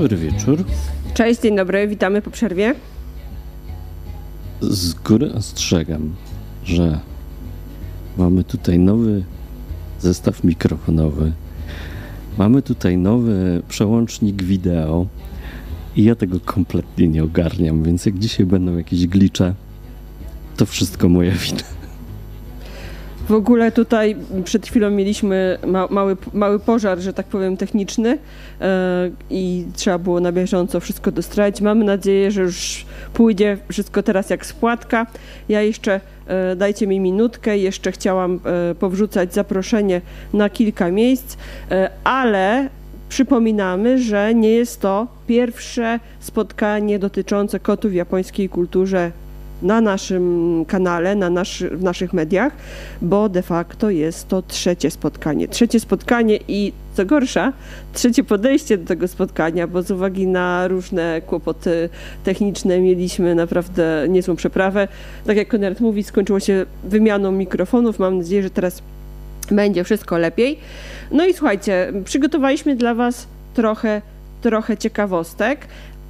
Dobry wieczór. Cześć, dzień dobry, witamy po przerwie. Z góry ostrzegam, że mamy tutaj nowy zestaw mikrofonowy. Mamy tutaj nowy przełącznik wideo i ja tego kompletnie nie ogarniam, więc jak dzisiaj będą jakieś glicze, to wszystko moja wina. W ogóle tutaj przed chwilą mieliśmy ma mały, mały pożar, że tak powiem, techniczny yy, i trzeba było na bieżąco wszystko dostrajać. Mamy nadzieję, że już pójdzie wszystko teraz jak spłatka. Ja jeszcze, yy, dajcie mi minutkę, jeszcze chciałam yy, powrzucać zaproszenie na kilka miejsc, ale Przypominamy, że nie jest to pierwsze spotkanie dotyczące kotów w japońskiej kulturze na naszym kanale, na nasz, w naszych mediach, bo de facto jest to trzecie spotkanie. Trzecie spotkanie i co gorsza, trzecie podejście do tego spotkania, bo z uwagi na różne kłopoty techniczne mieliśmy naprawdę niezłą przeprawę. Tak jak Konrad mówi, skończyło się wymianą mikrofonów. Mam nadzieję, że teraz będzie wszystko lepiej. No i słuchajcie, przygotowaliśmy dla Was trochę, trochę ciekawostek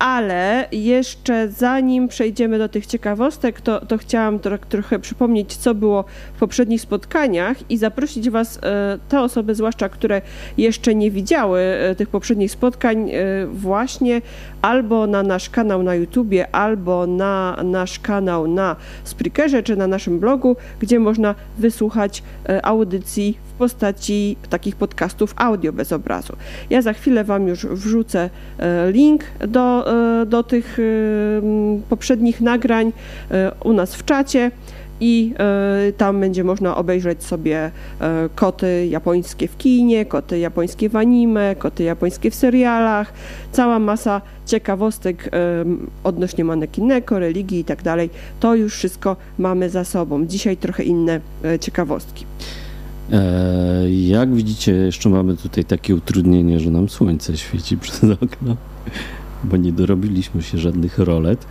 ale jeszcze zanim przejdziemy do tych ciekawostek, to, to chciałam tro, trochę przypomnieć, co było w poprzednich spotkaniach i zaprosić Was, e, te osoby zwłaszcza, które jeszcze nie widziały e, tych poprzednich spotkań, e, właśnie albo na nasz kanał na YouTubie, albo na nasz kanał na Spreakerze, czy na naszym blogu, gdzie można wysłuchać audycji postaci takich podcastów audio bez obrazu. Ja za chwilę Wam już wrzucę link do E, do tych e, poprzednich nagrań e, u nas w czacie i tam będzie można obejrzeć sobie koty japońskie w kinie, koty japońskie w anime, koty japońskie w serialach, cała masa ciekawostek odnośnie manekineko, religii i tak dalej. To już wszystko mamy za sobą. Dzisiaj trochę inne ciekawostki. Jak widzicie, jeszcze mamy tutaj takie utrudnienie, że nam słońce świeci przez okno bo nie dorobiliśmy się żadnych rolet.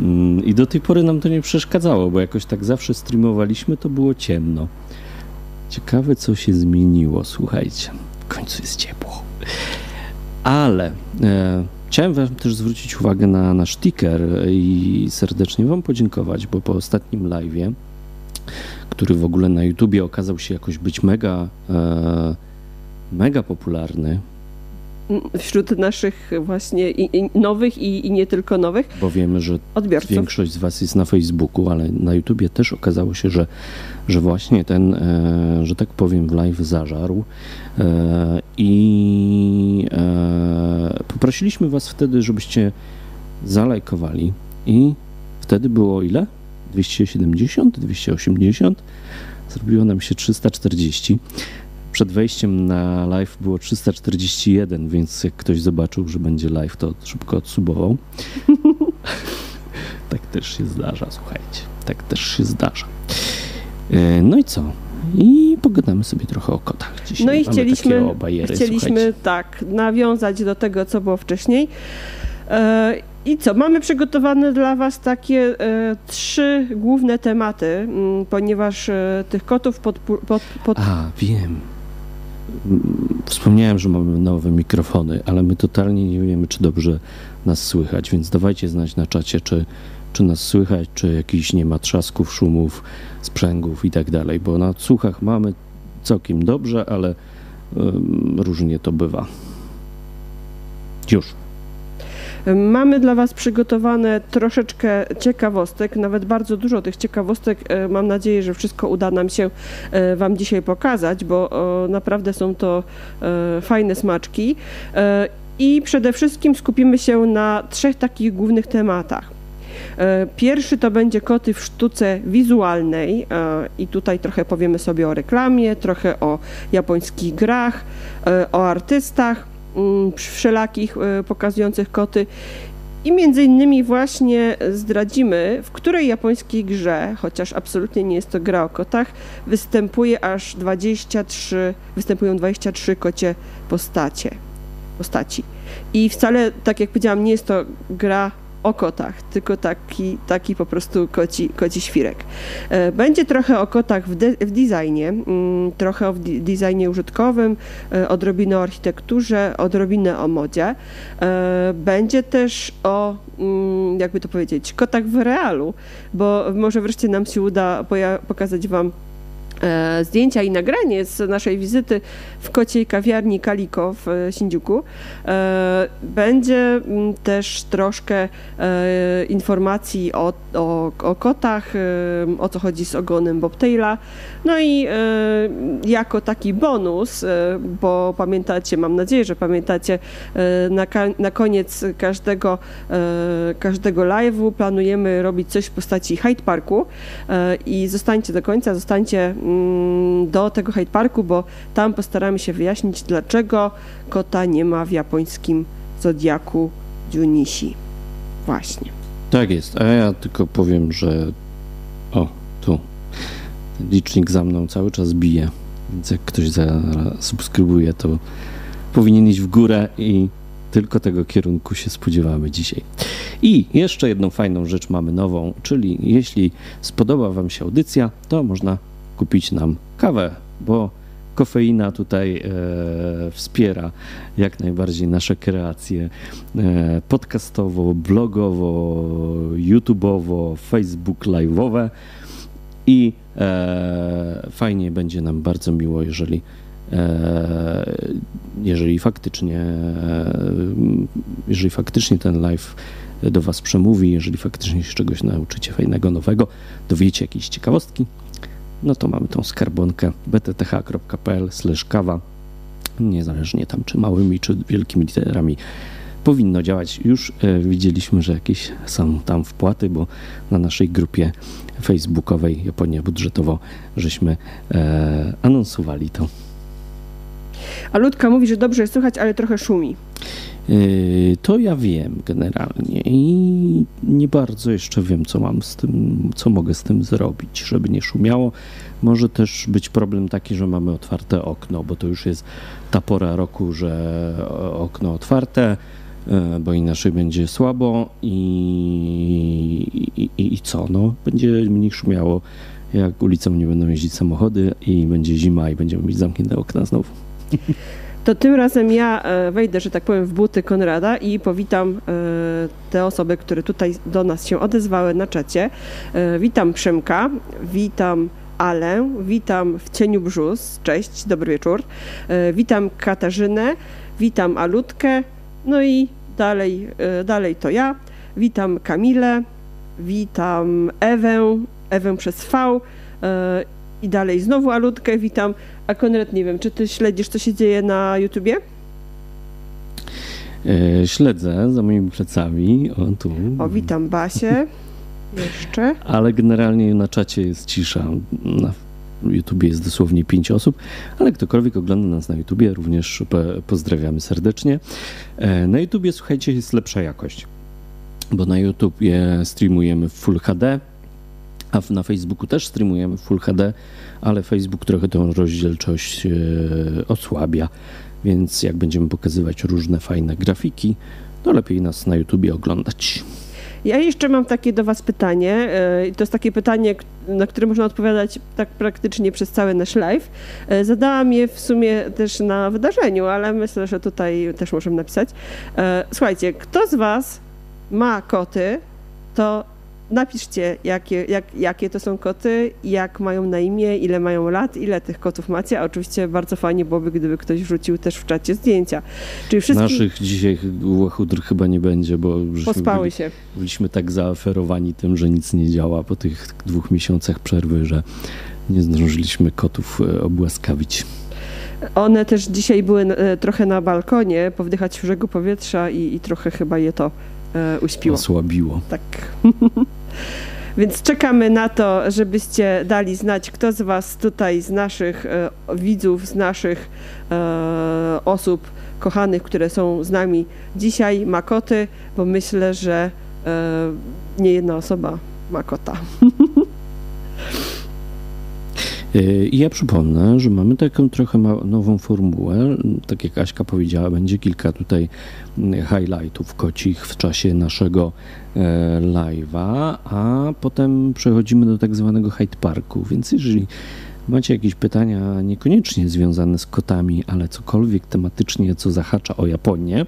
Mm, I do tej pory nam to nie przeszkadzało, bo jakoś tak zawsze streamowaliśmy, to było ciemno. Ciekawe, co się zmieniło, słuchajcie. W końcu jest ciepło. Ale e, chciałem Wam też zwrócić uwagę na nasz ticker i serdecznie Wam podziękować, bo po ostatnim live'ie, który w ogóle na YouTubie okazał się jakoś być mega, e, mega popularny, wśród naszych właśnie i, i nowych i, i, nie tylko nowych. Bo wiemy, że odbiorców. większość z Was jest na Facebooku, ale na YouTubie też okazało się, że, że właśnie ten, e, że tak powiem, live zażarł. E, I e, poprosiliśmy Was wtedy, żebyście zalajkowali. I wtedy było ile? 270, 280. Zrobiło nam się 340 przed wejściem na live było 341, więc jak ktoś zobaczył, że będzie live, to szybko odsubował. tak też się zdarza, słuchajcie. Tak też się zdarza. E, no i co? I pogadamy sobie trochę o kotach dzisiaj. No i chcieliśmy, bajery, chcieliśmy tak nawiązać do tego, co było wcześniej. I co? Mamy przygotowane dla Was takie e, trzy główne tematy, m, mm, ponieważ e, tych kotów pod, pod, pod... A, wiem. Wspomniałem, że mamy nowe mikrofony, ale my totalnie nie wiemy, czy dobrze nas słychać, więc dawajcie znać na czacie, czy, czy nas słychać, czy jakiś nie ma trzasków, szumów, sprzęgów i tak dalej, bo na słuchach mamy całkiem dobrze, ale różnie to bywa. Już. Mamy dla Was przygotowane troszeczkę ciekawostek, nawet bardzo dużo tych ciekawostek. E, mam nadzieję, że wszystko uda nam się e, Wam dzisiaj pokazać, bo naprawdę są to e, fajne smaczki. I przede wszystkim skupimy się na trzech takich głównych tematach. Pierwszy to będzie koty w sztuce wizualnej i tutaj trochę powiemy sobie o reklamie, trochę o japońskich grach, o artystach. Mm, wszelakich e, pokazujących koty. I między innymi właśnie zdradzimy, w której japońskiej grze, chociaż absolutnie nie jest to gra o kotach, występuje aż 23, występują 23 kocie postacie, postaci. I wcale, tak jak powiedziałam, nie jest to gra o kotach, tylko taki, taki po prostu koci, koci świrek. E, będzie trochę o kotach w, de, w designie, mm, trochę o designie użytkowym, e, odrobinę o architekturze, odrobinę o modzie. E, będzie też o, mm, jakby to powiedzieć, kotach w realu, bo może wreszcie nam się uda pokazać Wam zdjęcia i nagranie z naszej wizyty w kociej kawiarni Kaliko w e, Sindziuku. E, będzie mm, też troszkę informacji o, o, o kotach, o co chodzi z ogonem bobtaila. No i jako taki bonus, bo pamiętacie, mam nadzieję, że pamiętacie, na, na koniec każdego, każdego live'u planujemy robić coś w postaci Hyde Parku i zostańcie do końca, zostańcie do tego Hyde Parku, bo tam postaramy się wyjaśnić, dlaczego kota nie ma w japońskim zodiaku Junishi. Właśnie. Tak jest, a ja tylko powiem, że o, tu licznik za mną cały czas bije, więc jak ktoś zasubskrybuje, to powinien iść w górę i tylko tego kierunku się spodziewamy dzisiaj. I jeszcze jedną fajną rzecz mamy nową, czyli jeśli spodoba Wam się audycja, to można kupić nam kawę, bo kofeina tutaj e, wspiera jak najbardziej nasze kreacje e, podcastowo, blogowo, YouTubeowo, Facebook live'owe i e, fajnie będzie nam bardzo miło, jeżeli e, jeżeli faktycznie e, jeżeli faktycznie ten live do Was przemówi, jeżeli faktycznie się czegoś nauczycie fajnego, nowego, dowiecie jakieś ciekawostki, no to mamy tą skarbonkę btth.pl kawa. Niezależnie tam czy małymi, czy wielkimi literami powinno działać. Już e, widzieliśmy, że jakieś są tam wpłaty, bo na naszej grupie facebookowej Japonia Budżetowo żeśmy e, anonsowali to. A Ludka mówi, że dobrze jest słychać, ale trochę szumi. Yy, to ja wiem generalnie i nie bardzo jeszcze wiem, co mam z tym, co mogę z tym zrobić, żeby nie szumiało. Może też być problem taki, że mamy otwarte okno, bo to już jest ta pora roku, że okno otwarte, yy, bo inaczej będzie słabo i, i, i, co? No, będzie mniej szumiało, jak ulicą nie będą jeździć samochody i będzie zima i będziemy mieć zamknięte okna znowu. to tym razem ja e, wejdę, że tak powiem, w buty Konrada i powitam e, te osoby, które tutaj do nas się odezwały na czacie. E, witam Przemka, witam Ale, witam w cieniu brzus, cześć, dobry wieczór. Witam Katarzynę, witam Alutkę, no i dalej, dalej to ja. Witam Kamilę, witam Ewę, Ewę przez V i dalej znowu Alutkę, witam a Konrad, nie wiem, czy ty śledzisz, co się dzieje na YouTubie? E, śledzę za moimi plecami. O, tu. O, witam Basię. Jeszcze. Ale generalnie na czacie jest cisza. Na YouTubie jest dosłownie pięć osób, ale ktokolwiek ogląda nas na YouTubie, również pozdrawiamy serdecznie. E, na YouTubie, słuchajcie, jest lepsza jakość, bo na YouTubie streamujemy w Full HD, a na Facebooku też streamujemy Full HD, ale Facebook trochę tą rozdzielczość e, osłabia, więc jak będziemy pokazywać różne fajne grafiki, to lepiej nas na YouTubie oglądać. Ja jeszcze mam takie do Was pytanie. E, to jest takie pytanie, na które można odpowiadać tak praktycznie przez cały nasz live. E, zadałam je w sumie też na wydarzeniu, ale myślę, że tutaj też możemy napisać. Słuchajcie, kto z Was ma koty, to Napiszcie, jakie, jak, jakie to są koty, jak mają na imię, ile mają lat, ile tych kotów macie. A oczywiście bardzo fajnie byłoby, gdyby ktoś wrzucił też w czacie zdjęcia. Czyli wszystkich... Naszych dzisiaj łachudr chyba nie będzie, bo Pospały byli, się. byliśmy tak zaoferowani tym, że nic nie działa po tych dwóch miesiącach przerwy, że nie zdążyliśmy kotów e, obłaskawić. One też dzisiaj były e, trochę na balkonie, powdychać świeżego powietrza i, i trochę chyba je to e, uśpiło. Osłabiło. Tak. Więc czekamy na to, żebyście dali znać, kto z Was tutaj, z naszych e, widzów, z naszych e, osób kochanych, które są z nami dzisiaj, ma koty, bo myślę, że e, nie jedna osoba ma kota. I ja przypomnę, że mamy taką trochę nową formułę. Tak jak Aśka powiedziała, będzie kilka tutaj highlightów kocich w czasie naszego live'a, a potem przechodzimy do tak zwanego Hyde Parku. Więc jeżeli macie jakieś pytania niekoniecznie związane z kotami, ale cokolwiek tematycznie, co zahacza o Japonię,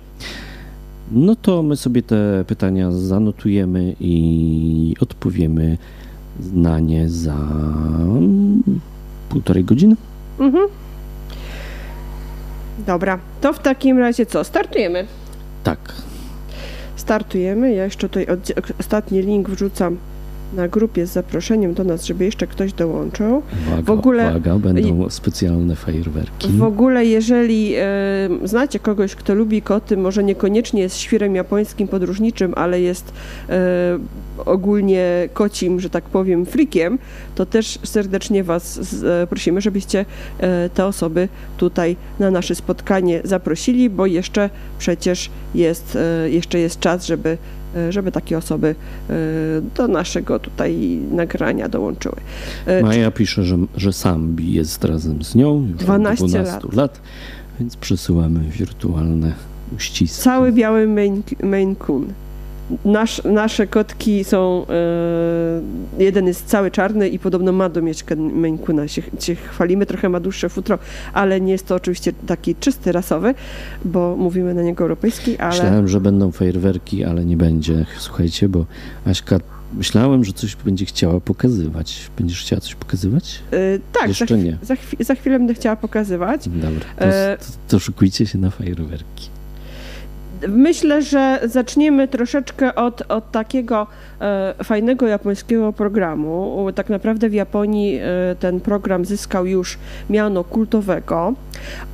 no to my sobie te pytania zanotujemy i odpowiemy na nie za półtorej godziny. Mhm. Dobra, to w takim razie co? Startujemy. Tak. Startujemy. Ja jeszcze tutaj ostatni link wrzucam na grupie z zaproszeniem do nas, żeby jeszcze ktoś dołączył. Uwaga, w ogóle, uwaga, będą specjalne fajerwerki. W ogóle, jeżeli e, znacie kogoś, kto lubi koty, może niekoniecznie jest świrem japońskim podróżniczym, ale jest e, ogólnie kocim, że tak powiem, frikiem, to też serdecznie Was z, e, prosimy, żebyście e, te osoby tutaj na nasze spotkanie zaprosili, bo jeszcze przecież jest, e, jeszcze jest czas, żeby żeby takie osoby e, do naszego tutaj nagrania dołączyły. E, Maja pisze, że, że Sambi jest razem z nią już 12, 12 lat. lat, więc przesyłamy wirtualne uściski. Cały biały Maine Coon. Nasz, nasze kotki są, e, jeden jest cały czarny i podobno ma domieszkę Maine Coona, się, się chwalimy, trochę ma dłuższe futro, ale nie jest to oczywiście taki czysty rasowy, bo mówimy na niego europejski, ale... Myślałem, że będą fajerwerki, ale nie będzie, słuchajcie, bo Aśka Myślałem, że coś będzie chciała pokazywać. Będziesz chciała coś pokazywać? Yy, tak, Jeszcze za, nie. Za, za, chwilę będę chciała pokazywać. Dobra, to, e, to, to szykujcie się na fajerwerki. Myślę, że zaczniemy troszeczkę od, od takiego e, fajnego japońskiego programu. Tak naprawdę w Japonii e, ten program zyskał już miano kultowego.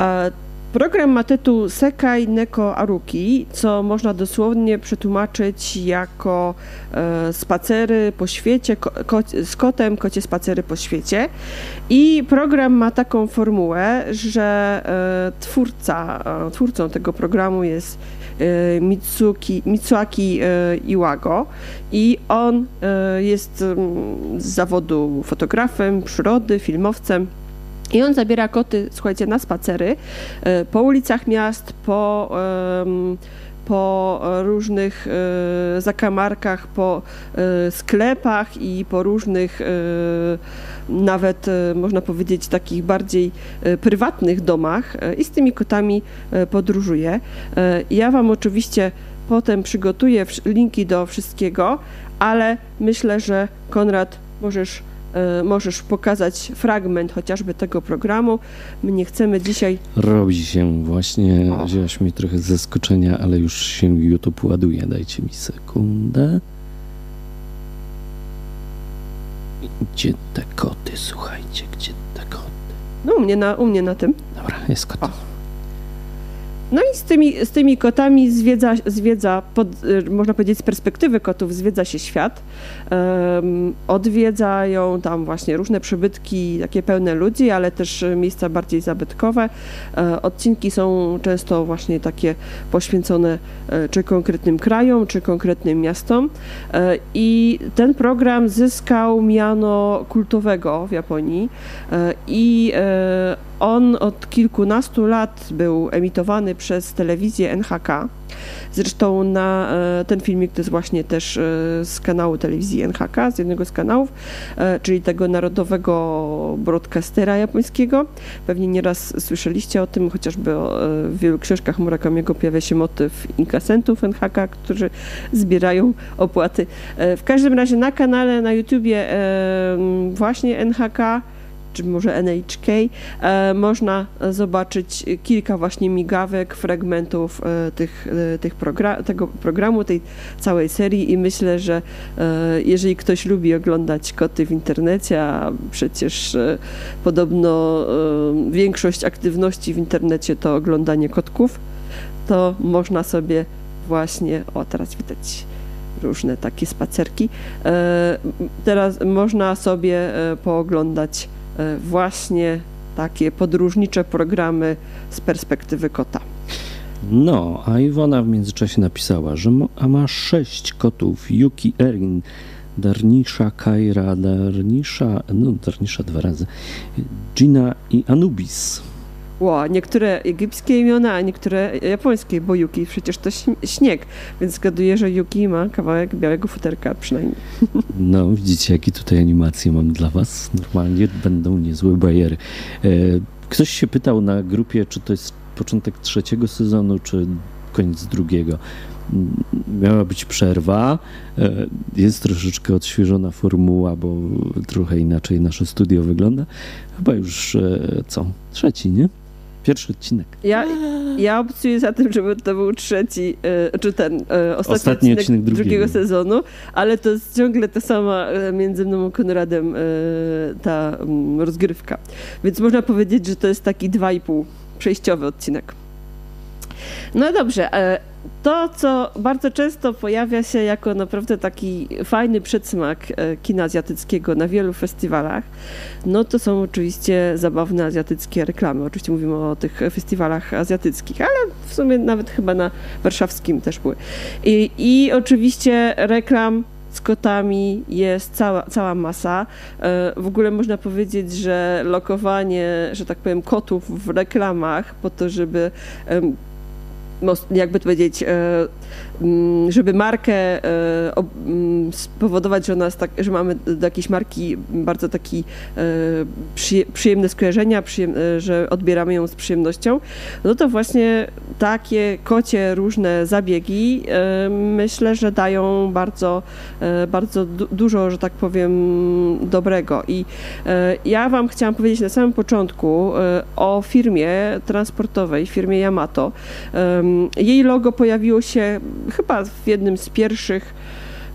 E, Program ma tytuł Sekai Neko Aruki, co można dosłownie przetłumaczyć jako e, spacery po świecie, ko, ko, z kotem, kocie spacery po świecie. I program ma taką formułę, że e, twórca, e, twórcą tego programu jest Mitsuki, Mitsuaki e, Iwago i on e, jest z zawodu fotografem przyrody, filmowcem. I on zabiera koty, słuchajcie, na spacery e, po ulicach miast, po, po różnych e, zakamarkach, po e, sklepach i po różnych nawet można powiedzieć takich bardziej prywatnych domach i z tymi kotami podróżuje. Ja Wam oczywiście potem przygotuję linki do wszystkiego, ale myślę, że Konrad możesz E, możesz pokazać fragment chociażby tego programu. My nie chcemy dzisiaj. Robi się właśnie, wzięłaś mi trochę zaskoczenia, ale już się YouTube ładuje. Dajcie mi sekundę. Gdzie te koty, słuchajcie, gdzie te koty? No u mnie na, u mnie na tym. Dobra, jest kot. O. No i z tymi, z tymi kotami zwiedza, zwiedza pod, y, można powiedzieć z perspektywy kotów, zwiedza się świat. Um, odwiedzają tam właśnie różne przybytki, takie pełne ludzi, ale też miejsca bardziej zabytkowe. E, odcinki są często właśnie takie poświęcone e, czy konkretnym krajom, czy konkretnym miastom. E, I ten program zyskał miano kultowego w Japonii i on od kilkunastu lat był emitowany przez telewizję NHK. Zresztą na e, ten filmik to jest właśnie też e, z kanału telewizji NHK, z jednego z kanałów, e, czyli tego narodowego broadcastera japońskiego. Pewnie nieraz słyszeliście o tym, chociażby w wielu książkach Murakamiego pojawia się motyw inkasentów NHK, którzy zbierają opłaty. W każdym razie na kanale na YouTubie właśnie NHK czy może NHK, e, można zobaczyć kilka właśnie migawek, fragmentów e, tych, e, tych progra tego programu, tej całej serii i myślę, że jeżeli ktoś lubi oglądać koty w internecie, a przecież podobno większość aktywności w internecie to oglądanie kotków, to można sobie właśnie, o teraz widać różne takie spacerki. Teraz można sobie pooglądać właśnie takie podróżnicze programy z perspektywy kota. No, a Iwona w międzyczasie napisała, że ma, ma sześć kotów. Yuki Erin Darnisza, Kaira, Darnisza, no Darnisza dwa razy, Gina i Anubis. Ło, niektóre egipskie imiona, a niektóre japońskie, bo Yuki przecież to śnieg, więc zgaduję, że Yuki ma kawałek białego futerka przynajmniej. No, widzicie, jakie tutaj animacje mam dla was. Normalnie będą niezłe bajery. E, ktoś się pytał na grupie, czy to jest początek trzeciego sezonu, czy koniec drugiego. Miała być przerwa. E, jest troszeczkę odświeżona formuła, bo trochę inaczej nasze studio wygląda. Chyba już e, co? Trzeci, nie? Pierwszy odcinek. Ja, ja obcuję za tym, żeby to był trzeci, e, czy ten ostatni, ostatni odcinek, odcinek drugiego. drugiego. sezonu, ale to jest ciągle ta sama między mną a Konradem ta rozgrywka. Więc można powiedzieć, że to jest taki dwa i pół przejściowy odcinek. No dobrze, to, co bardzo często pojawia się jako naprawdę taki fajny przedsmak e, kina azjatyckiego na wielu festiwalach, no to są oczywiście zabawne azjatyckie reklamy. Oczywiście mówimy o tych festiwalach azjatyckich, ale w sumie nawet chyba na warszawskim też były. I, i oczywiście reklam z kotami jest cała, cała masa. E, w ogóle można powiedzieć, że lokowanie, że tak powiem, kotów w reklamach po to, żeby jakby to powiedzieć, e, żeby markę e, mm, spowodować, że, ona tak, że mamy do jakiejś marki bardzo taki e, przyjemne skojarzenia, że odbieramy ją z przyjemnością, no to właśnie takie kocie różne zabiegi myślę, że dają bardzo, bardzo dużo, że tak powiem, dobrego. I ja Wam chciałam powiedzieć na samym początku o firmie transportowej, firmie Yamato, jej logo pojawiło się chyba w jednym z pierwszych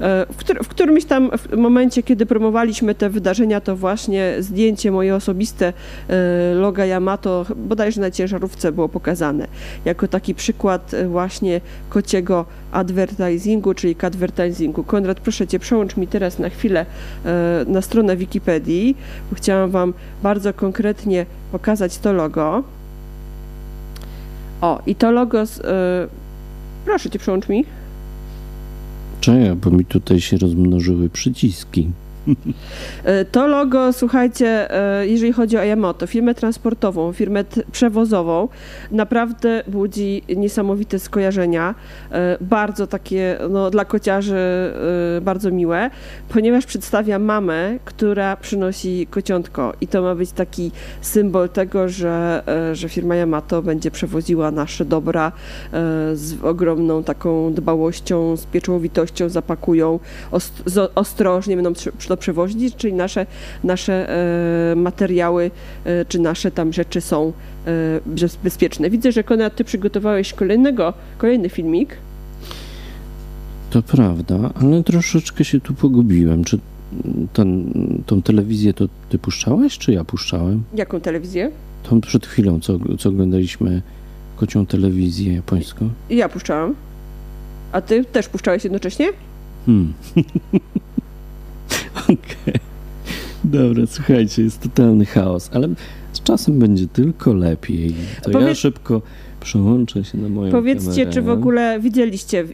e, w, któr w, którymś tam momencie, kiedy promowaliśmy te wydarzenia, to właśnie zdjęcie moje osobiste e, loga Yamato, bodajże na ciężarówce było pokazane, jako taki przykład e, właśnie kociego advertisingu, czyli advertisingu. Konrad, proszę Cię, przełącz mi teraz na chwilę na stronę Wikipedii, bo chciałam Wam bardzo konkretnie pokazać to logo. O, i to logo. Z, proszę cię, przełącz mi. Czekaj, bo mi tutaj się rozmnożyły przyciski. E, to logo, słuchajcie, e, jeżeli chodzi o Yamato, firmę transportową, firmę przewozową, naprawdę budzi niesamowite skojarzenia. E, bardzo takie, no, dla kociarzy bardzo miłe, ponieważ przedstawia mamę, która przynosi kociątko i to ma być taki symbol tego, że, że firma Yamato będzie przewoziła nasze dobra z ogromną taką dbałością, z pieczołowitością, zapakują ostrożnie, będą przy to przewozić, czyli nasze, nasze e, materiały e, czy nasze tam rzeczy są e, bezpieczne. Widzę, że Konrad, ty przygotowałeś kolejnego, kolejny filmik. To prawda, ale troszeczkę się tu pogubiłem. Czy ten, tą telewizję to ty puszczałeś, czy ja puszczałem? Jaką telewizję? Tą przed chwilą, co, co oglądaliśmy, kocią telewizję japońską. Ja puszczałam. A ty też puszczałeś jednocześnie? Hmm. Okay. Dobra, słuchajcie, jest totalny chaos, ale z czasem będzie tylko lepiej. To Powiedz... ja szybko przełączę się na moją Powiedzcie, kamerę. czy w ogóle widzieliście y,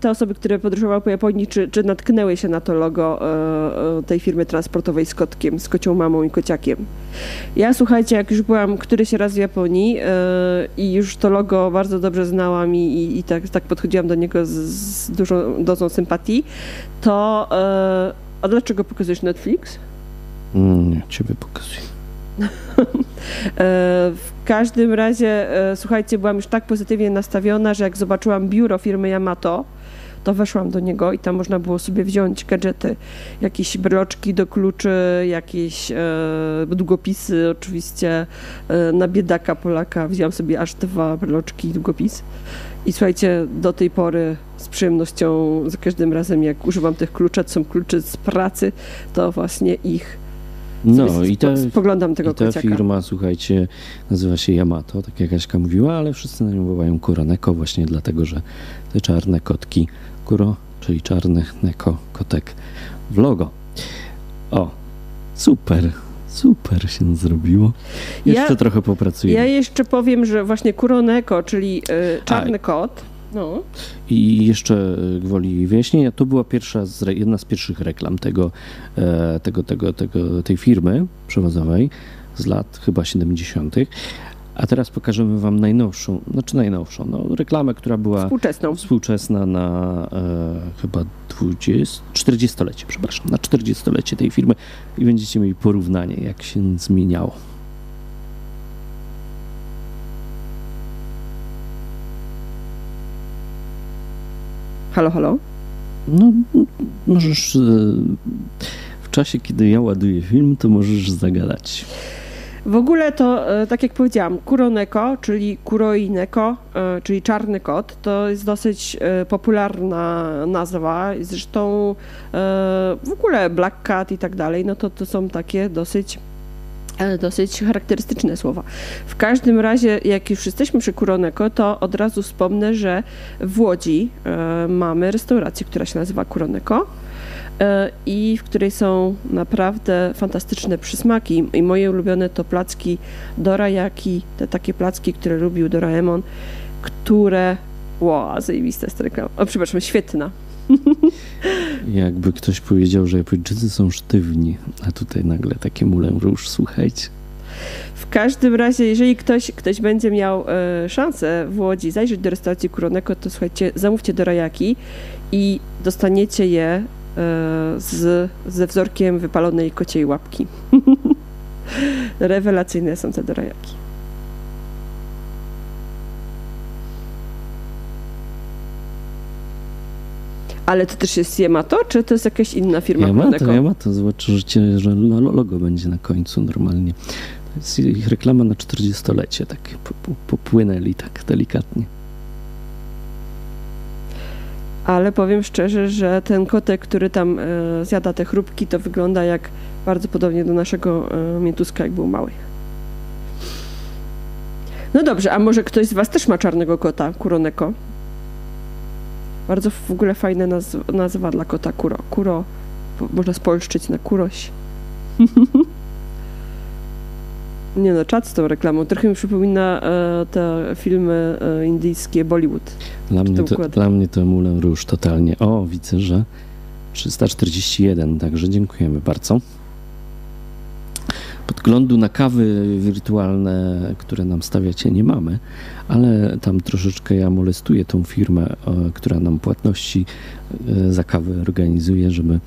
te osoby, które podróżowały po Japonii, czy, czy natknęły się na to logo y, y, tej firmy transportowej z kotkiem, z kocią mamą i kociakiem. Ja słuchajcie, jak już byłam któryś raz w Japonii i już to logo bardzo dobrze znałam i, i, i tak, tak podchodziłam do niego z, z dużą dozą sympatii, to a dlaczego pokazujesz Netflix? Mm, ciebie pokazuję. E, w każdym razie, e, słuchajcie, byłam już tak pozytywnie nastawiona, że jak zobaczyłam biuro firmy Yamato, to weszłam do niego i tam można było sobie wziąć gadżety, jakieś breloczki do kluczy, jakieś e, długopisy, oczywiście e, na biedaka Polaka wziąłam sobie aż dwa breloczki i długopis. I słuchajcie, do tej pory z przyjemnością za każdym razem, jak używam tych kluczy, to są klucze z pracy, to właśnie ich no i ta, spoglądam tego i ta firma, słuchajcie, nazywa się Yamato, tak jak Jaśka mówiła, ale wszyscy na nią wołają Kuroneko właśnie dlatego, że te czarne kotki Kuro, czyli czarny Neko, kotek w logo. O, super. Super się zrobiło. Jeszcze ja, trochę popracuję. Ja jeszcze powiem, że właśnie Kuroneko, czyli y, czarny A, kot. No. I jeszcze e, gwoli wyjaśnienia, to była pierwsza, z, jedna z pierwszych reklam tego, e, tego, tego, tego, tej firmy przewozowej z lat chyba 70. A teraz pokażemy Wam najnowszą, znaczy najnowszą, no, reklamę, która była Współczesną. współczesna na e, chyba 20, 40-lecie, przepraszam, na 40-lecie tej firmy i będziecie mieli porównanie, jak się zmieniało. Halo, halo. No, możesz e, w czasie, kiedy ja ładuję film, to możesz zagadać. W ogóle to, e, tak jak powiedziałam, Kuroneko, czyli Kuroineko, e, czyli czarny kot, to jest dosyć e, popularna nazwa. Zresztą w ogóle Black Cat i tak dalej, no to to są takie dosyć dosyć charakterystyczne słowa. W każdym razie, jak już jesteśmy przy Kuroneko, to od razu wspomnę, że w Łodzi mamy restaurację, która się nazywa Kuroneko i w której są naprawdę fantastyczne przysmaki. I moje ulubione to placki dorajaki, te takie placki, które lubił Doraemon, które... Ło, zajebiste jest reklama. O, przepraszam, świetna. Jakby ktoś powiedział, że Japończycy są sztywni, a tutaj nagle takie mulę róż, słuchajcie. W każdym razie, jeżeli ktoś, ktoś będzie miał e, szansę w Łodzi zajrzeć do restauracji Kuroneko, to słuchajcie, zamówcie dorajaki i dostaniecie je e, z, ze wzorkiem wypalonej kociej łapki. Rewelacyjne są te dorajaki. Ale to też jest Yamato, czy to jest jakaś inna firma Ja ma to, Kuroneko? ja ma to, zobaczycie, że lo- logo będzie na końcu normalnie. To jest ich reklama na 40-lecie, tak po- po- popłynęli tak delikatnie. Ale powiem szczerze, że ten kotek, który tam e, zjada te chrupki, to wygląda jak bardzo podobnie do naszego e, miętuska, jak był mały. No dobrze, a może ktoś z Was też ma czarnego kota, Kuroneko? Bardzo w ogóle fajna nazw- nazwa dla kota Kuro. Kuro, można spolszczyć na Kuroś. Nie no, czad z tą reklamą. Trochę mi przypomina e, te filmy e, indyjskie Bollywood. Dla mnie, to, dla mnie to mulę róż totalnie. O, widzę, że 341, także dziękujemy bardzo. Podglądu na kawy wirtualne, które nam stawiacie, nie mamy, ale tam troszeczkę ja molestuję tą firmę, e, która nam płatności e, za kawę organizuje, żeby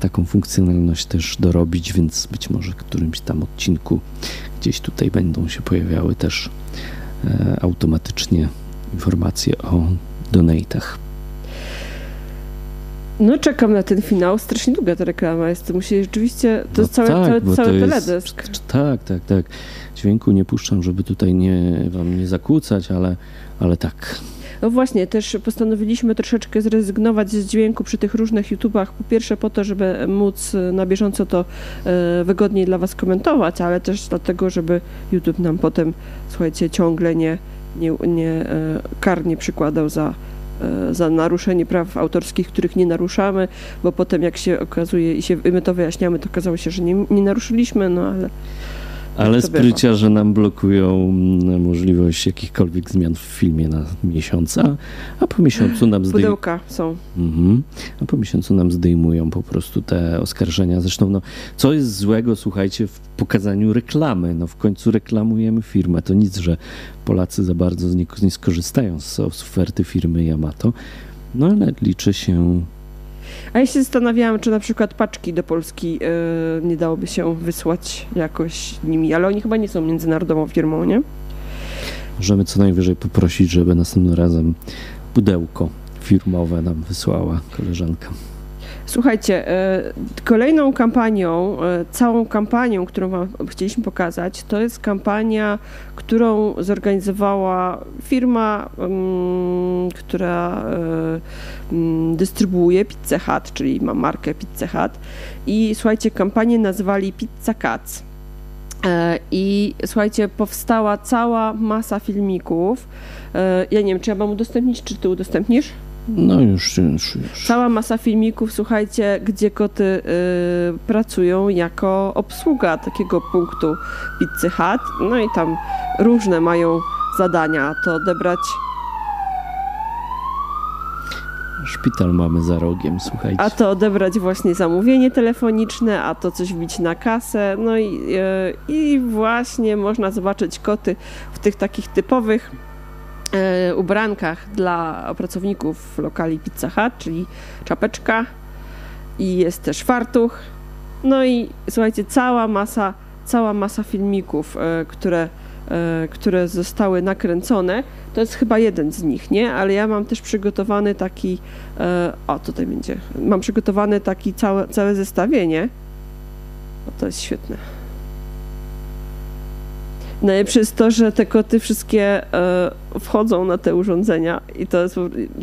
taką funkcjonalność też dorobić, więc być może w którymś tam odcinku gdzieś tutaj będą się pojawiały też e, automatycznie informacje o donatach. No czekam na ten finał. Strasznie długa ta reklama jest. To musi rzeczywiście... To No jest cały, tak, cały, cały to jest- teledysk. Tak, tak, tak. Dźwięku nie puszczam, żeby tutaj nie, wam nie zakłócać, ale, ale tak. No właśnie, też postanowiliśmy troszeczkę zrezygnować z dźwięku przy tych różnych YouTubach. Po pierwsze po to, żeby móc e, na bieżąco to e, wygodniej dla Was komentować, ale też dlatego, żeby YouTube nam potem, słuchajcie, ciągle nie, nie, nie e, kar nie przykładał za, za naruszenie praw autorskich, których nie naruszamy, bo potem jak się okazuje i się i my to wyjaśniamy, to okazało się, że nie, nie naruszyliśmy, no ale Ale spryciarze nam blokują mm, możliwość jakichkolwiek zmian w filmie na miesiąc, a, po miesiącu nam zdejmują. pudełka są. Mhm. A po miesiącu nam zdejmują po prostu te oskarżenia. Zresztą, no, co jest złego, słuchajcie, w pokazaniu reklamy? No, w końcu reklamujemy firmę. To nic, że Polacy za bardzo z nie, nie skorzystają z, z oferty firmy Yamato. No, ale liczy się. A ja się zastanawiałam, czy na przykład paczki do Polski e, nie dałoby się wysłać jakoś nimi, ale oni chyba nie są międzynarodową firmą, nie? Możemy co najwyżej poprosić, żeby następnym razem pudełko firmowe nam wysłała koleżanka. Słuchajcie, e, kolejną kampanią, e, całą kampanią, którą Wam chcieliśmy pokazać, to jest kampania, którą zorganizowała firma, mm, która e, mm, dystrybuuje Pizza Hut, czyli ma markę Pizza Hut. I słuchajcie, kampanię nazwali Pizza Cats. I słuchajcie, powstała cała masa filmików. Ja nie wiem, czy ja mam udostępnić, czy ty udostępnisz? No już, już, już. Cała masa filmików, słuchajcie, gdzie koty y, pracują jako obsługa takiego punktu Pizzy Hut. No i tam różne mają zadania. To odebrać Szpital mamy za rogiem, słuchajcie. A to odebrać właśnie zamówienie telefoniczne, a to coś wbić na kasę. No i, e, i właśnie można zobaczyć koty w tych takich typowych ubrankach dla pracowników lokali Pizza Hut, czyli czapeczka i jest też fartuch. No i słuchajcie, cała masa, cała masa filmików, e, które E, które zostały nakręcone. To jest chyba jeden z nich, nie? Ale ja mam też przygotowany taki, e, o tutaj będzie, mam przygotowany taki całe, całe zestawienie. O, to jest świetne. Najlepsze to, że te koty wszystkie e, wchodzą na te urządzenia i to jest,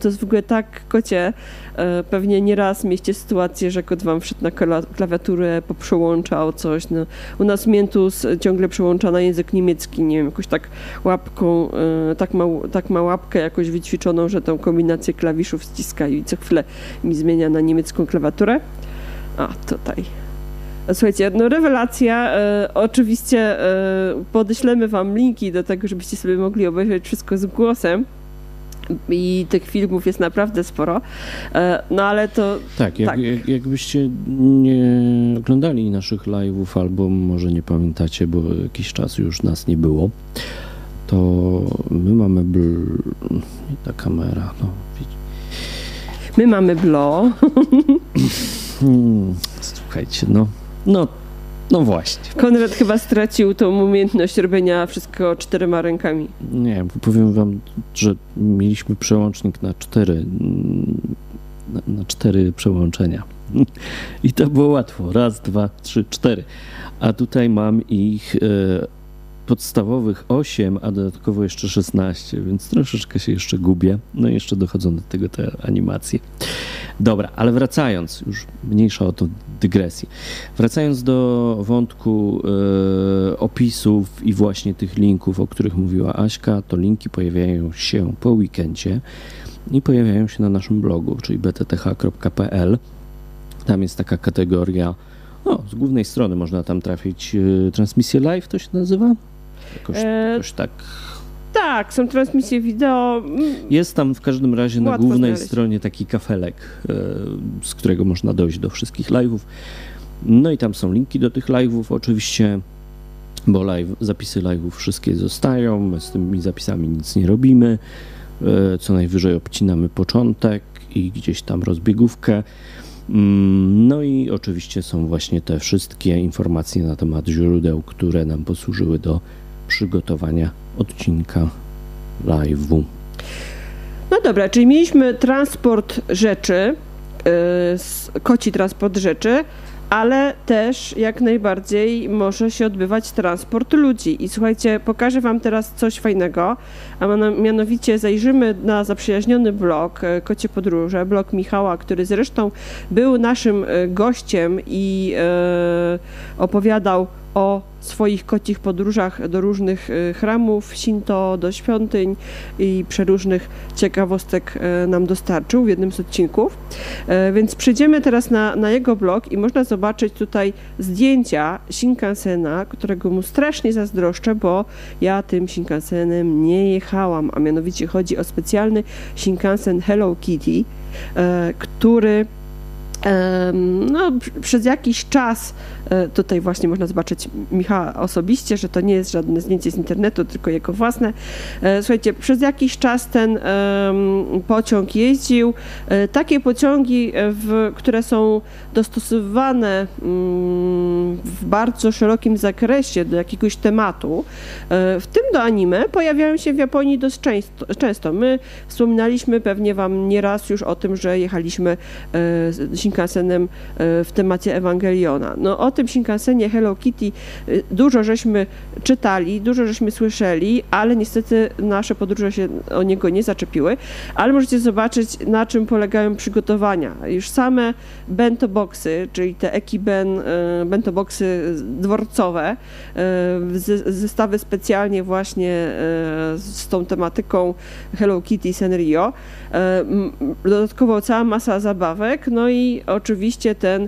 to jest w ogóle tak kocie. E, pewnie nieraz mieście sytuację, że kot wam wszedł na klawiaturę, poprzełączał coś. No, u nas Miętus ciągle przełącza na język niemiecki, nie wiem, jakoś tak łapką, e, tak, ma, tak ma łapkę jakoś wyćwiczoną, że tą kombinację klawiszów ściska i co chwilę mi zmienia na niemiecką klawiaturę. A, tutaj Słuchajcie, no rewelacja. E, oczywiście e, podeślemy wam linki do tego, żebyście sobie mogli obejrzeć wszystko z głosem. I tych filmów jest naprawdę sporo. E, no ale to. Tak, jak, tak. Jak, jakbyście nie oglądali naszych live'ów, albo może nie pamiętacie, bo jakiś czas już nas nie było, to my mamy bl... ta kamera, no. My mamy blo. Hmm, słuchajcie, no no, no właśnie. Konrad chyba stracił tą umiejętność robienia wszystkiego czterema rękami. Nie, powiem wam, że mieliśmy przełącznik na cztery, na, na cztery przełączenia. I to było łatwo. Raz, dwa, trzy, cztery. A tutaj mam ich e, podstawowych 8, a dodatkowo jeszcze 16, więc troszeczkę się jeszcze gubię. No i jeszcze dochodzą do tego te animacje. Dobra, ale wracając, już mniejsza o to dygresji. Wracając do wątku e, opisów i właśnie tych linków, o których mówiła Aśka, to linki pojawiają się po weekendzie i pojawiają się na naszym blogu, czyli btth.pl. Tam jest taka kategoria, no, z głównej strony można tam trafić e, transmisję live, to się nazywa? Jakoś, e... jakoś tak tak, są transmisje wideo. Jest tam w każdym razie na głównej znaleźć. stronie taki kafelek, e, z którego można dojść do wszystkich live'ów. No i tam są linki do tych live'ów oczywiście, bo live, zapisy live'ów wszystkie zostają, my z tymi zapisami nic nie robimy. E, co najwyżej obcinamy początek i gdzieś tam rozbiegówkę. Mm, no i oczywiście są właśnie te wszystkie informacje na temat źródeł, które nam posłużyły do przygotowania odcinka live'u. No dobra, czyli mieliśmy transport rzeczy, yy, koci transport rzeczy, ale też jak najbardziej może się odbywać transport ludzi. I słuchajcie, pokażę Wam teraz coś fajnego, a mianowicie zajrzymy na zaprzyjaźniony blog e, Kocie Podróże, blog Michała, który zresztą był naszym e, gościem i e, opowiadał o swoich kocich podróżach do różnych y, chramów Shinto, do świątyń i przeróżnych ciekawostek y, nam dostarczył w jednym z odcinków. Y, więc przejdziemy teraz na, na jego blog i można zobaczyć tutaj zdjęcia Shinkansena, którego mu strasznie zazdroszczę, bo ja tym Shinkansenem nie jechałam, a mianowicie chodzi o specjalny Shinkansen Hello Kitty, który no, przez jakiś czas, e, tutaj właśnie można zobaczyć Michała osobiście, że to nie jest żadne zdjęcie z internetu, tylko jego własne. E, słuchajcie, przez jakiś czas ten pociąg jeździł. E, takie pociągi, w, które są dostosowywane mm, w bardzo szerokim zakresie do jakiegoś tematu, w tym do anime, pojawiają się w Japonii dość często. My wspominaliśmy pewnie wam nieraz już o tym, że jechaliśmy Shinkansenem e, w temacie Ewangeliona. No o tym Shinkansenie Hello Kitty e, dużo żeśmy czytali, dużo żeśmy słyszeli, ale niestety nasze podróże się o niego nie zaczepiły, ale możecie zobaczyć na czym polegają przygotowania. Już same bento boxy, czyli te ekiben e, bento boxy dworcowe, zestawy specjalnie właśnie z tą tematyką Hello Kitty Senrio, dodatkowo cała masa zabawek, no i oczywiście ten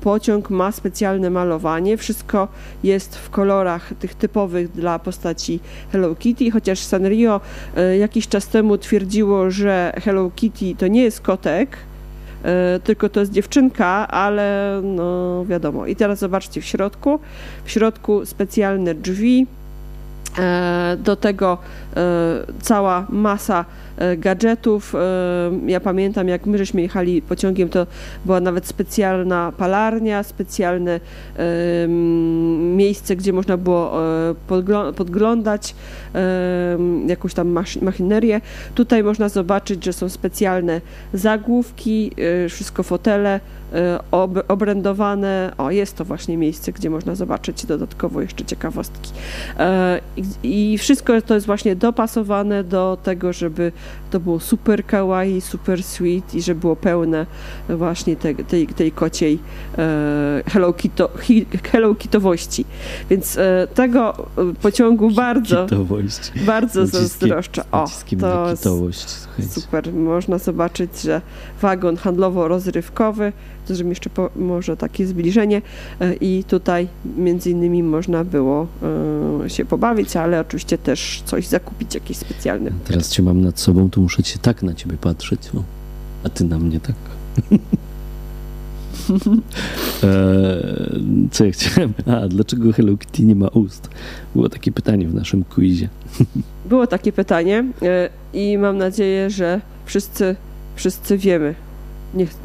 pociąg ma specjalne malowanie. Wszystko jest w kolorach tych typowych dla postaci Hello Kitty, chociaż Sanrio e, jakiś czas temu twierdziło, że Hello Kitty to nie jest kotek, e, tylko to jest dziewczynka, ale no wiadomo. I teraz zobaczcie w środku. W środku specjalne drzwi, e, do tego cała masa gadżetów. E, ja pamiętam, jak my żeśmy jechali pociągiem, to była nawet specjalna palarnia, specjalne miejsce, gdzie można było e, podglądać jakąś tam maszynerię. Tutaj można zobaczyć, że są specjalne zagłówki, wszystko fotele obrędowane. O, jest to właśnie miejsce, gdzie można zobaczyć dodatkowo jeszcze ciekawostki. I wszystko to jest właśnie dopasowane do tego, żeby to było super kawaii, super sweet i że było pełne właśnie te, tej, tej kociej e, Hello, Kito, Hello Kitowości. Więc e, tego pociągu bardzo, bardzo zazdroszczę. O, to super. Można zobaczyć, że wagon handlowo-rozrywkowy żebym jeszcze po, może takie zbliżenie e, i tutaj między innymi można było e, się pobawić, ale oczywiście też coś zakupić, jakieś specjalne. Teraz cię mam nad sobą, to muszę cię tak na ciebie patrzeć, o, a ty na mnie tak. E, co ja chciałem? A, dlaczego Hello Kitty nie ma ust? Było takie pytanie w naszym quizie. Było takie pytanie i mam nadzieję, że wszyscy, wszyscy wiemy,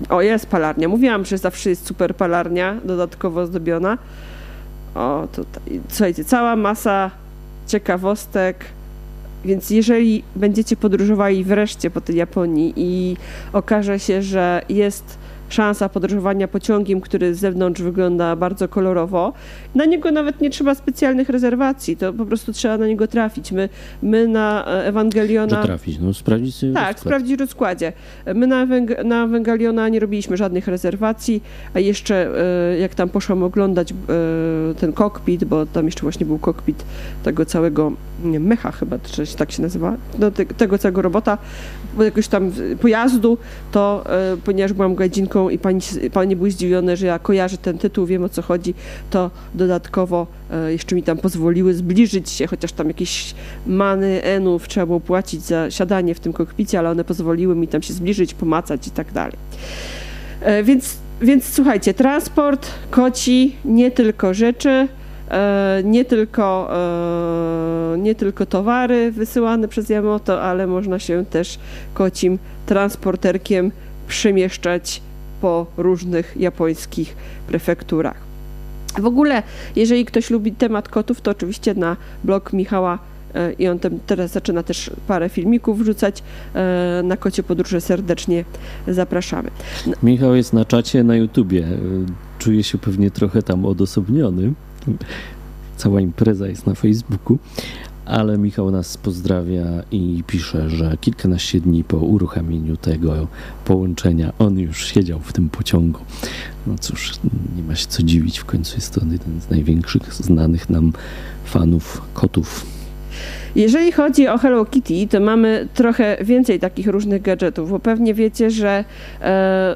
O, jest palarnia. Mówiłam, że zawsze jest super palarnia, dodatkowo zdobiona. O, tutaj. Słuchajcie, cała masa ciekawostek. Więc jeżeli będziecie podróżowali wreszcie po tej Japonii i okaże się, że jest szansa podróżowania pociągiem, który z zewnątrz wygląda bardzo kolorowo. Na niego nawet nie trzeba specjalnych rezerwacji, to po prostu trzeba na niego trafić. My, my na Ewangeliona... Że trafić, no sprawdzić sobie Tak, rozkład. sprawdzić rozkładzie. My na, na Ewangeliona nie robiliśmy żadnych rezerwacji, a jeszcze e, jak tam poszłam oglądać e, ten kokpit, bo tam jeszcze właśnie był kokpit tego całego nie, mecha chyba, czy tak się nazywa, no, te, tego całego robota, jakoś tam pojazdu, to e, ponieważ byłam gadzinką i pani, pani były zdziwione, że ja kojarzę ten tytuł, wiem o co chodzi, to dodatkowo e, jeszcze mi tam pozwoliły zbliżyć się, chociaż tam jakieś many enów trzeba było płacić za siadanie w tym kokpicie, ale one pozwoliły mi tam się zbliżyć, pomacać i tak dalej. E, więc, więc słuchajcie, transport, koci, nie tylko rzeczy, E, nie tylko, nie tylko towary wysyłane przez Yamato, ale można się też kocim transporterkiem przemieszczać po różnych japońskich prefekturach. W ogóle, jeżeli ktoś lubi temat kotów, to oczywiście na blog Michała e, i on teraz zaczyna też parę filmików wrzucać na Kocie Podróże. Serdecznie zapraszamy. Michał jest na czacie na YouTubie. Czuje się pewnie trochę tam odosobniony. Cała impreza jest na Facebooku, ale Michał nas pozdrawia i pisze, że kilkanaście dni po uruchomieniu tego połączenia on już siedział w tym pociągu. No cóż, nie ma się co dziwić, w końcu jest to jeden z największych znanych nam fanów kotów. Jeżeli chodzi o Hello Kitty, to mamy trochę więcej takich różnych gadżetów, bo pewnie wiecie, że e,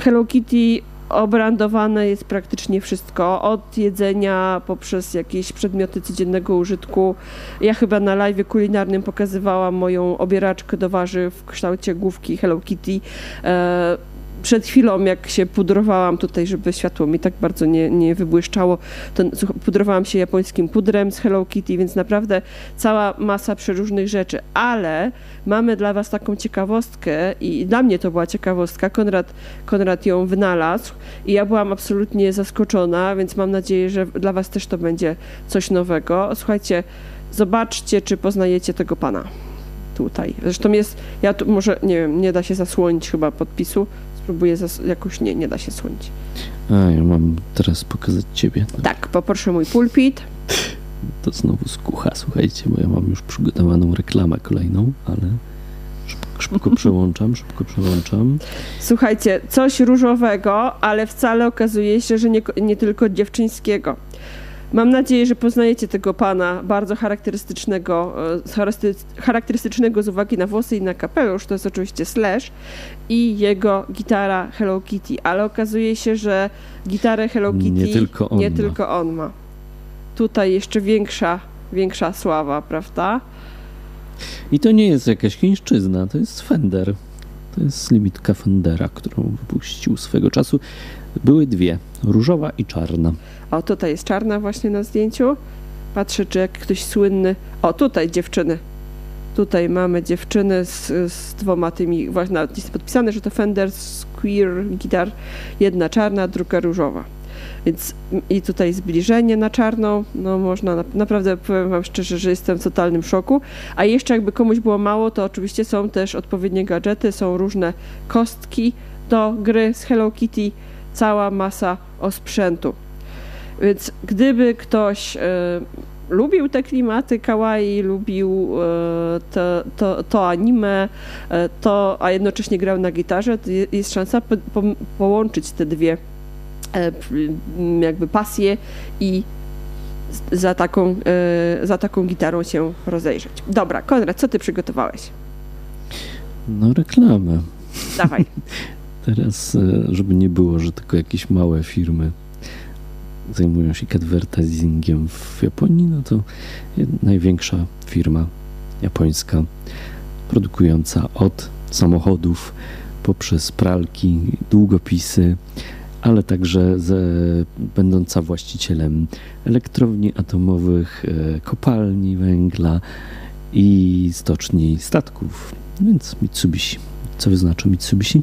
Hello Kitty obrandowane jest praktycznie wszystko, od jedzenia poprzez jakieś przedmioty codziennego użytku. Ja chyba na live kulinarnym pokazywałam moją obieraczkę do warzyw w kształcie główki Hello Kitty. Przed chwilą, jak się pudrowałam tutaj, żeby światło mi tak bardzo nie, nie wybłyszczało, to pudrowałam się japońskim pudrem z Hello Kitty, więc naprawdę cała masa przeróżnych rzeczy, ale mamy dla Was taką ciekawostkę i dla mnie to była ciekawostka, Konrad, Konrad ją wynalazł i ja byłam absolutnie zaskoczona, więc mam nadzieję, że dla Was też to będzie coś nowego. Słuchajcie, zobaczcie, czy poznajecie tego pana tutaj. Zresztą jest, ja tu może, nie wiem, nie da się zasłonić chyba podpisu, spróbuję jakoś, nie, nie da się słonić. A, ja mam teraz pokazać ciebie. No. Tak, poproszę mój pulpit. To znowu skucha, słuchajcie, bo ja mam już przygotowaną reklamę kolejną, ale szybko, szybko przełączam, szybko przełączam. Słuchajcie, coś różowego, ale wcale okazuje się, że nie, nie tylko dziewczyńskiego. Mam nadzieję, że poznajecie tego pana bardzo charakterystycznego, e, charakterystycznego z uwagi na włosy i na kapelusz. To jest oczywiście Slash i jego gitara Hello Kitty, ale okazuje się, że gitarę Hello Kitty nie tylko on, nie ma. Tylko on ma. Tutaj jeszcze większa, większa sława, prawda? I to nie jest jakaś chińszczyzna, to jest Fender. To jest limitka Fendera, którą wypuścił swego czasu. Były dwie, różowa i czarna. O, tutaj jest czarna właśnie na zdjęciu. Patrzę, czy jak ktoś słynny... O, tutaj dziewczyny. Tutaj mamy dziewczyny z, z dwoma tymi, właśnie jest podpisane, że to Fender Square Guitar, jedna czarna, druga różowa. Więc i tutaj zbliżenie na czarną, no można, naprawdę powiem wam szczerze, że jestem w totalnym szoku. A jeszcze jakby komuś było mało, to oczywiście są też odpowiednie gadżety, są różne kostki do gry z Hello Kitty, cała masa osprzętu. Więc gdyby ktoś e, lubił te klimaty kawaii, lubił e, to, to, to anime, e, to, a jednocześnie grał na gitarze, to jest szansa po, po, połączyć te dwie jakby pasje i za taką, za taką gitarą się rozejrzeć. Dobra, Konrad, co ty przygotowałeś? No reklamę. Dawaj. Teraz, żeby nie było, że tylko jakieś małe firmy zajmują się advertisingiem w Japonii, no to największa firma japońska produkująca od samochodów poprzez pralki, długopisy, ale także z, będąca właścicielem elektrowni atomowych, e, kopalni węgla i stoczni statków. Więc Mitsubishi. Co wyznacza Mitsubishi?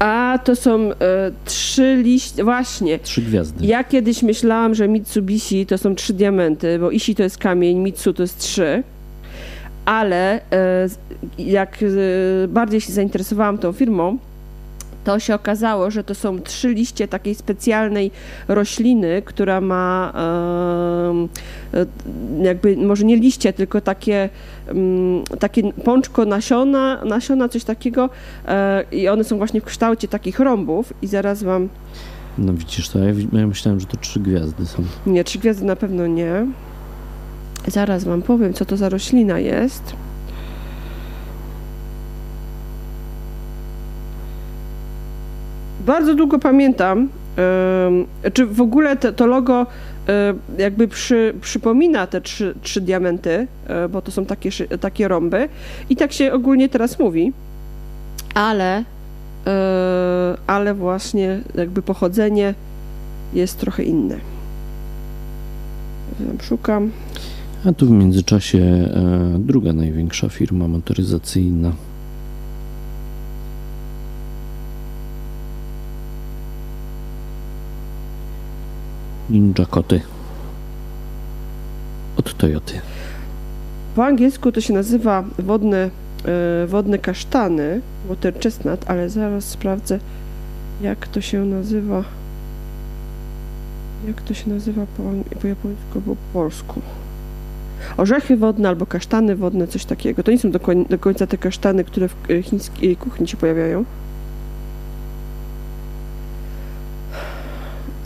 A to są e, trzy liście, właśnie. Trzy gwiazdy. Ja kiedyś myślałam, że Mitsubishi to są trzy diamenty, bo Ishi to jest kamień, Mitsu to jest trzy. Ale e, jak e, bardziej się zainteresowałam tą firmą, to się okazało, że to są trzy liście takiej specjalnej rośliny, która ma e, jakby, może nie liście, tylko takie, takie pączko nasiona, nasiona, coś takiego e, i one są właśnie w kształcie takich rąbów i zaraz wam... No widzisz to, ja myślałem, że to trzy gwiazdy są. Nie, trzy gwiazdy na pewno nie. Zaraz wam powiem, co to za roślina jest. Bardzo długo pamiętam, czy w ogóle te, to logo jakby przy, przypomina te trzy, trzy diamenty, e, bo to są takie, takie rąby i tak się ogólnie teraz mówi, ale, e, ale właśnie jakby pochodzenie jest trochę inne. Szukam. A tu w międzyczasie e, druga największa firma motoryzacyjna Ninja koty. Od Toyoty. Po angielsku to się nazywa wodne, wodne kasztany, water chestnut, ale zaraz sprawdzę, jak to się nazywa. Jak to się nazywa po, po japońsku, po polsku. Orzechy wodne albo kasztany wodne, coś takiego. To nie są do, do końca te kasztany, które w e, chińskiej kuchni się pojawiają.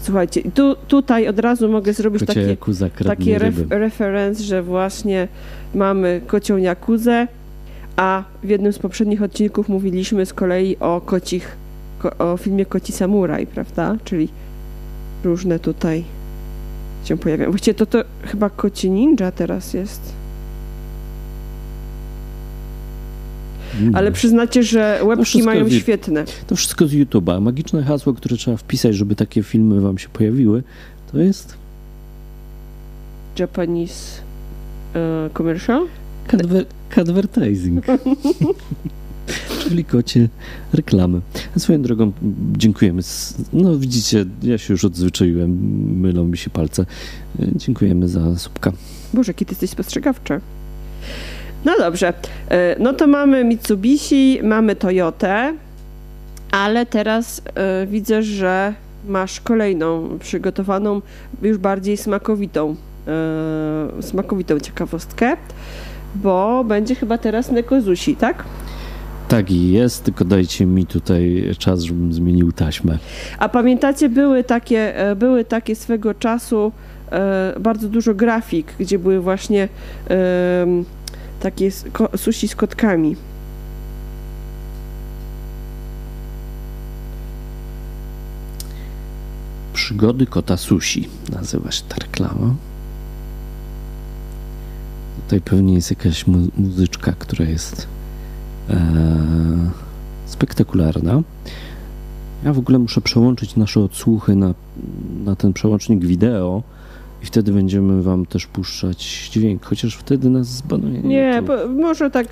Słuchajcie, tu, tutaj od razu mogę zrobić takie, taki ref, referenc, że właśnie mamy kocią jakuzę, a w jednym z poprzednich odcinków mówiliśmy z kolei o kocich, o filmie Koci Samuraj, prawda? Czyli różne tutaj się pojawiają. Właściwie to, to chyba Koci Ninja teraz jest. Ale przyznacie, że łebki no mają świetne. To wszystko z YouTube'a. Magiczne hasło, które trzeba wpisać, żeby takie filmy wam się pojawiły, to jest... Japanese uh, commercial? Adver advertising. Czyli kocie reklamy. A swoją drogą dziękujemy. No widzicie, ja się już odzwyczaiłem, mylą mi się palce. Dziękujemy za słupka. Boże, kiedy jesteś spostrzegawczy. No dobrze, e, no to mamy Mitsubishi, mamy Toyotę, ale teraz y, widzę, że masz kolejną przygotowaną, już bardziej smakowitą, y, smakowitą ciekawostkę, bo będzie chyba teraz Nekozushi, tak? Tak i jest, tylko dajcie mi tutaj czas, żebym zmienił taśmę. A pamiętacie, były takie, e, były takie swego czasu e, bardzo dużo grafik, gdzie były właśnie e, takie sushi z kotkami. Przygody kota sushi nazywa się ta reklama. Tutaj pewnie jest jakaś mu- muzyczka, która jest e, spektakularna. Ja w ogóle muszę przełączyć nasze odsłuchy na, na ten przełącznik wideo i wtedy będziemy wam też puszczać dźwięk, chociaż wtedy nas zbanuje. Nie, po, może tak.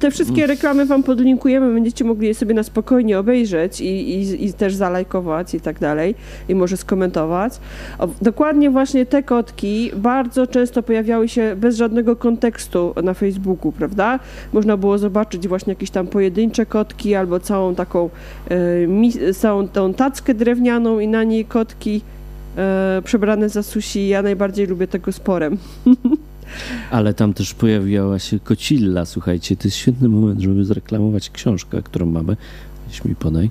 Te wszystkie reklamy wam podlinkujemy, będziecie mogli je sobie na spokojnie obejrzeć i, i, i też zalajkować i tak dalej, i może skomentować. O, dokładnie właśnie te kotki bardzo często pojawiały się bez żadnego kontekstu na Facebooku, prawda? Można było zobaczyć właśnie jakieś tam pojedyncze kotki albo całą taką, e, mi, całą tą tackę drewnianą i na niej kotki e, przebrane za sushi. Ja najbardziej lubię tego sporem. Ale tam też pojawiała się kocilla, słuchajcie, to jest świetny moment, żeby zreklamować książkę, którą mamy. Weź mi podaj.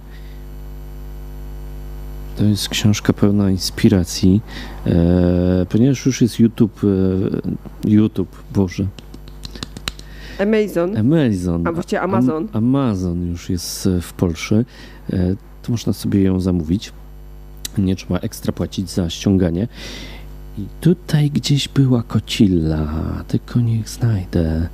To jest książka pełna inspiracji, e, ponieważ już jest YouTube, e, YouTube, Boże, Amazon. Amazon. A właściwie Amazon. Am, Amazon już jest e, w Polsce, e, to można sobie ją zamówić. Nie trzeba ekstra płacić za ściąganie. I tutaj gdzieś była kocilla, tylko niech znajdę.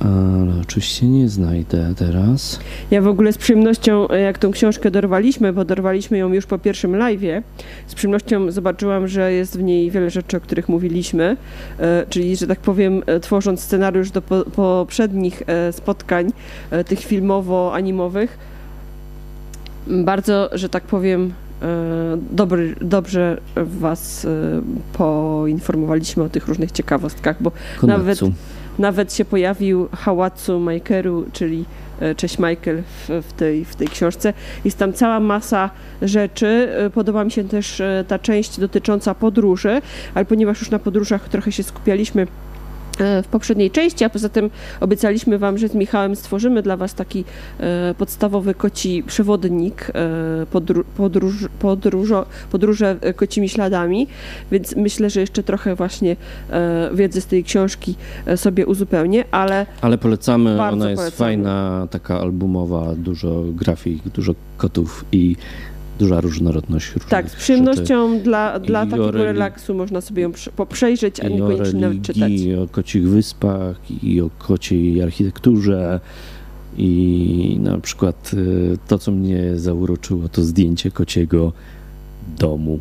Ale oczywiście nie znajdę teraz. Ja w ogóle z przyjemnością, e, jak tą książkę dorwaliśmy, bo dorwaliśmy ją już po pierwszym live'ie, z przyjemnością zobaczyłam, że jest w niej wiele rzeczy, o których mówiliśmy, e, czyli, że tak powiem, e, tworząc scenariusz do po, poprzednich spotkań, tych filmowo-animowych, bardzo, że tak powiem, dobry, dobrze was e, poinformowaliśmy o tych różnych ciekawostkach, bo Nawet- nawet się pojawił Hałatsu Majkeru, czyli e, Cześć Michael w, w, tej, w tej książce. Jest tam cała masa rzeczy. E, Podoba mi się też e, ta część dotycząca podróży, ale ponieważ już na podróżach trochę się skupialiśmy e, w poprzedniej części, a poza tym obiecaliśmy Wam, że z Michałem stworzymy dla Was taki e, podstawowy koci przewodnik e, podru, podróż, podróżo, podróże e, kocimi śladami, więc myślę, że jeszcze trochę właśnie e, wiedzy z tej książki e, sobie uzupełnię, ale Ale polecamy, ona jest polecamy. fajna, taka albumowa, dużo grafik, dużo kotów i duża różnorodność tak, z rzeczy. przyjemnością dla, dla I o takiego relaksu można sobie ją prze- po- przejrzeć, a niekoniecznie nawet czytać. i o kocich wyspach, i o kociej architekturze. I na przykład y, to, co mnie zauroczyło, to zdjęcie kociego domu.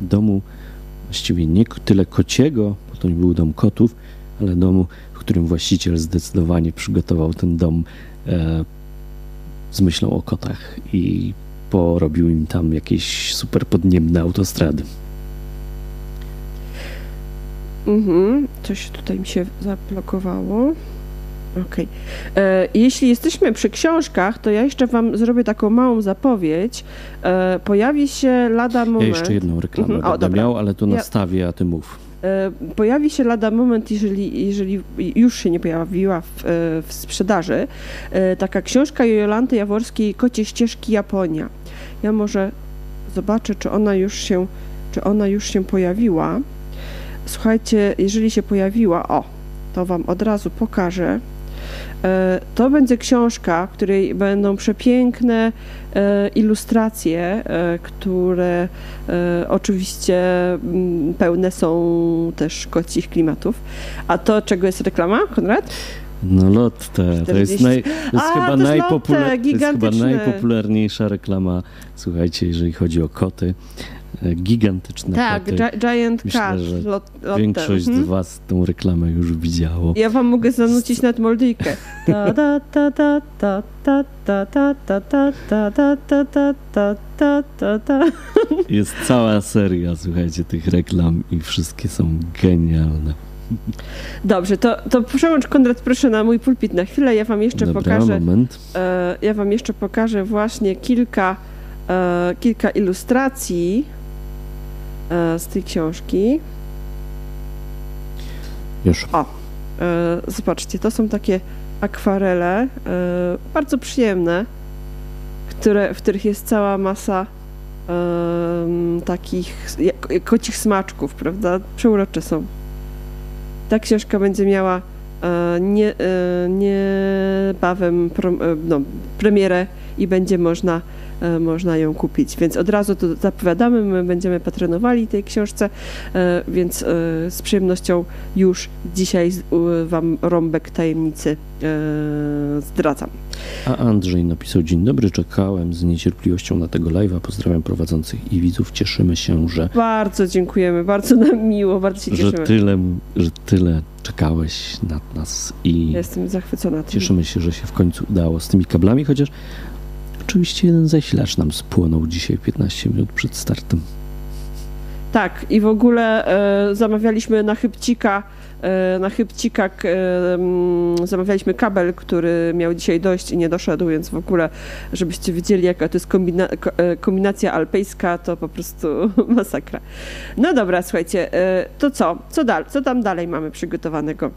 Domu właściwie nie tyle kociego, bo to nie był dom kotów, ale domu, w którym właściciel zdecydowanie przygotował ten dom e, z myślą o kotach i porobił im tam jakieś super podniebne autostrady. Mhm, coś tutaj mi się zablokowało. Okej. E, Jeśli jesteśmy przy książkach, to ja jeszcze Wam zrobię taką małą zapowiedź. E, pojawi się lada Ja moment. jeszcze jedną reklamę Mhm, o, będę dobra. miał, ale to Ja- nastawię, a ty mów. E, Pojawi się lada moment, jeżeli, jeżeli już się nie pojawiła w, e, w sprzedaży, e, taka książka Jolanty Jaworskiej Kocie ścieżki Japonia. Ja może zobaczę, czy ona już się, czy ona już się pojawiła. Słuchajcie, jeżeli się pojawiła, o, to Wam od razu pokażę. E, To będzie książka, w której będą przepiękne e, ilustracje, e, które oczywiście mm, pełne są też kocich klimatów. A to, czego jest reklama, Konrad? No Lotte, to jest, 40. naj, to jest, A, chyba, to najpopular- to jest chyba najpopularniejsza reklama, słuchajcie, jeżeli chodzi o koty. E, Gigantyczne tak, koty. Gi- Giant Myślę, Cat. że Lot, Lotte. Większość Mhm. z was tą reklamę już widziało. Ja wam mogę zanucić nawet moldyjkę. Ta ta ta ta ta ta ta ta ta ta ta ta ta ta ta ta ta ta Jest cała seria, słuchajcie, tych reklam i wszystkie są genialne. Dobrze, to, to przełącz Konrad proszę na mój pulpit na chwilę. Ja wam jeszcze Dobra, pokażę. moment. E, ja wam jeszcze pokażę właśnie kilka, e, kilka ilustracji e, z tej książki. Już. E, zobaczcie, to są takie akwarele, e, bardzo przyjemne, które, w których jest cała masa e, takich kocich smaczków, prawda? Przeurocze są. Ta książka będzie miała e, nie, niebawem pro, no, premierę i będzie można E, można ją kupić. Więc od razu to zapowiadamy, my będziemy patronowali tej książce, e, więc e, z przyjemnością już dzisiaj Wam rąbek tajemnicy zdradzam. A Andrzej napisał: Dzień dobry, czekałem z niecierpliwością na tego live'a. Pozdrawiam prowadzących i widzów. Cieszymy się, że. Bardzo dziękujemy, bardzo nam miło, bardzo się cieszymy. Że tyle, że tyle czekałeś na nas i. Jestem zachwycona. Tym. Cieszymy się, że się w końcu udało z tymi kablami, chociaż oczywiście jeden zasilacz nam spłonął dzisiaj 15 minut przed startem. Tak, i w ogóle e, zamawialiśmy na chybcika, e, na chybcika e, zamawialiśmy kabel, który miał dzisiaj dojść i nie doszedł, więc w ogóle, żebyście wiedzieli, jaka to jest kombina e, kombinacja alpejska, to po prostu masakra. No dobra, słuchajcie, e, to co? Co, dal co tam dalej mamy przygotowanego?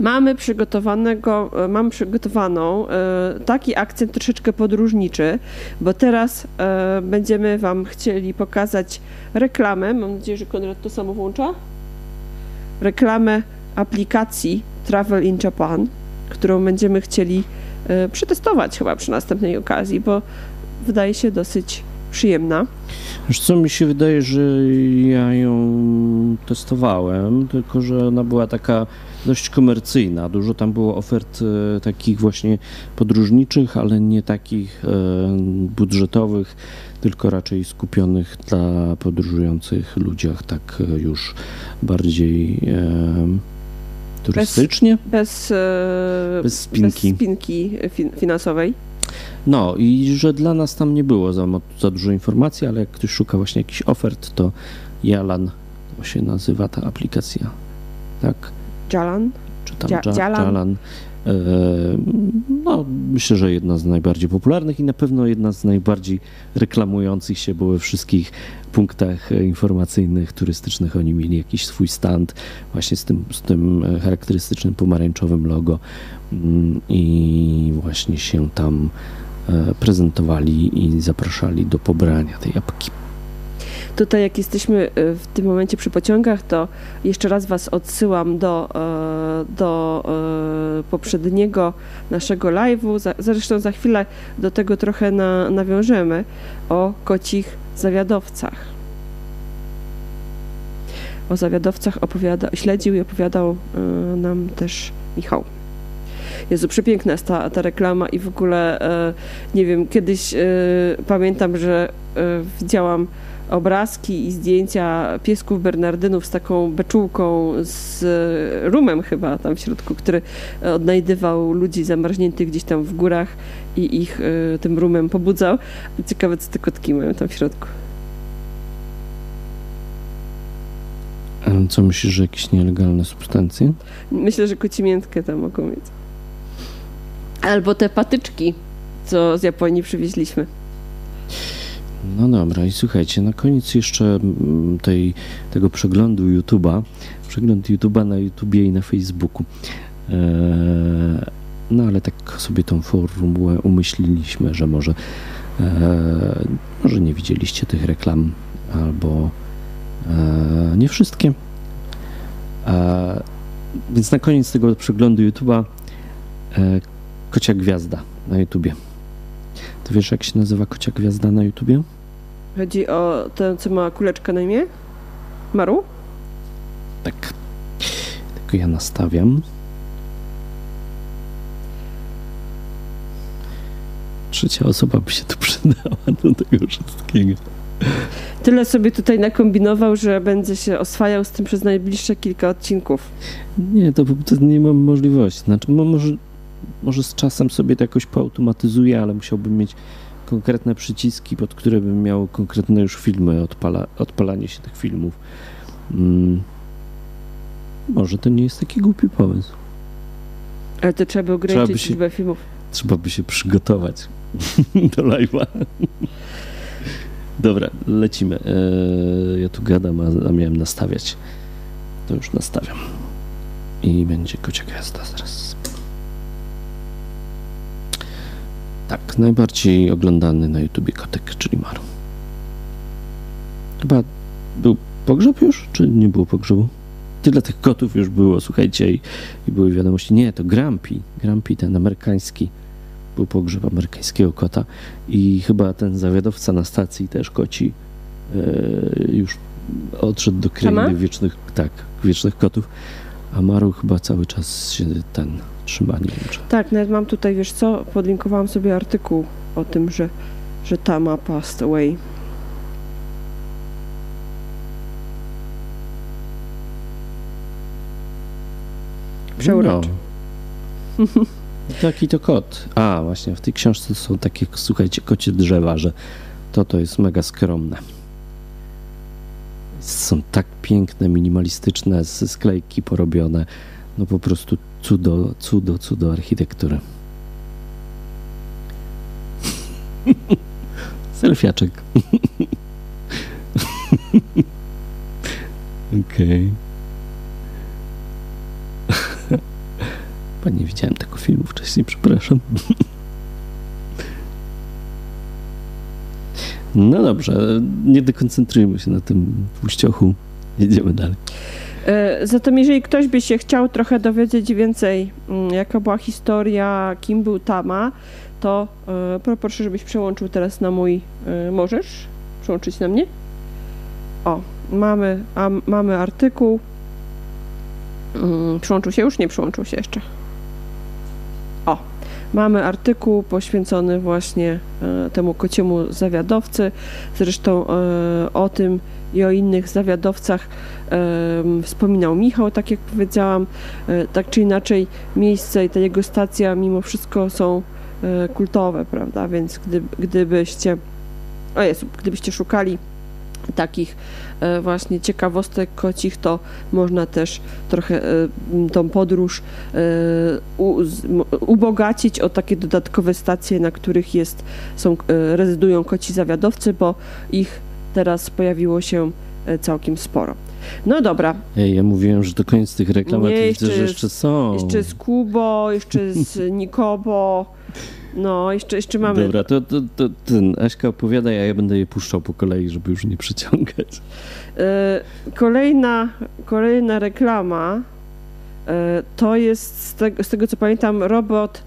Mamy przygotowanego, e, mam przygotowaną e, taki akcent troszeczkę podróżniczy, bo teraz e, będziemy Wam chcieli pokazać reklamę. Mam nadzieję, że Konrad to samo włącza. Reklamę aplikacji Travel in Japan, którą będziemy chcieli przetestować chyba przy następnej okazji, bo wydaje się dosyć przyjemna. Wiesz co, mi się wydaje, że ja ją testowałem, tylko że ona była taka dość komercyjna. Dużo tam było ofert e, takich właśnie podróżniczych, ale nie takich e, budżetowych, tylko raczej skupionych dla podróżujących ludziach, tak e, już bardziej turystycznie. Bez, bez, bez spinki, bez spinki finansowej. No i że dla nas tam nie było za, za dużo informacji, ale jak ktoś szuka właśnie jakichś ofert, to Jalan to się nazywa ta aplikacja. Tak? Jalan? Czy tam ja, Jalan? Jalan. E, no, myślę, że jedna z najbardziej popularnych i na pewno jedna z najbardziej reklamujących się, bo we wszystkich punktach informacyjnych, turystycznych oni mieli jakiś swój stand właśnie z tym, z tym charakterystycznym pomarańczowym logo mm, i właśnie się tam e, prezentowali i zapraszali do pobrania tej apki. Tutaj jak jesteśmy e, w tym momencie przy pociągach, to jeszcze raz Was odsyłam do, e, do e, poprzedniego naszego live'u. Zresztą za chwilę do tego trochę na, nawiążemy o kocich zawiadowcach. O zawiadowcach opowiada, śledził i opowiadał nam też Michał. Jezu, przepiękna jest ta, ta reklama i w ogóle nie wiem, kiedyś pamiętam, że widziałam obrazki i zdjęcia piesków bernardynów z taką beczułką z rumem chyba tam w środku, który odnajdywał ludzi zamarzniętych gdzieś tam w górach i ich y, tym rumem pobudzał. Ciekawe, co te kotki mają tam w środku. Co myślisz, że jakieś nielegalne substancje? Myślę, że kocimiętkę tam mogą mieć. Albo te patyczki, co z Japonii przywieźliśmy. No dobra, i słuchajcie, na koniec jeszcze mm, tej, tego przeglądu YouTube'a, przegląd YouTube'a na YouTubie i na Facebooku. Eee, no ale tak sobie tą formułę umyśliliśmy, że może, eee, może nie widzieliście tych reklam, albo eee, nie wszystkie. Eee, więc na koniec tego przeglądu YouTube'a e, kocia gwiazda na YouTubie. To wiesz, jak się nazywa kocia gwiazda na YouTubie? Chodzi o ten, co ma kuleczkę na imię? Maru? Tak. Tylko ja nastawiam. Trzecia osoba by się tu przydała do tego wszystkiego. Tyle sobie tutaj nakombinował, że będzie się oswajał z tym przez najbliższe kilka odcinków. Nie, to, to nie mam możliwości. Znaczy, może, może z czasem sobie to jakoś poautomatyzuję, ale musiałbym mieć konkretne przyciski, pod które bym miał konkretne już filmy, odpala, odpalanie się tych filmów. Hmm. Może to nie jest taki głupi pomysł. Ale to trzeba by ograniczyć trzeba liczbę filmów. Trzeba by się przygotować do live'a. Dobra, lecimy. Eee, ja tu gadam, a, miałem nastawiać. To już nastawiam. I będzie kocia gwiazda zaraz. Tak, najbardziej oglądany na YouTubie kotek, czyli Maru. Chyba był pogrzeb już, czy nie było pogrzebu? Tyle tych kotów już było, słuchajcie, i, i były wiadomości. Nie, to Grumpy, Grumpy, ten amerykański, był pogrzeb amerykańskiego kota i chyba ten zawiadowca na stacji też koci e, już odszedł do krainy wiecznych, tak, wiecznych kotów, a Maru chyba cały czas się ten trzyma, nie wiem czy... Tak, nawet mam tutaj, wiesz co, podlinkowałam sobie artykuł o tym, że, że Tama passed away. Przeuroczo. No. Taki to kot. A, właśnie, w tej książce są takie, słuchajcie, kocie drzewa, że to to jest mega skromne. Są tak piękne, minimalistyczne, ze sklejki porobione. No po prostu cudo, cudo, cudo architektury. Selfiaczek. Okej. Okay. nie widziałem tego filmu wcześniej, przepraszam. No dobrze, nie dekoncentrujmy się na tym tłuściochu. Jedziemy dalej. E, zatem jeżeli ktoś by się chciał trochę dowiedzieć więcej, mm, jaka była historia, kim był Tama, to e, proszę, żebyś przełączył teraz na mój... E, możesz przełączyć na mnie? O, mamy, a, mamy artykuł. Mm, przyłączył się już? Nie przyłączył się jeszcze. O, mamy artykuł poświęcony właśnie temu kociemu zawiadowcy. Zresztą o tym i o innych zawiadowcach wspominał Michał, tak jak powiedziałam, e, tak czy inaczej miejsce i ta jego stacja mimo wszystko są e, kultowe, prawda, więc gdy, gdybyście, o Jezu, gdybyście szukali takich e, właśnie ciekawostek kocich, to można też trochę tą podróż ubogacić o takie dodatkowe stacje, na których jest, są, rezydują koci zawiadowcy, bo ich teraz pojawiło się całkiem sporo. No dobra. Ej, ja mówiłem, że to koniec tych reklam, a ty widzę, że jeszcze są. Jeszcze z Kubo, jeszcze z Nikobo. No, jeszcze, jeszcze mamy. Dobra, to, to, to ten Aśka opowiada, a ja będę je puszczał po kolei, żeby już nie przeciągać. E, kolejna, kolejna reklama e, to jest z z tego co pamiętam robot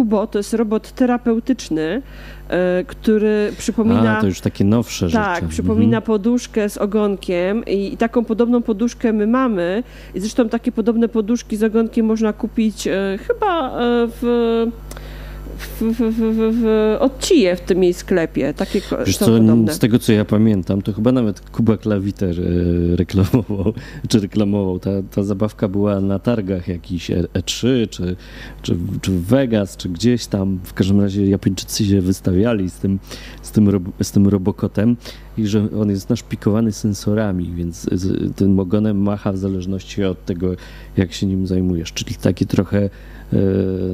Kubo, to jest robot terapeutyczny, E, który przypomina... A, to już takie nowsze tak, rzeczy. Tak, przypomina mhm. poduszkę z ogonkiem i, i, taką podobną poduszkę my mamy. I zresztą takie podobne poduszki z ogonkiem można kupić e, chyba e, w w, w, w, w Odcije w tym jej sklepie. Takie Wiesz co, podobne. z tego co ja pamiętam, to chyba nawet Kuba Klawiter e, reklamował, czy reklamował. Ta, ta zabawka była na targach jakiś E3, e czy, czy, czy w Vegas, czy gdzieś tam. W każdym razie Japończycy się wystawiali z tym, z tym, z tym robokotem i że on jest naszpikowany sensorami, więc tym ogonem macha w zależności od tego, jak się nim zajmujesz. Czyli taki trochę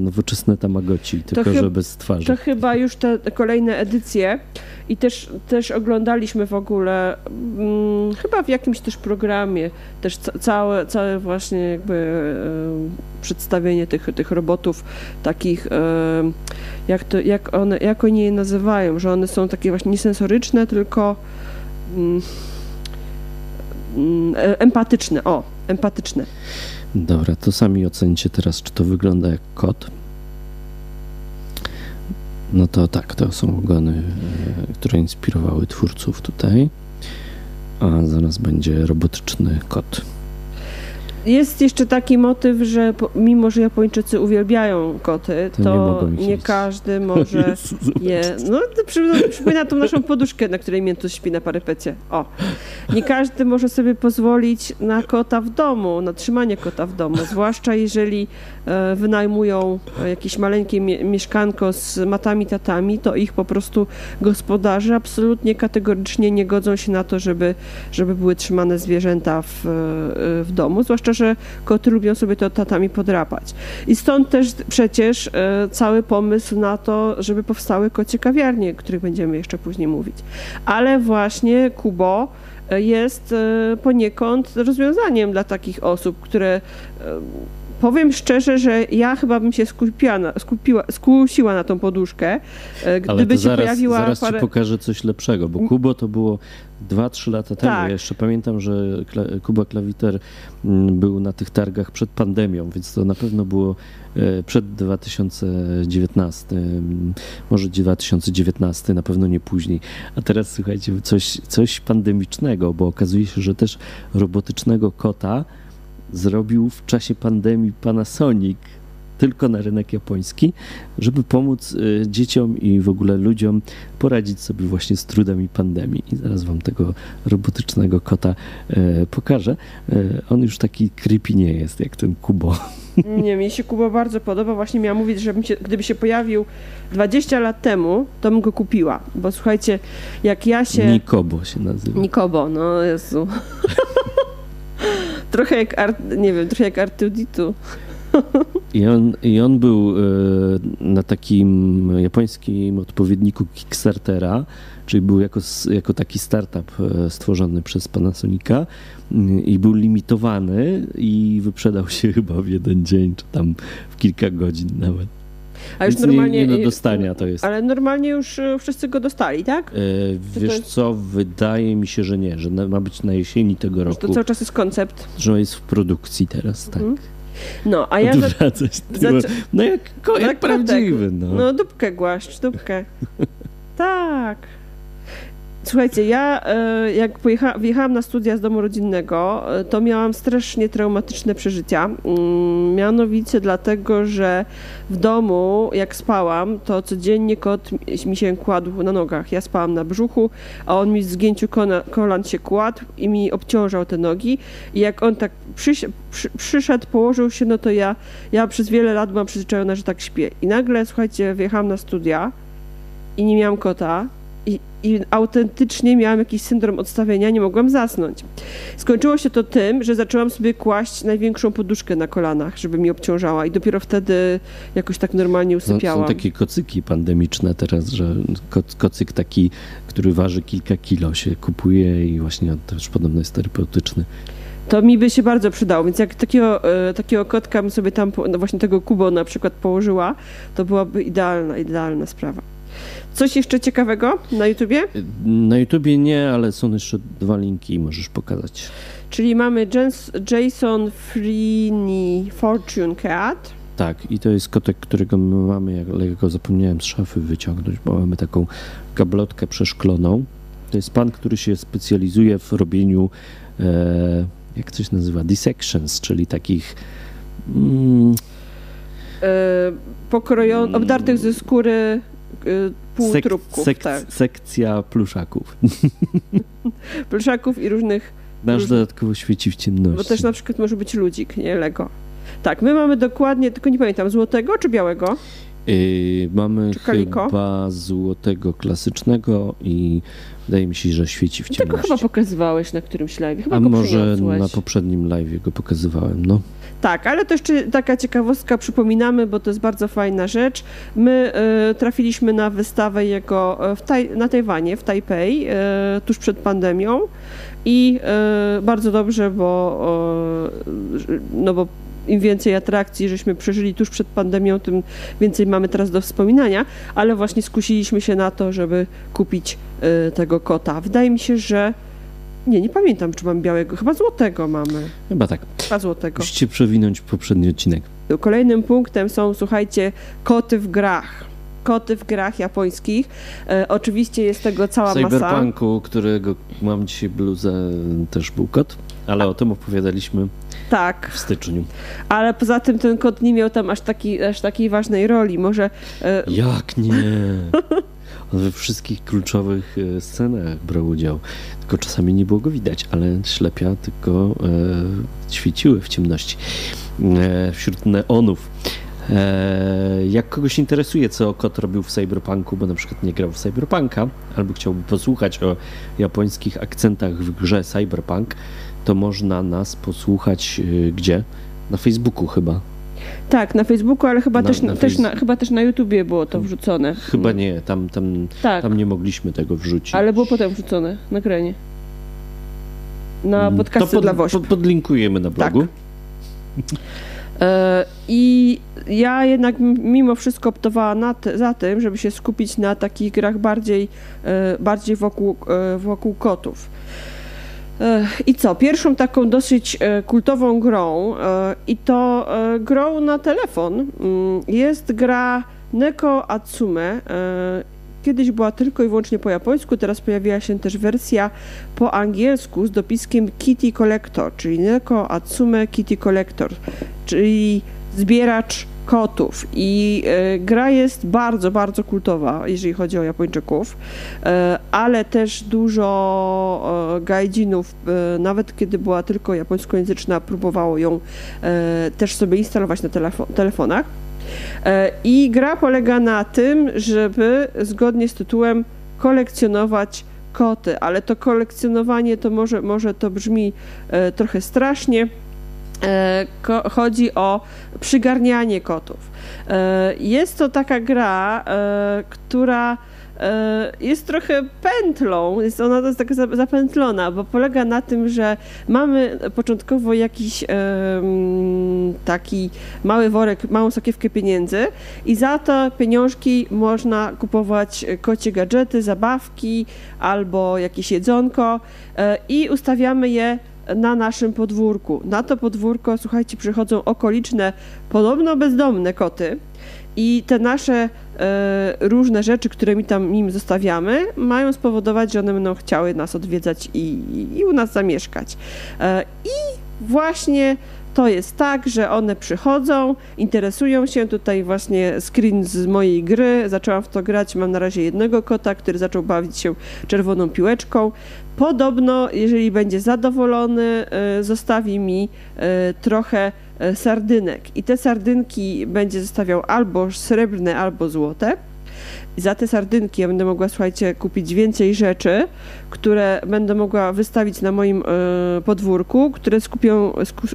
nowoczesne Tamagotchi, tylko że bez twarzy. To chyba już te kolejne edycje i też, też oglądaliśmy w ogóle, hmm, chyba w jakimś też programie, też całe, całe właśnie jakby e, przedstawienie tych, tych robotów takich, e, jak, to, jak, one, jak oni je nazywają, że one są takie właśnie niesensoryczne, tylko hmm, empatyczne, o, empatyczne. Dobra, to sami ocencie teraz, czy to wygląda jak kot. No to tak, to są ogony, e, które inspirowały twórców tutaj. A zaraz będzie robotyczny kot. Jest jeszcze taki motyw, że mimo, że Japończycy uwielbiają koty, to, to nie, nie każdy może je... No, to przypomina tą naszą poduszkę, na której Miętus śpi na parapecie. O. Nie każdy może sobie pozwolić na kota w domu, na trzymanie kota w domu, zwłaszcza jeżeli e, wynajmują jakieś maleńkie mieszkanko z matami, tatami, to ich po prostu gospodarze absolutnie kategorycznie nie godzą się na to, żeby, żeby były trzymane zwierzęta w, e, w domu, zwłaszcza, że koty lubią sobie to tatami podrapać. I stąd też przecież e, cały pomysł na to, żeby powstały kocie kawiarnie, o których będziemy jeszcze później mówić. Ale właśnie Kubo e, jest e, poniekąd rozwiązaniem dla takich osób, które powiem szczerze, że ja chyba bym się skupiła na, skupiła, skusiła na tą poduszkę, e, gdyby Ale to się zaraz, pojawiła zaraz parę... ci pokażę coś lepszego, bo Kubo to było 2-3 lata temu. Tak. Ja jeszcze pamiętam, że Kuba Klawiter mm, był na tych targach przed pandemią, więc to na pewno było e, przed 2019, mm, może 2019, na pewno nie później. A teraz słuchajcie, coś, coś pandemicznego, bo okazuje się, że też robotycznego kota zrobił w czasie pandemii Panasonic tylko na rynek japoński, żeby pomóc y, dzieciom i w ogóle ludziom poradzić sobie właśnie z trudami pandemii. I zaraz wam tego robotycznego kota e, pokażę. E, on już taki creepy nie jest, jak ten Kubo. Nie, mi się Kuba bardzo podoba. Właśnie miałam mówić, że się, gdyby się pojawił 20 lat temu, to bym go kupiła. Bo słuchajcie, jak ja się... Nikobo się nazywa. Nikobo, no Jezu. trochę jak, Art, nie wiem, trochę jak Artuditu. I on, I on był e, na takim japońskim odpowiedniku Kickstartera, czyli był jako, jako taki startup e, stworzony przez Panasonica i był limitowany i wyprzedał się chyba w jeden dzień, czy tam w kilka godzin nawet. A już normalnie... nie, nie do dostania to jest. Ale normalnie już y, wszyscy go dostali, tak? E, wiesz jest- co, wydaje mi się, że nie, że ma być na jesieni tego Że roku, to cały czas jest koncept. że jest w produkcji teraz, tak. Mhm. No, a ja... Za... Odwracać zaczę- no jak, No jak jak prawdziwy, no. No, dupkę głaszcz, dupkę. tak. Słuchajcie, ja e, jak pojecha, wjechałam na studia z domu rodzinnego, e, to miałam strasznie traumatyczne przeżycia. Mm, Mianowicie dlatego, że w domu, jak spałam, to codziennie kot mi- się kładł na nogach. Ja spałam na brzuchu, a on mi w zgięciu kolan się kładł i mi obciążał te nogi. I jak on tak przyszedł, położył się, no to ja, ja przez wiele lat byłam przyzwyczajona, że tak śpię. I nagle, słuchajcie, wjechałam na studia i nie miałam kota. I, I autentycznie miałam jakiś syndrom odstawienia, nie mogłam zasnąć. Skończyło się to tym, że zaczęłam sobie kłaść największą poduszkę na kolanach, żeby mi obciążała i dopiero wtedy jakoś tak normalnie No, są usypiałam. takie kocyki pandemiczne teraz, że koc, kocyk taki, który waży kilka kilo się kupuje i właśnie on też podobno jest terapeutyczny. To mi by się bardzo przydało, więc jak takiego, e, takiego kotka bym sobie tam, no właśnie tego kubo na przykład położyła, to byłaby idealna, idealna sprawa. Coś jeszcze ciekawego na YouTubie? Na YouTubie nie, ale są jeszcze dwa linki i możesz pokazać. Czyli mamy Jens, Jason Freeney Fortune Cat. Tak, i to jest kotek, którego my mamy, jak- ale go zapomniałem z szafy wyciągnąć, bo mamy taką gablotkę przeszkloną. To jest pan, który się specjalizuje w robieniu, e, jak coś nazywa, dissections, czyli takich mm, E, pokrojon, obdartych ze skóry półtrupków, sek- tak. sekcja pluszaków. Pluszaków i różnych, Nasz Róż- dodatkowo świeci w ciemności. bo też na przykład może być ludzik, nie Lego. Tak, my mamy dokładnie, tylko nie pamiętam, złotego czy białego? Yy, mamy chyba złotego klasycznego i wydaje mi się, że świeci w Tego ciemności. chyba pokazywałeś na którymś live. Chyba A może na poprzednim live go pokazywałem, no. Tak, ale to jeszcze taka ciekawostka, przypominamy, bo to jest bardzo fajna rzecz. My e, trafiliśmy na wystawę jego e, taj, na Tajwanie, w Tajpej, e, tuż przed pandemią i e, bardzo dobrze, bo, no bo im więcej atrakcji żeśmy przeżyli tuż przed pandemią, tym więcej mamy teraz do wspominania, ale właśnie skusiliśmy się na to, żeby kupić tego kota. Wydaje mi się, że nie, nie pamiętam, czy mam białego, chyba złotego mamy. Chyba tak. Chyba złotego. Musicie przewinąć poprzedni odcinek. Kolejnym punktem są, słuchajcie, koty w grach. Koty w grach japońskich. E, oczywiście jest tego cała W masa. Cyberpunku, którego mam dzisiaj bluzę, też był kot, ale o tym opowiadaliśmy Tak, w styczniu. ale poza tym ten kot nie miał tam aż, taki, aż takiej ważnej roli. Może e, Jak nie? On we wszystkich kluczowych e, scenach brał udział. Tylko czasami nie było go widać, ale ślepia tylko e, świeciły w ciemności e, wśród neonów. E, jak kogoś interesuje, co kot robił w Cyberpunku, bo na przykład nie grał w Cyberpunka, albo chciałby posłuchać o japońskich akcentach w grze Cyberpunk, to można nas posłuchać e, gdzie? Na Facebooku chyba. Tak, na Facebooku, ale chyba, Na- też, na też, na, chyba też na YouTubie było to wrzucone. Chyba nie, tam, tam, Tak, tam nie mogliśmy tego wrzucić. ale było potem wrzucone, nagranie. Na Mm, podcasty to pod, dla Wośp. pod, podlinkujemy na blogu. I ja jednak mimo wszystko optowała te, za tym, żeby się skupić na takich grach bardziej, bardziej wokół, wokół kotów. I co? Pierwszą taką dosyć kultową grą, i to grą na telefon, mm, jest gra Neko Atsume. Kiedyś była tylko i wyłącznie po japońsku, teraz pojawiła się też wersja po angielsku z dopiskiem Kitty Collector, czyli Neko Atsume Kitty Collector, czyli zbieracz kotów. I e, gra jest bardzo, bardzo kultowa, jeżeli chodzi o Japończyków, e, ale też dużo e, gajdzinów, nawet kiedy była tylko japońskojęzyczna, próbowało ją też sobie instalować na telefo telefonach. I gra polega na tym, żeby zgodnie z tytułem kolekcjonować koty, ale to kolekcjonowanie to może, może to brzmi trochę strasznie. E, chodzi o przygarnianie kotów. Jest to taka gra, która E, jest trochę pętlą, jest ona jest taka zapętlona, bo polega na tym, że mamy początkowo jakiś taki mały worek, małą sakiewkę pieniędzy i za to pieniążki można kupować kocie gadżety, zabawki albo jakieś jedzonko e, i ustawiamy je na naszym podwórku. Na to podwórko, słuchajcie, przychodzą okoliczne, podobno bezdomne koty i te nasze e, różne rzeczy, które mi tam im zostawiamy, mają spowodować, że one będą chciały nas odwiedzać i, i, i u nas zamieszkać. E, I właśnie to jest tak, że one przychodzą, interesują się. Tutaj właśnie screen z mojej gry. Zaczęłam w to grać. Mam na razie jednego kota, który zaczął bawić się czerwoną piłeczką. Podobno, jeżeli będzie zadowolony, e, zostawi mi e, trochę E, sardynek. I te sardynki będzie zostawiał albo srebrne, albo złote. I za te sardynki ja będę mogła, słuchajcie, kupić więcej rzeczy, które będę mogła wystawić na moim y, podwórku, które skupią,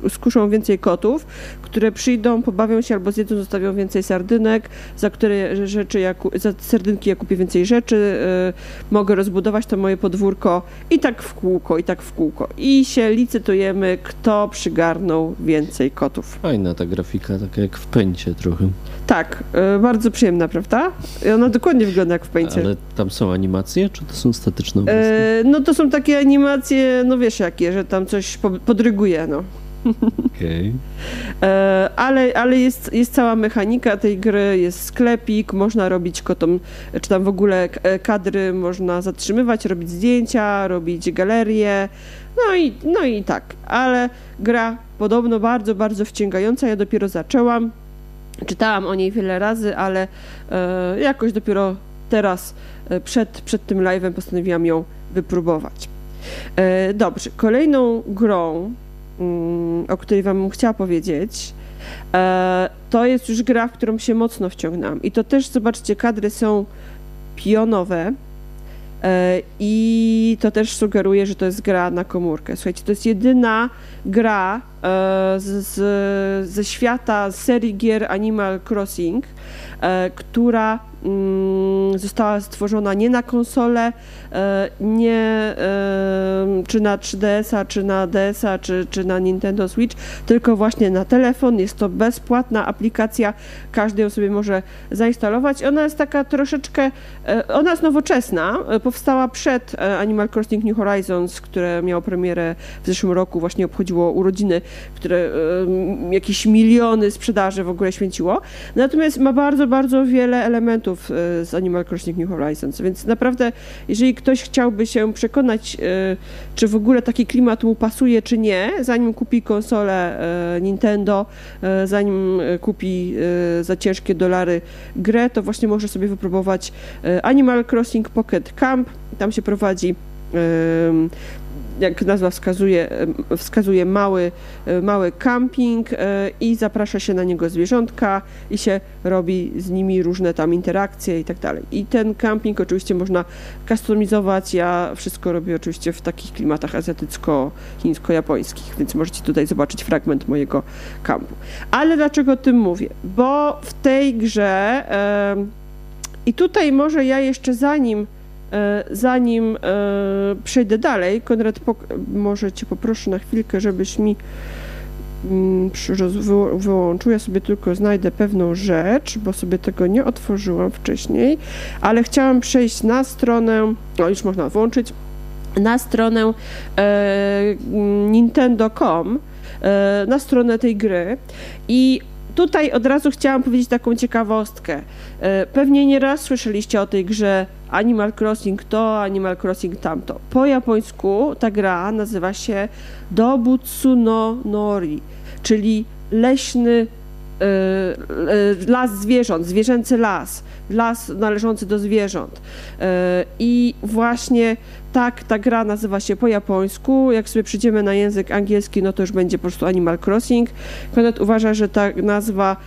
skuszą więcej kotów, które przyjdą, pobawią się albo zjedzą, zostawią więcej sardynek, za które rzeczy ja, za sardynki ja kupię więcej rzeczy, y, mogę rozbudować to moje podwórko i tak w kółko, i tak w kółko. I się licytujemy, kto przygarnął więcej kotów. Fajna ta grafika, taka jak w pęcie trochę. Tak, y, bardzo przyjemna, prawda? I ona dokładnie wygląda jak w pęcie. Ale tam są animacje, czy to są statyczne? E, no to są takie animacje, no wiesz jakie, że tam coś podryguje, no. Okay. E, ale, ale jest, jest cała mechanika tej gry, jest sklepik, można robić kotom, czy tam w ogóle kadry można zatrzymywać, robić zdjęcia, robić galerie, no i, no i tak. Ale gra podobno bardzo, bardzo wciągająca. Ja dopiero zaczęłam. Czytałam o niej wiele razy, ale e, jakoś dopiero teraz, e, przed, przed tym live'em postanowiłam ją wypróbować. E, dobrze, kolejną grą, mm, o której wam chciała powiedzieć, to jest już gra, w którą się mocno wciągnęłam. I to też, zobaczcie, kadry są pionowe, I to też sugeruje, że to jest gra na komórkę. Słuchajcie, to jest jedyna gra e, z, ze świata serii gier Animal Crossing, e, która została stworzona nie na konsolę, e, nie czy na 3DS-a, czy na DS-a, czy, czy na Nintendo Switch, tylko właśnie na telefon. Jest to bezpłatna aplikacja, każdy ją sobie może zainstalować. Ona jest taka troszeczkę, e, ona jest nowoczesna, e, powstała przed Animal Crossing New Horizons, które miało premierę w zeszłym roku, właśnie obchodziło urodziny, które jakieś miliony sprzedaży w ogóle święciło. Natomiast ma bardzo, bardzo wiele elementów E, z Animal Crossing New Horizons. Więc naprawdę, jeżeli ktoś chciałby się przekonać, e, czy w ogóle taki klimat mu pasuje, czy nie, zanim kupi konsolę e, Nintendo, zanim kupi za ciężkie dolary grę, to właśnie może sobie wypróbować Animal Crossing Pocket Camp. Tam się prowadzi jak nazwa wskazuje, wskazuje mały, e, mały camping e, i zaprasza się na niego zwierzątka i się robi z nimi różne tam interakcje i tak dalej. I ten camping oczywiście można kustomizować. Ja wszystko robię oczywiście w takich klimatach azjatycko-chińsko-japońskich, więc możecie tutaj zobaczyć fragment mojego kampu. Ale dlaczego o tym mówię? Bo w tej grze i tutaj może ja jeszcze zanim zanim e, przejdę dalej, Konrad, może cię poproszę na chwilkę, żebyś mi mm, wyłączył. Ja sobie tylko znajdę pewną rzecz, bo sobie tego nie otworzyłam wcześniej, ale chciałam przejść na stronę, o już można włączyć, na stronę e, Nintendo.com, e, na stronę tej gry i tutaj od razu chciałam powiedzieć taką ciekawostkę. E, pewnie nieraz słyszeliście o tej grze Animal Crossing to, Animal Crossing tamto. Po japońsku ta gra nazywa się Dobutsu no Nori, czyli leśny e, e, las zwierząt, zwierzęcy las, las należący do zwierząt. I właśnie tak ta gra nazywa się po japońsku. Jak sobie przyjdziemy na język angielski, no to już będzie po prostu Animal Crossing. Konrad uważa, że ta nazwa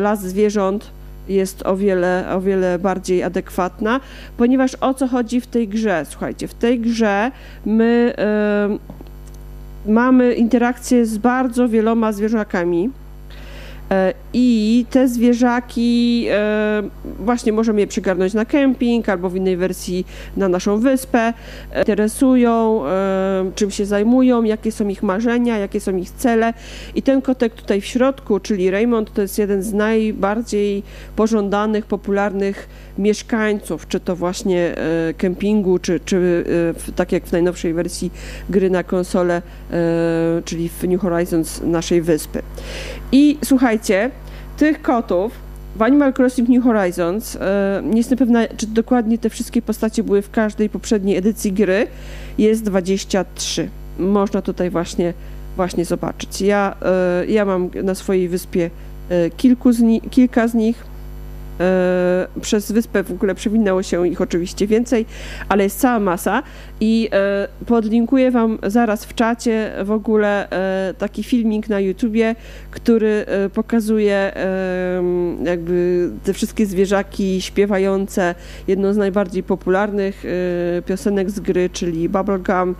las zwierząt jest o wiele, o wiele bardziej adekwatna, ponieważ o co chodzi w tej grze? Słuchajcie, w tej grze my y, mamy interakcję z bardzo wieloma zwierzakami. E, I te zwierzaki e, właśnie możemy je przygarnąć na kemping albo w innej wersji na naszą wyspę. E, interesują, czym się zajmują, jakie są ich marzenia, jakie są ich cele. I ten kotek tutaj w środku, czyli Raymond, to jest jeden z najbardziej pożądanych, popularnych mieszkańców, czy to właśnie kempingu, czy, czy tak jak w najnowszej wersji gry na konsolę, czyli w New Horizons naszej wyspy. I słuchajcie, tych kotów w Animal Crossing New Horizons, e, nie jestem pewna, czy dokładnie te wszystkie postacie były w każdej poprzedniej edycji gry, jest 23. Można tutaj właśnie, właśnie zobaczyć. Ja, e, ja mam na swojej wyspie e, kilku z kilka z nich E, przez wyspę w ogóle przewinęło się ich oczywiście więcej, ale jest cała masa i e, podlinkuję Wam zaraz w czacie w ogóle e, taki filmik na YouTubie, który pokazuje jakby te wszystkie zwierzaki śpiewające jedną z najbardziej popularnych piosenek z gry, czyli Bubblegum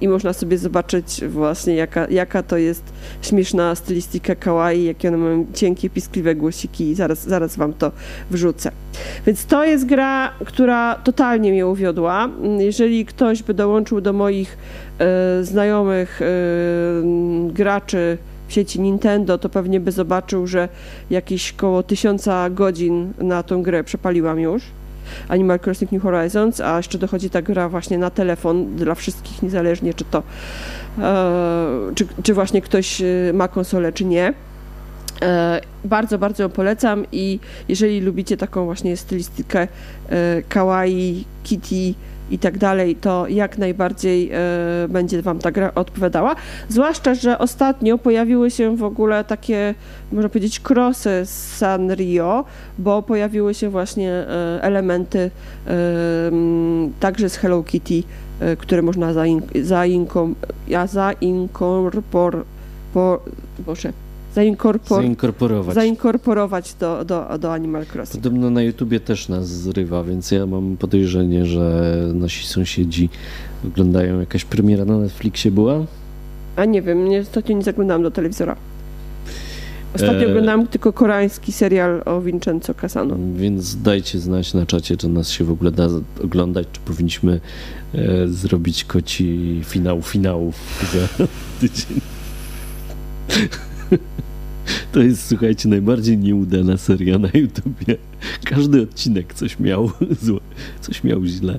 i można sobie zobaczyć właśnie jaka, jaka to jest śmieszna stylistyka kawaii, jakie one mają cienkie, piskliwe głosiki i zaraz, zaraz Wam to wrzucę. Więc to jest gra, która totalnie mnie uwiodła. Jeżeli ktoś by dołączył do moich e, znajomych e, graczy w sieci Nintendo, to pewnie by zobaczył, że jakieś koło tysiąca godzin na tą grę przepaliłam już. Animal Crossing New Horizons, a jeszcze dochodzi ta gra właśnie na telefon dla wszystkich, niezależnie czy to, e, czy, czy właśnie ktoś e, ma konsolę, czy nie. E, bardzo, bardzo ją polecam i jeżeli lubicie taką właśnie stylistykę e, kawaii, kitty i tak dalej, to jak najbardziej e, będzie Wam ta gra odpowiadała. Zwłaszcza, że ostatnio pojawiły się w ogóle takie, można powiedzieć, krosy z Sanrio, bo pojawiły się właśnie elementy także z Hello Kitty, które można zainkom, ja zainkorpor, po, Boże, zainkorpor zainkorporować, zainkorporować do, do, do Animal Crossing. Podobno na YouTubie też nas zrywa, więc ja mam podejrzenie, że nasi sąsiedzi oglądają. Jakaś premiera na Netflixie była? A nie wiem, nie, ostatnio nie zaglądałam do telewizora. Ostatnio e... oglądałam tylko koreański serial o Vincenzo Casano. Więc dajcie znać na czacie, czy nas się w ogóle da oglądać, czy powinniśmy e, zrobić koci finał finałów za tydzień. To jest, słuchajcie, najbardziej nieudana seria na YouTubie. Każdy odcinek coś miał złe, coś miał źle.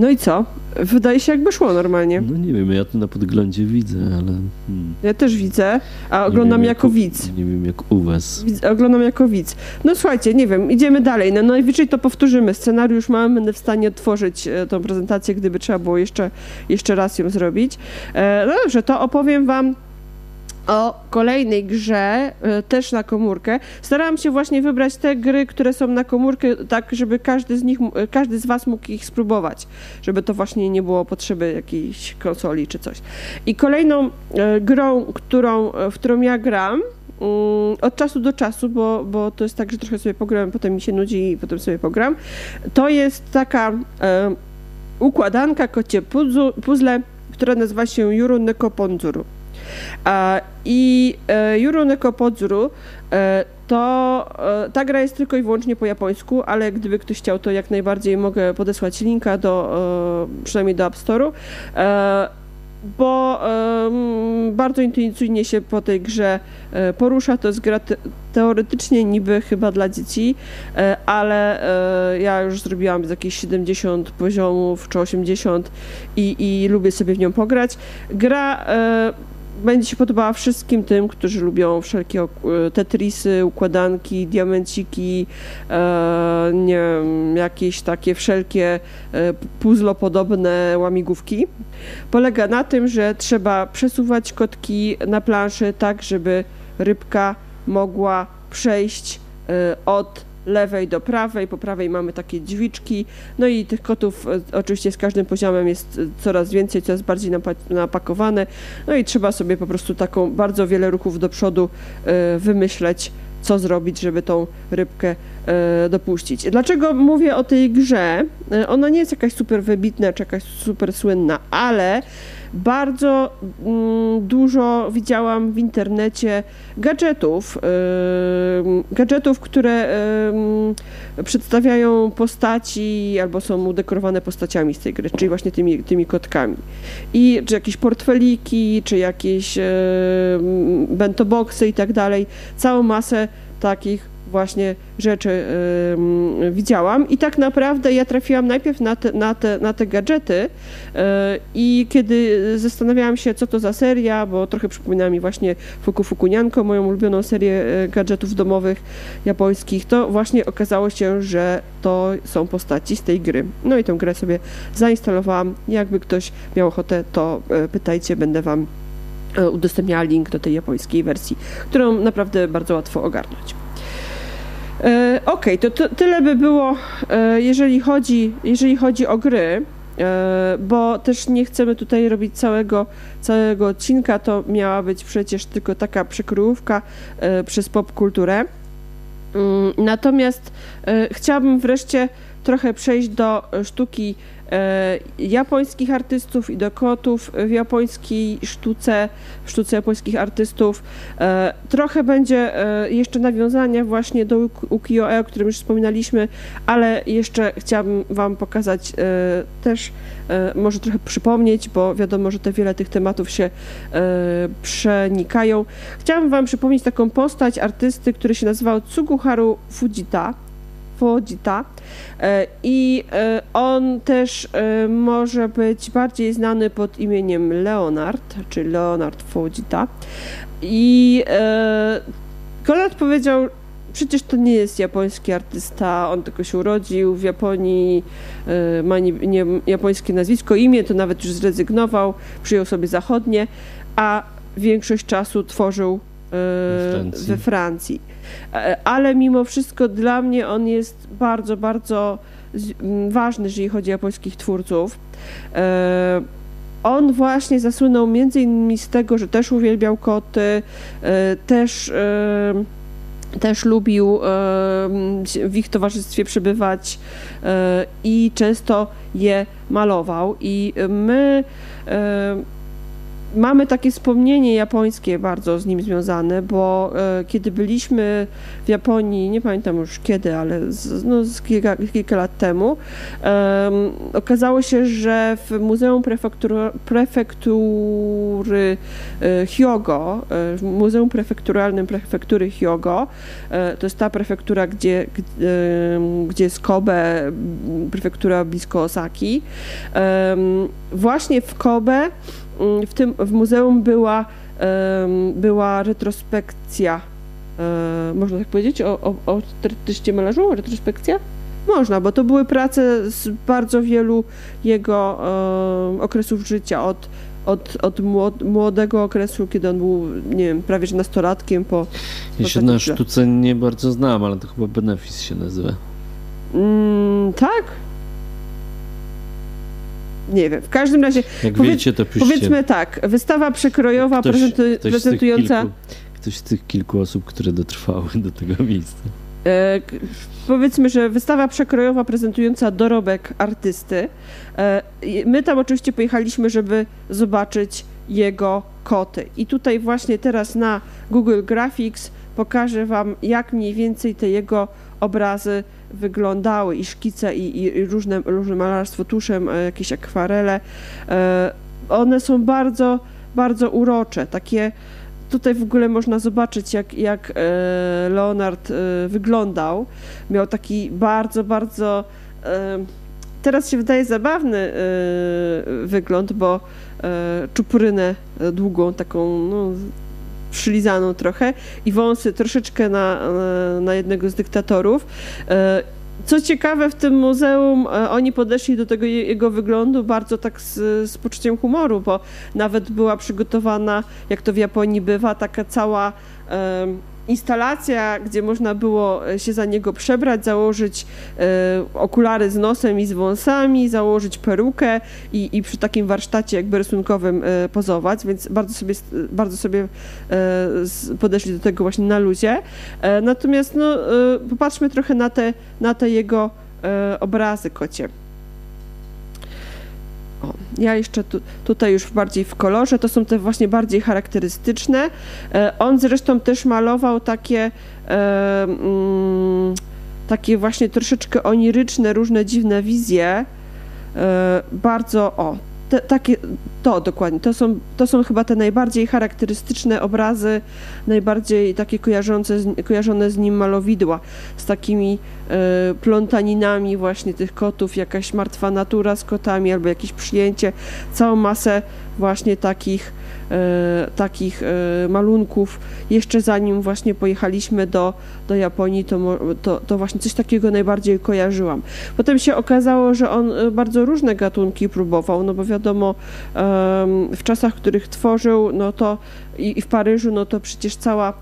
No i co? Wydaje się, jakby szło normalnie. No nie wiem, ja to na podglądzie widzę, ale. Hmm. Ja też widzę, a oglądam jako jak, widz. Nie wiem, jak u Was. Widz, oglądam jako widz. No słuchajcie, nie wiem, idziemy dalej. No najwyżej to powtórzymy. Scenariusz mam, będę w stanie otworzyć e, tą prezentację, gdyby trzeba było jeszcze, jeszcze raz ją zrobić. E, no dobrze, to opowiem Wam o kolejnej grze, e, też na komórkę. Starałam się właśnie wybrać te gry, które są na komórkę, tak żeby każdy z nich, e, każdy z Was mógł ich spróbować, żeby to właśnie nie było potrzeby jakiejś konsoli czy coś. I kolejną e, grą, którą, w którą ja gram, mm, od czasu do czasu, bo, bo to jest tak, że trochę sobie pogram, potem mi się nudzi i potem sobie pogram. To jest taka e, układanka, kocie puzzle, która nazywa się Juru Nekoponzuru. I Juro Nekopodzuru to e, ta gra jest tylko i wyłącznie po japońsku, ale gdyby ktoś chciał, to jak najbardziej mogę podesłać linka do, e, przynajmniej do App Store'u, e, bo bardzo intuicyjnie się po tej grze porusza. To jest gra te teoretycznie niby chyba dla dzieci, ale ja już zrobiłam z jakieś 70 poziomów czy 80 i, i lubię sobie w nią pograć. Gra będzie się podobała wszystkim tym, którzy lubią wszelkie tetrisy, układanki, diamenciki, e, nie wiem, jakieś takie wszelkie e, puzzlopodobne łamigłówki. Polega na tym, że trzeba przesuwać kotki na planszy tak, żeby rybka mogła przejść e, od lewej do prawej, po prawej mamy takie drzwiczki, no i tych kotów e, oczywiście z każdym poziomem jest e, coraz więcej, coraz bardziej napakowane, no i trzeba sobie po prostu taką bardzo wiele ruchów do przodu e, wymyśleć, co zrobić, żeby tą rybkę dopuścić. Dlaczego mówię o tej grze? Ona nie jest jakaś super wybitna, czy jakaś super słynna, ale bardzo mm, dużo widziałam w internecie gadżetów, gadżetów, które przedstawiają postaci albo są udekorowane postaciami z tej gry, czyli właśnie tymi, tymi kotkami. I czy jakieś portfeliki, czy jakieś yy, bentoboxy i tak dalej. Całą masę takich właśnie rzeczy widziałam i tak naprawdę ja trafiłam najpierw na te, na te, na te gadżety yy, i kiedy zastanawiałam się, co to za seria, bo trochę przypomina mi właśnie Fuku Fukunianko, moją ulubioną serię yy, gadżetów domowych japońskich, to właśnie okazało się, że to są postaci z tej gry. No i tę grę sobie zainstalowałam. Jakby ktoś miał ochotę, to yy, pytajcie, będę wam udostępniała link do tej japońskiej wersji, którą naprawdę bardzo łatwo ogarnąć. E, okay, to, to, tyle by było, e, jeżeli chodzi, jeżeli chodzi o gry, e, bo też nie chcemy tutaj robić całego, całego odcinka, to miała być przecież tylko taka przekrójówka przez popkulturę. Mm, natomiast chciałabym wreszcie trochę przejść do sztuki japońskich artystów i do kotów w japońskiej sztuce, w sztuce japońskich artystów. E, trochę będzie e, jeszcze nawiązania właśnie do ukiyo-e, o którym już wspominaliśmy, ale jeszcze chciałabym Wam pokazać też, może trochę przypomnieć, bo wiadomo, że te wiele tych tematów się przenikają. Chciałabym Wam przypomnieć taką postać artysty, który się nazywał Tsuguharu Fujita. Fujita. E, I e, on też e, może być bardziej znany pod imieniem Leonard, czy Leonard Fujita. I Konrad powiedział, przecież to nie jest japoński artysta, on tylko się urodził w Japonii, ma nie, nie, japońskie nazwisko, imię to nawet już zrezygnował, przyjął sobie zachodnie, a większość czasu tworzył Francji. we Francji. Ale mimo wszystko dla mnie on jest bardzo, bardzo ważny, jeżeli chodzi o polskich twórców. E, on właśnie zasłynął między innymi z tego, że też uwielbiał koty, e, też e, też lubił w ich towarzystwie przebywać i często je malował. I my mamy takie wspomnienie japońskie bardzo z nim związane, bo e, kiedy byliśmy w Japonii, nie pamiętam już kiedy, ale z, no, z kilka, kilka, lat temu, okazało się, że w Muzeum Prefektury e, Hyogo, e, w Muzeum Prefekturalnym Prefektury Hyogo, to jest ta prefektura, gdzie, gdzie jest Kobe, prefektura blisko Osaki, właśnie w Kobe w tym w muzeum była, była retrospekcja, e, można tak powiedzieć, o, o, o artyście malarzu? Retrospekcja? Można, bo to były prace z bardzo wielu jego okresów życia, od, od, od młodego okresu, kiedy on był, nie wiem, prawie że nastolatkiem po... Ja się na sztuce nie bardzo znam, ale to chyba Benefis się nazywa. Mm, tak? Nie wiem. W każdym razie. Jak powiedz, wiecie, to piszcie. Powiedzmy tak, wystawa przekrojowa ktoś, prezentu, ktoś prezentująca. Z kilku, ktoś z tych kilku osób, które dotrwały do tego miejsca. E, powiedzmy, że wystawa przekrojowa prezentująca dorobek artysty. E, my tam oczywiście pojechaliśmy, żeby zobaczyć jego koty. I tutaj właśnie teraz na Google Graphics pokażę Wam, jak mniej więcej te jego obrazy wyglądały i szkice i, i różne, różne malarstwo tuszem, e, jakieś akwarele. E, one są bardzo, bardzo urocze, takie tutaj w ogóle można zobaczyć, jak, jak e, Leonard wyglądał. Miał taki bardzo, bardzo teraz się wydaje zabawny wygląd, bo czuprynę długą, taką no, przylizaną trochę i wąsy troszeczkę na, e, na jednego z dyktatorów. E, co ciekawe, w tym muzeum e, oni podeszli do tego jego wyglądu bardzo tak z, z poczuciem humoru, bo nawet była przygotowana, jak to w Japonii bywa, taka cała instalacja, gdzie można było e, się za niego przebrać, założyć e, okulary z nosem i z wąsami, założyć perukę i, i przy takim warsztacie jakby rysunkowym e, pozować, więc bardzo sobie, bardzo sobie podeszli do tego właśnie na luzie. Natomiast no, popatrzmy trochę na te, na te jego obrazy kocie. O, ja jeszcze tu, tutaj już bardziej w kolorze, to są te właśnie bardziej charakterystyczne. E, on zresztą też malował takie, e, mm, takie właśnie troszeczkę oniryczne, różne dziwne wizje. E, bardzo, o, te, takie, to dokładnie, to są, to są chyba te najbardziej charakterystyczne obrazy, najbardziej takie kojarzące kojarzone z nim malowidła, z takimi e, plątaninami właśnie tych kotów, jakaś martwa natura z kotami albo jakieś przyjęcie, całą masę właśnie takich takich e, malunków. Jeszcze zanim właśnie pojechaliśmy do, do Japonii, to, to, to właśnie coś takiego najbardziej kojarzyłam. Potem się okazało, że on e, bardzo różne gatunki próbował, no bo wiadomo, w czasach, w których tworzył, no to i, i w Paryżu, no to przecież cała,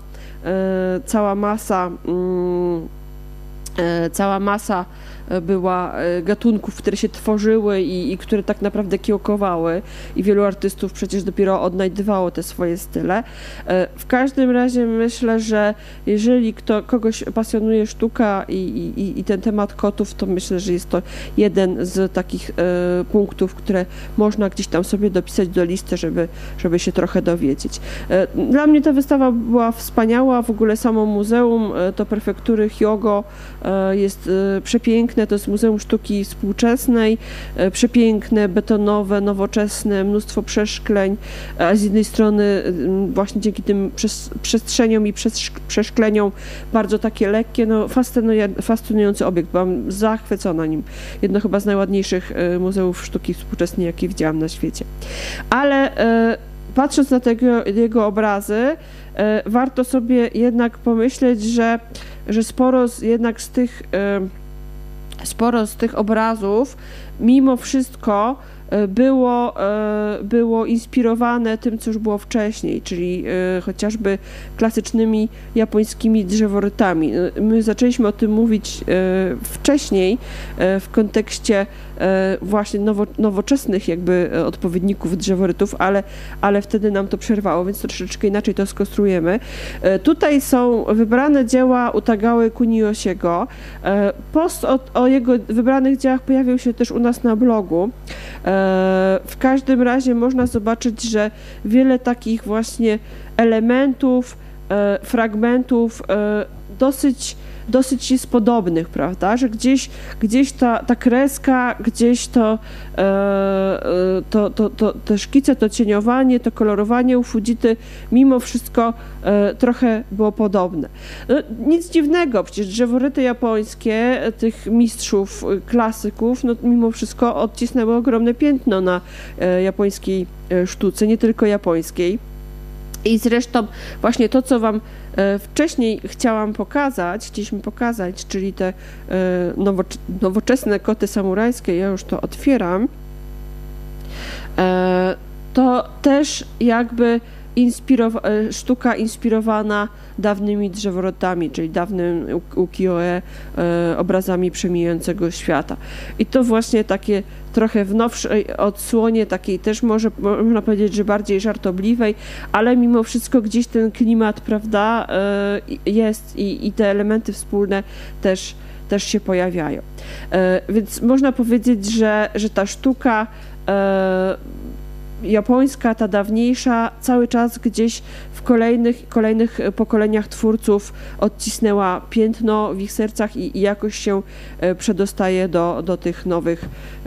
cała masa mm, cała masa była e, gatunków, które się tworzyły i, i, które tak naprawdę kiełkowały i wielu artystów przecież dopiero odnajdywało te swoje style. E, w każdym razie myślę, że jeżeli kto, kogoś pasjonuje sztuka i, i, i ten temat kotów, to myślę, że jest to jeden z takich e, punktów, które można gdzieś tam sobie dopisać do listy, żeby, żeby się trochę dowiedzieć. Dla mnie ta wystawa była wspaniała, w ogóle samo muzeum, to prefektury Hyogo jest przepiękne, piękne, to jest Muzeum Sztuki Współczesnej, e, przepiękne, betonowe, nowoczesne, mnóstwo przeszkleń, a z jednej strony właśnie dzięki tym przestrzeniom i przeszkleniom bardzo takie lekkie, no fascynujący obiekt, byłam zachwycona nim. Jedno chyba z najładniejszych e, muzeów sztuki współczesnej, jakie widziałam na świecie. Ale e, patrząc na tego, jego obrazy, warto sobie jednak pomyśleć, że, że sporo z, jednak z tych sporo z tych obrazów mimo wszystko e, było, e, było inspirowane tym, co już było wcześniej, czyli e, chociażby klasycznymi japońskimi drzeworytami. My zaczęliśmy o tym mówić wcześniej w kontekście właśnie nowo, nowoczesnych jakby odpowiedników drzeworytów, ale, ale wtedy nam to przerwało, więc troszeczkę inaczej to skonstruujemy. Tutaj są wybrane dzieła Utagały Kuniosiego. Post o, o jego wybranych dziełach pojawił się też u nas na blogu. W każdym razie można zobaczyć, że wiele takich właśnie elementów, fragmentów dosyć dosyć jest podobnych, prawda, że gdzieś, gdzieś ta, ta kreska, gdzieś to, e, e, to, to, to, te szkice, to cieniowanie, to kolorowanie u Fujity mimo wszystko e, trochę było podobne. No, nic dziwnego, przecież drzeworyty japońskie tych mistrzów, klasyków, no mimo wszystko odcisnęły ogromne piętno na japońskiej sztuce, nie tylko japońskiej. I zresztą właśnie to, co Wam wcześniej chciałam pokazać, chcieliśmy pokazać, czyli te e, nowoczesne koty samurajskie, ja już to otwieram, e, to też jakby inspirowa sztuka inspirowana dawnymi drzeworotami, czyli dawnym ukiyo-e, obrazami przemijającego świata. I to właśnie takie trochę w nowszej odsłonie, takiej też może można powiedzieć, że bardziej żartobliwej, ale mimo wszystko gdzieś ten klimat, prawda, e, jest i, i te elementy wspólne też, też się pojawiają. E, więc można powiedzieć, że, że ta sztuka e, japońska, ta dawniejsza, cały czas gdzieś w kolejnych, kolejnych pokoleniach twórców odcisnęła piętno w ich sercach i, i jakoś się przedostaje do, do tych nowych,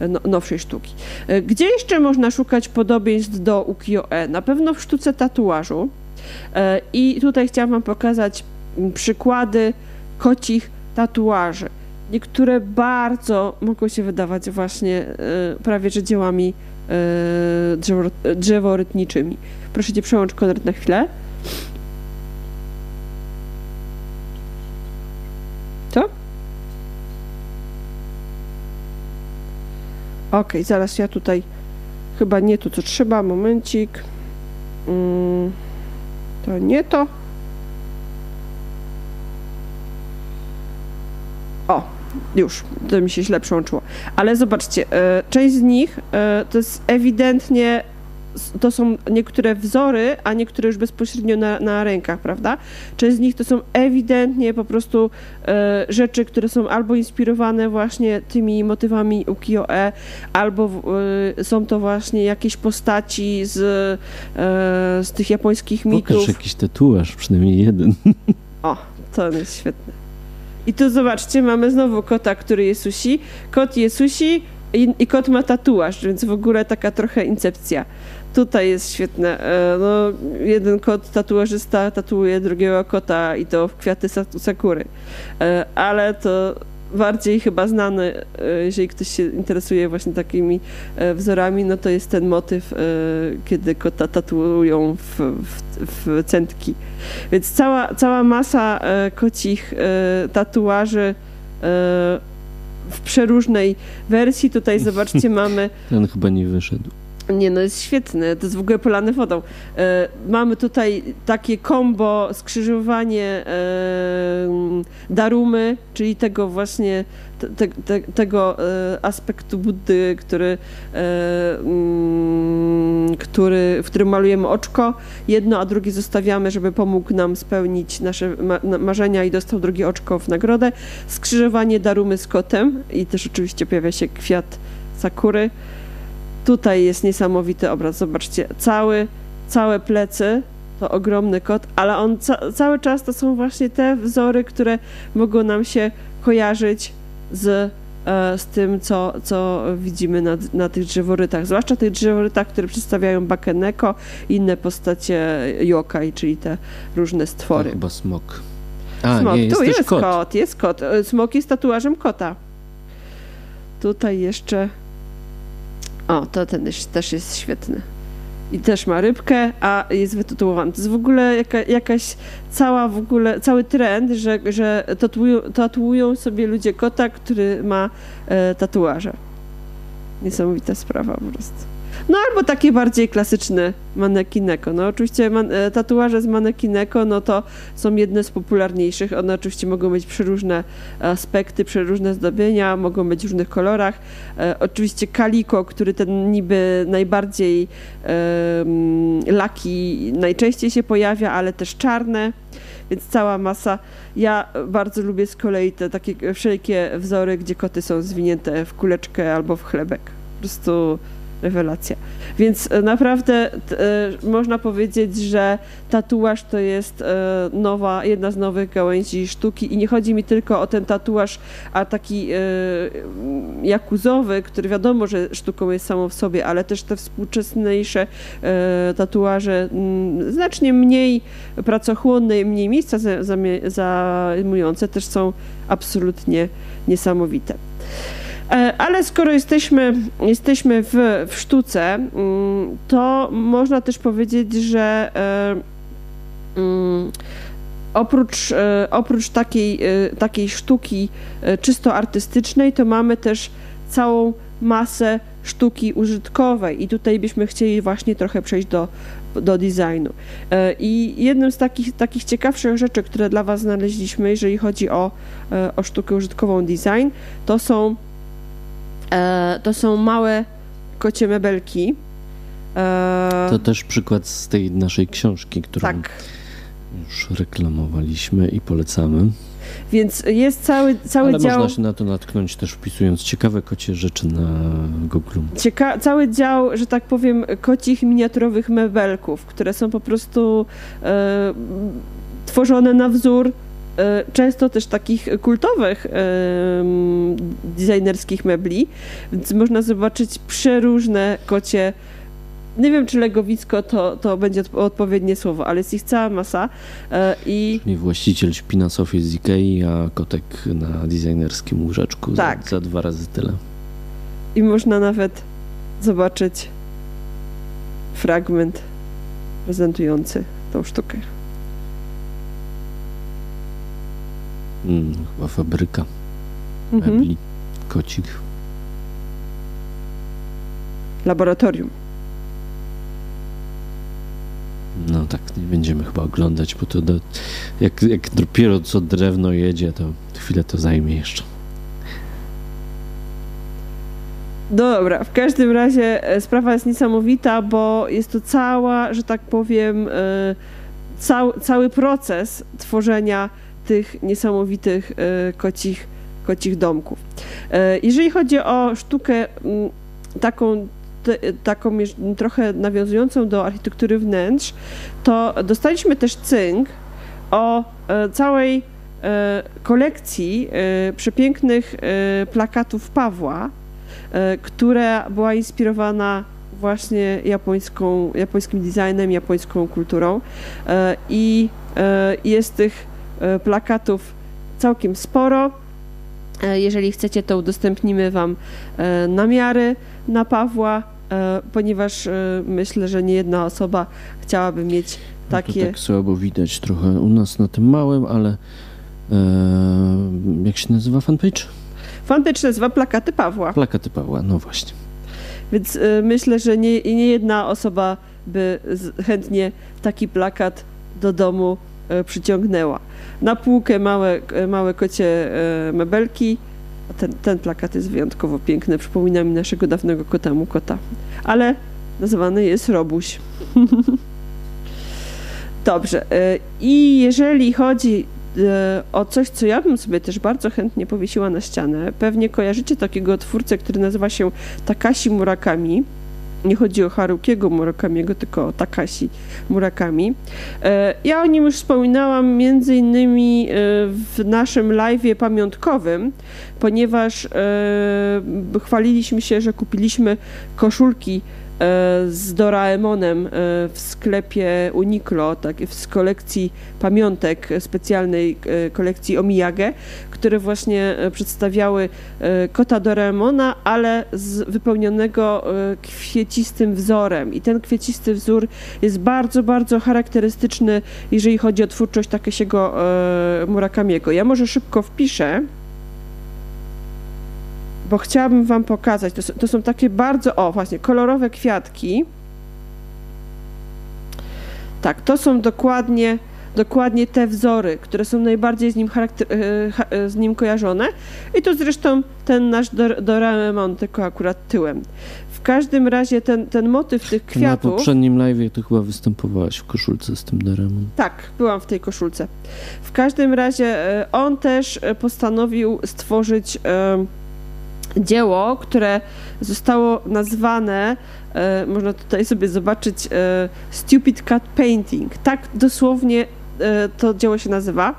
no, nowszej sztuki. Gdzie jeszcze można szukać podobieństw do ukiyo-e? Na pewno w sztuce tatuażu. I tutaj chciałam Wam pokazać przykłady kocich tatuaży. Niektóre bardzo mogą się wydawać właśnie prawie że dziełami drzewo, drzeworytniczymi. Proszę Cię, przełącz Konrad na chwilę. Co? Ok, zaraz ja tutaj chyba nie tu, co trzeba. Momencik. Mm, to nie to. O, już, to mi się źle przełączyło. Ale zobaczcie, część z nich to jest ewidentnie, to są niektóre wzory, a niektóre już bezpośrednio na, na rękach, prawda? Część z nich to są ewidentnie po prostu rzeczy, które są albo inspirowane właśnie tymi motywami ukiyo-e, albo są to właśnie jakieś postaci z, z tych japońskich mitów. Pokaż jakiś tatuaż, przynajmniej jeden. O, to jest świetne. I tu zobaczcie, mamy znowu kota, który je susi. Kot je susi i, i, kot ma tatuaż, więc w ogóle taka trochę incepcja. Tutaj jest świetne. No, jeden kot tatuażysta tatuuje drugiego kota i to w kwiaty sakury. Ale to bardziej chyba znany, jeżeli ktoś się interesuje właśnie takimi wzorami, no to jest ten motyw, kiedy kota tatuują w, w, w centki. Więc cała, cała masa kocich tatuaży w przeróżnej wersji. Tutaj zobaczcie, mamy. Ten chyba nie wyszedł. Nie, no jest świetne, to jest w ogóle polane wodą. E, mamy tutaj takie kombo, skrzyżowanie e, darumy, czyli tego właśnie, te, te, tego e, aspektu Buddy, który, mm, który, w którym malujemy oczko. Jedno, a drugie zostawiamy, żeby pomógł nam spełnić nasze ma marzenia i dostał drugie oczko w nagrodę. Skrzyżowanie darumy z kotem i też oczywiście pojawia się kwiat sakury. Tutaj jest niesamowity obraz. Zobaczcie, cały, całe plecy to ogromny kot, ale on ca cały czas to są właśnie te wzory, które mogą nam się kojarzyć z, e, z tym, co, co widzimy na, na tych drzeworytach. Zwłaszcza tych drzeworytach, które przedstawiają Bakeneko i inne postacie yokai, czyli te różne stwory. To chyba smok. A, smok. nie, jest tu jest kot. kot, jest kot. Smok jest tatuażem kota. Tutaj jeszcze o, to ten też jest świetny. I też ma rybkę, a jest wytytułowany. To jest w ogóle jaka, jakaś cała w ogóle, cały trend, że, że tatuują, tatuują sobie ludzie kota, który ma e, tatuaże. Niesamowita sprawa po prostu. No albo takie bardziej klasyczne manekineko. No oczywiście man, tatuaże z manekineko, no to są jedne z popularniejszych. One oczywiście mogą mieć przeróżne aspekty, przeróżne zdobienia, mogą być w różnych kolorach. E, oczywiście kaliko, który ten niby najbardziej e, laki najczęściej się pojawia, ale też czarne więc cała masa. Ja bardzo lubię z kolei te takie wszelkie wzory, gdzie koty są zwinięte w kuleczkę albo w chlebek. Po prostu rewelacja. Więc naprawdę e, można powiedzieć, że tatuaż to jest e, nowa, jedna z nowych gałęzi sztuki i nie chodzi mi tylko o ten tatuaż, a taki e, jakuzowy, który wiadomo, że sztuką jest samą w sobie, ale też te współczesniejsze tatuaże m, znacznie mniej pracochłonne i mniej miejsca zajmujące też są absolutnie niesamowite. Ale skoro jesteśmy, jesteśmy w, w sztuce, mm, to można też powiedzieć, że e, mm, oprócz, e, oprócz takiej, e, takiej sztuki czysto artystycznej, to mamy też całą masę sztuki użytkowej i tutaj byśmy chcieli właśnie trochę przejść do, do designu. I jednym z takich, takich ciekawszych rzeczy, które dla Was znaleźliśmy, jeżeli chodzi o, o sztukę użytkową design, to są E, to są małe kocie mebelki. E, to też przykład z tej naszej książki, którą tak. już reklamowaliśmy i polecamy. Więc jest cały, cały Ale dział... można się na to natknąć też wpisując ciekawe kocie rzeczy na Google. Cieka cały dział, że tak powiem, kocich miniaturowych mebelków, które są po prostu e, tworzone na wzór e, często też takich kultowych e, designerskich mebli, więc można zobaczyć przeróżne kocie nie wiem, czy legowisko to, to będzie odpowiednie słowo, ale jest ich cała masa. E, I Czyli właściciel śpi na sofie z Ikei, a kotek na designerskim łóżeczku Tak. za, za dwa razy tyle. I można nawet zobaczyć fragment prezentujący tą sztukę. Mm, chyba fabryka Mhm. mebli kocich. Laboratorium. No tak, nie będziemy chyba oglądać, bo to do, jak, jak dopiero co drewno jedzie, to chwilę to zajmie jeszcze. Dobra, w każdym razie e, sprawa jest niesamowita, bo jest to cała, że tak powiem, e, cał, cały proces tworzenia tych niesamowitych e, kocich, kocich domków. E, Jeżeli chodzi o sztukę taką, taką trochę nawiązującą do architektury wnętrz, to dostaliśmy też cynk o e, całej kolekcji przepięknych plakatów Pawła, która była inspirowana właśnie japońską, japońskim designem, japońską kulturą i jest tych plakatów całkiem sporo. E, Jeżeli chcecie, to udostępnimy Wam e, namiary na Pawła, e, ponieważ e, myślę, że nie jedna osoba chciałaby mieć No takie. to tak słabo widać trochę u nas na tym małym, ale e, jak się nazywa fanpage? Fanpage nazywa Plakaty Pawła, Plakaty Pawła, no właśnie. więc e, myślę, że nie, nie jedna osoba by chętnie taki plakat do domu e, przyciągnęła. Na półkę małe, e, małe kocie e, mebelki. Ten, ten plakat jest wyjątkowo piękny, przypomina mi naszego dawnego kota mu kota. Ale nazywany jest Robuś. Dobrze. e, I jeżeli chodzi e, o coś, co ja bym sobie też bardzo chętnie powiesiła na ścianę, pewnie kojarzycie takiego twórcę, który nazywa się Takashi Murakami. Nie chodzi o Harukiego Murakamiego, tylko o Takashi Murakami. E, Ja o nim już wspominałam między innymi e, w naszym live'ie pamiątkowym, ponieważ e, chwaliliśmy się, że kupiliśmy koszulki z Doraemonem e, w sklepie Uniqlo, tak, z kolekcji pamiątek specjalnej e, kolekcji Omiyage, które właśnie e, przedstawiały e, kota Doraemona, ale z wypełnionego e, kwiecistym wzorem. I ten kwiecisty wzór jest bardzo, bardzo charakterystyczny, jeżeli chodzi o twórczość Takesiego e, Murakamiego. Ja może szybko wpiszę, bo chciałabym wam pokazać. To, są- to są takie bardzo, o właśnie, kolorowe kwiatki. Tak, to są dokładnie, dokładnie te wzory, które są najbardziej z nim, charakter, e, e, z nim kojarzone. I to zresztą ten nasz Dor- Doraemon, tylko akurat tyłem. W każdym razie ten, ten motyw tych Na kwiatów... poprzednim live'ie to chyba występowałaś w koszulce z tym Doremon. Tak, byłam w tej koszulce. W każdym razie e, on też postanowił stworzyć dzieło, które zostało nazwane, e, można tutaj sobie zobaczyć, e, Stupid Cat Painting. Tak dosłownie e, to dzieło się nazywa.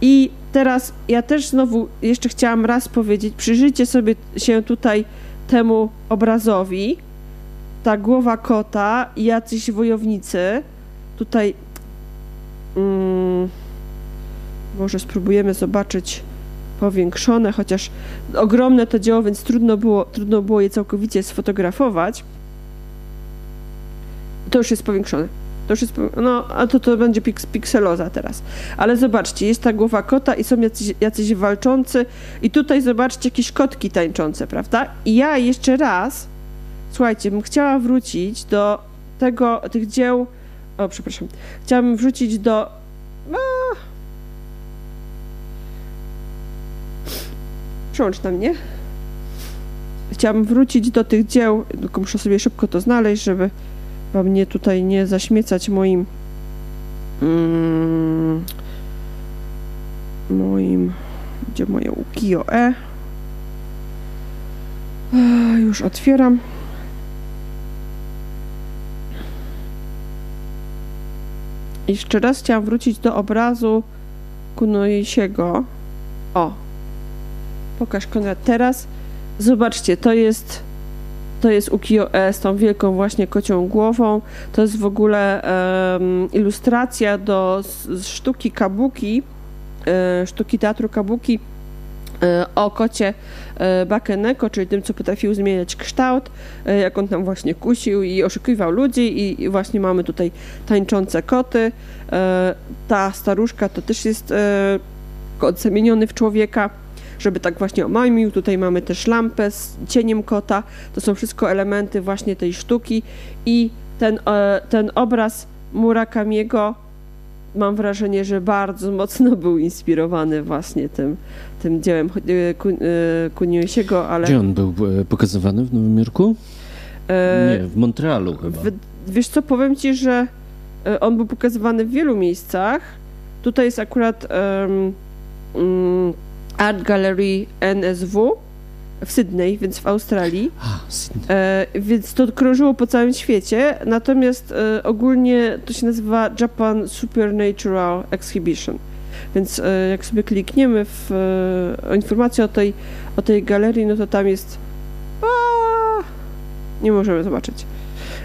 I teraz ja też znowu jeszcze chciałam raz powiedzieć, przyjrzyjcie sobie się tutaj temu obrazowi. Ta głowa kota i jacyś wojownicy. Tutaj Mm, może spróbujemy zobaczyć powiększone, chociaż ogromne to dzieło, więc trudno było, trudno było je całkowicie sfotografować. To już jest powiększone. To już jest, no, a to to będzie piks, pikseloza teraz. Ale zobaczcie, jest ta głowa kota i są jacyś, jacyś walczący i tutaj zobaczcie jakieś kotki tańczące, prawda? I ja jeszcze raz, słuchajcie, bym chciała wrócić do tego, tych dzieł, o przepraszam, chciałabym wrzucić do. A... Przełącz na mnie. Chciałabym wrócić do tych dzieł, tylko muszę sobie szybko to znaleźć, żeby wam nie tutaj nie zaśmiecać moim. Mm, moim, gdzie moje ukiyo-e. Już otwieram. Jeszcze raz chciałam wrócić do obrazu Kunoisiego. O, pokaż Konrad teraz. Zobaczcie, to jest to jest ukiyo-e z tą wielką właśnie kocią głową. To jest w ogóle um, ilustracja do z, sztuki kabuki, e, sztuki teatru kabuki e, o kocie e, Bakeneko, czyli tym, co potrafił zmieniać kształt, e, jak on tam właśnie kusił i oszukiwał ludzi i, i właśnie mamy tutaj tańczące koty. E, ta staruszka to też jest e, kot zamieniony w człowieka żeby tak właśnie omamił. Tutaj mamy też lampę z cieniem kota. To są wszystko elementy właśnie tej sztuki i ten, e, ten obraz Murakamiego mam wrażenie, że bardzo mocno był inspirowany właśnie tym, tym dziełem e, Kuniosiego, ale... Gdzie on był e, pokazywany? W Nowym Jorku? Nie, w Montrealu chyba. W, wiesz co, powiem ci, że on był pokazywany w wielu miejscach. Tutaj jest akurat um, um, Art Gallery NSW w Sydney, więc w Australii. E, więc to krążyło po całym świecie, natomiast e, ogólnie to się nazywa Japan Supernatural Exhibition. Więc e, jak sobie klikniemy w e, informację o tej, o tej galerii, no to tam jest. A, nie możemy zobaczyć.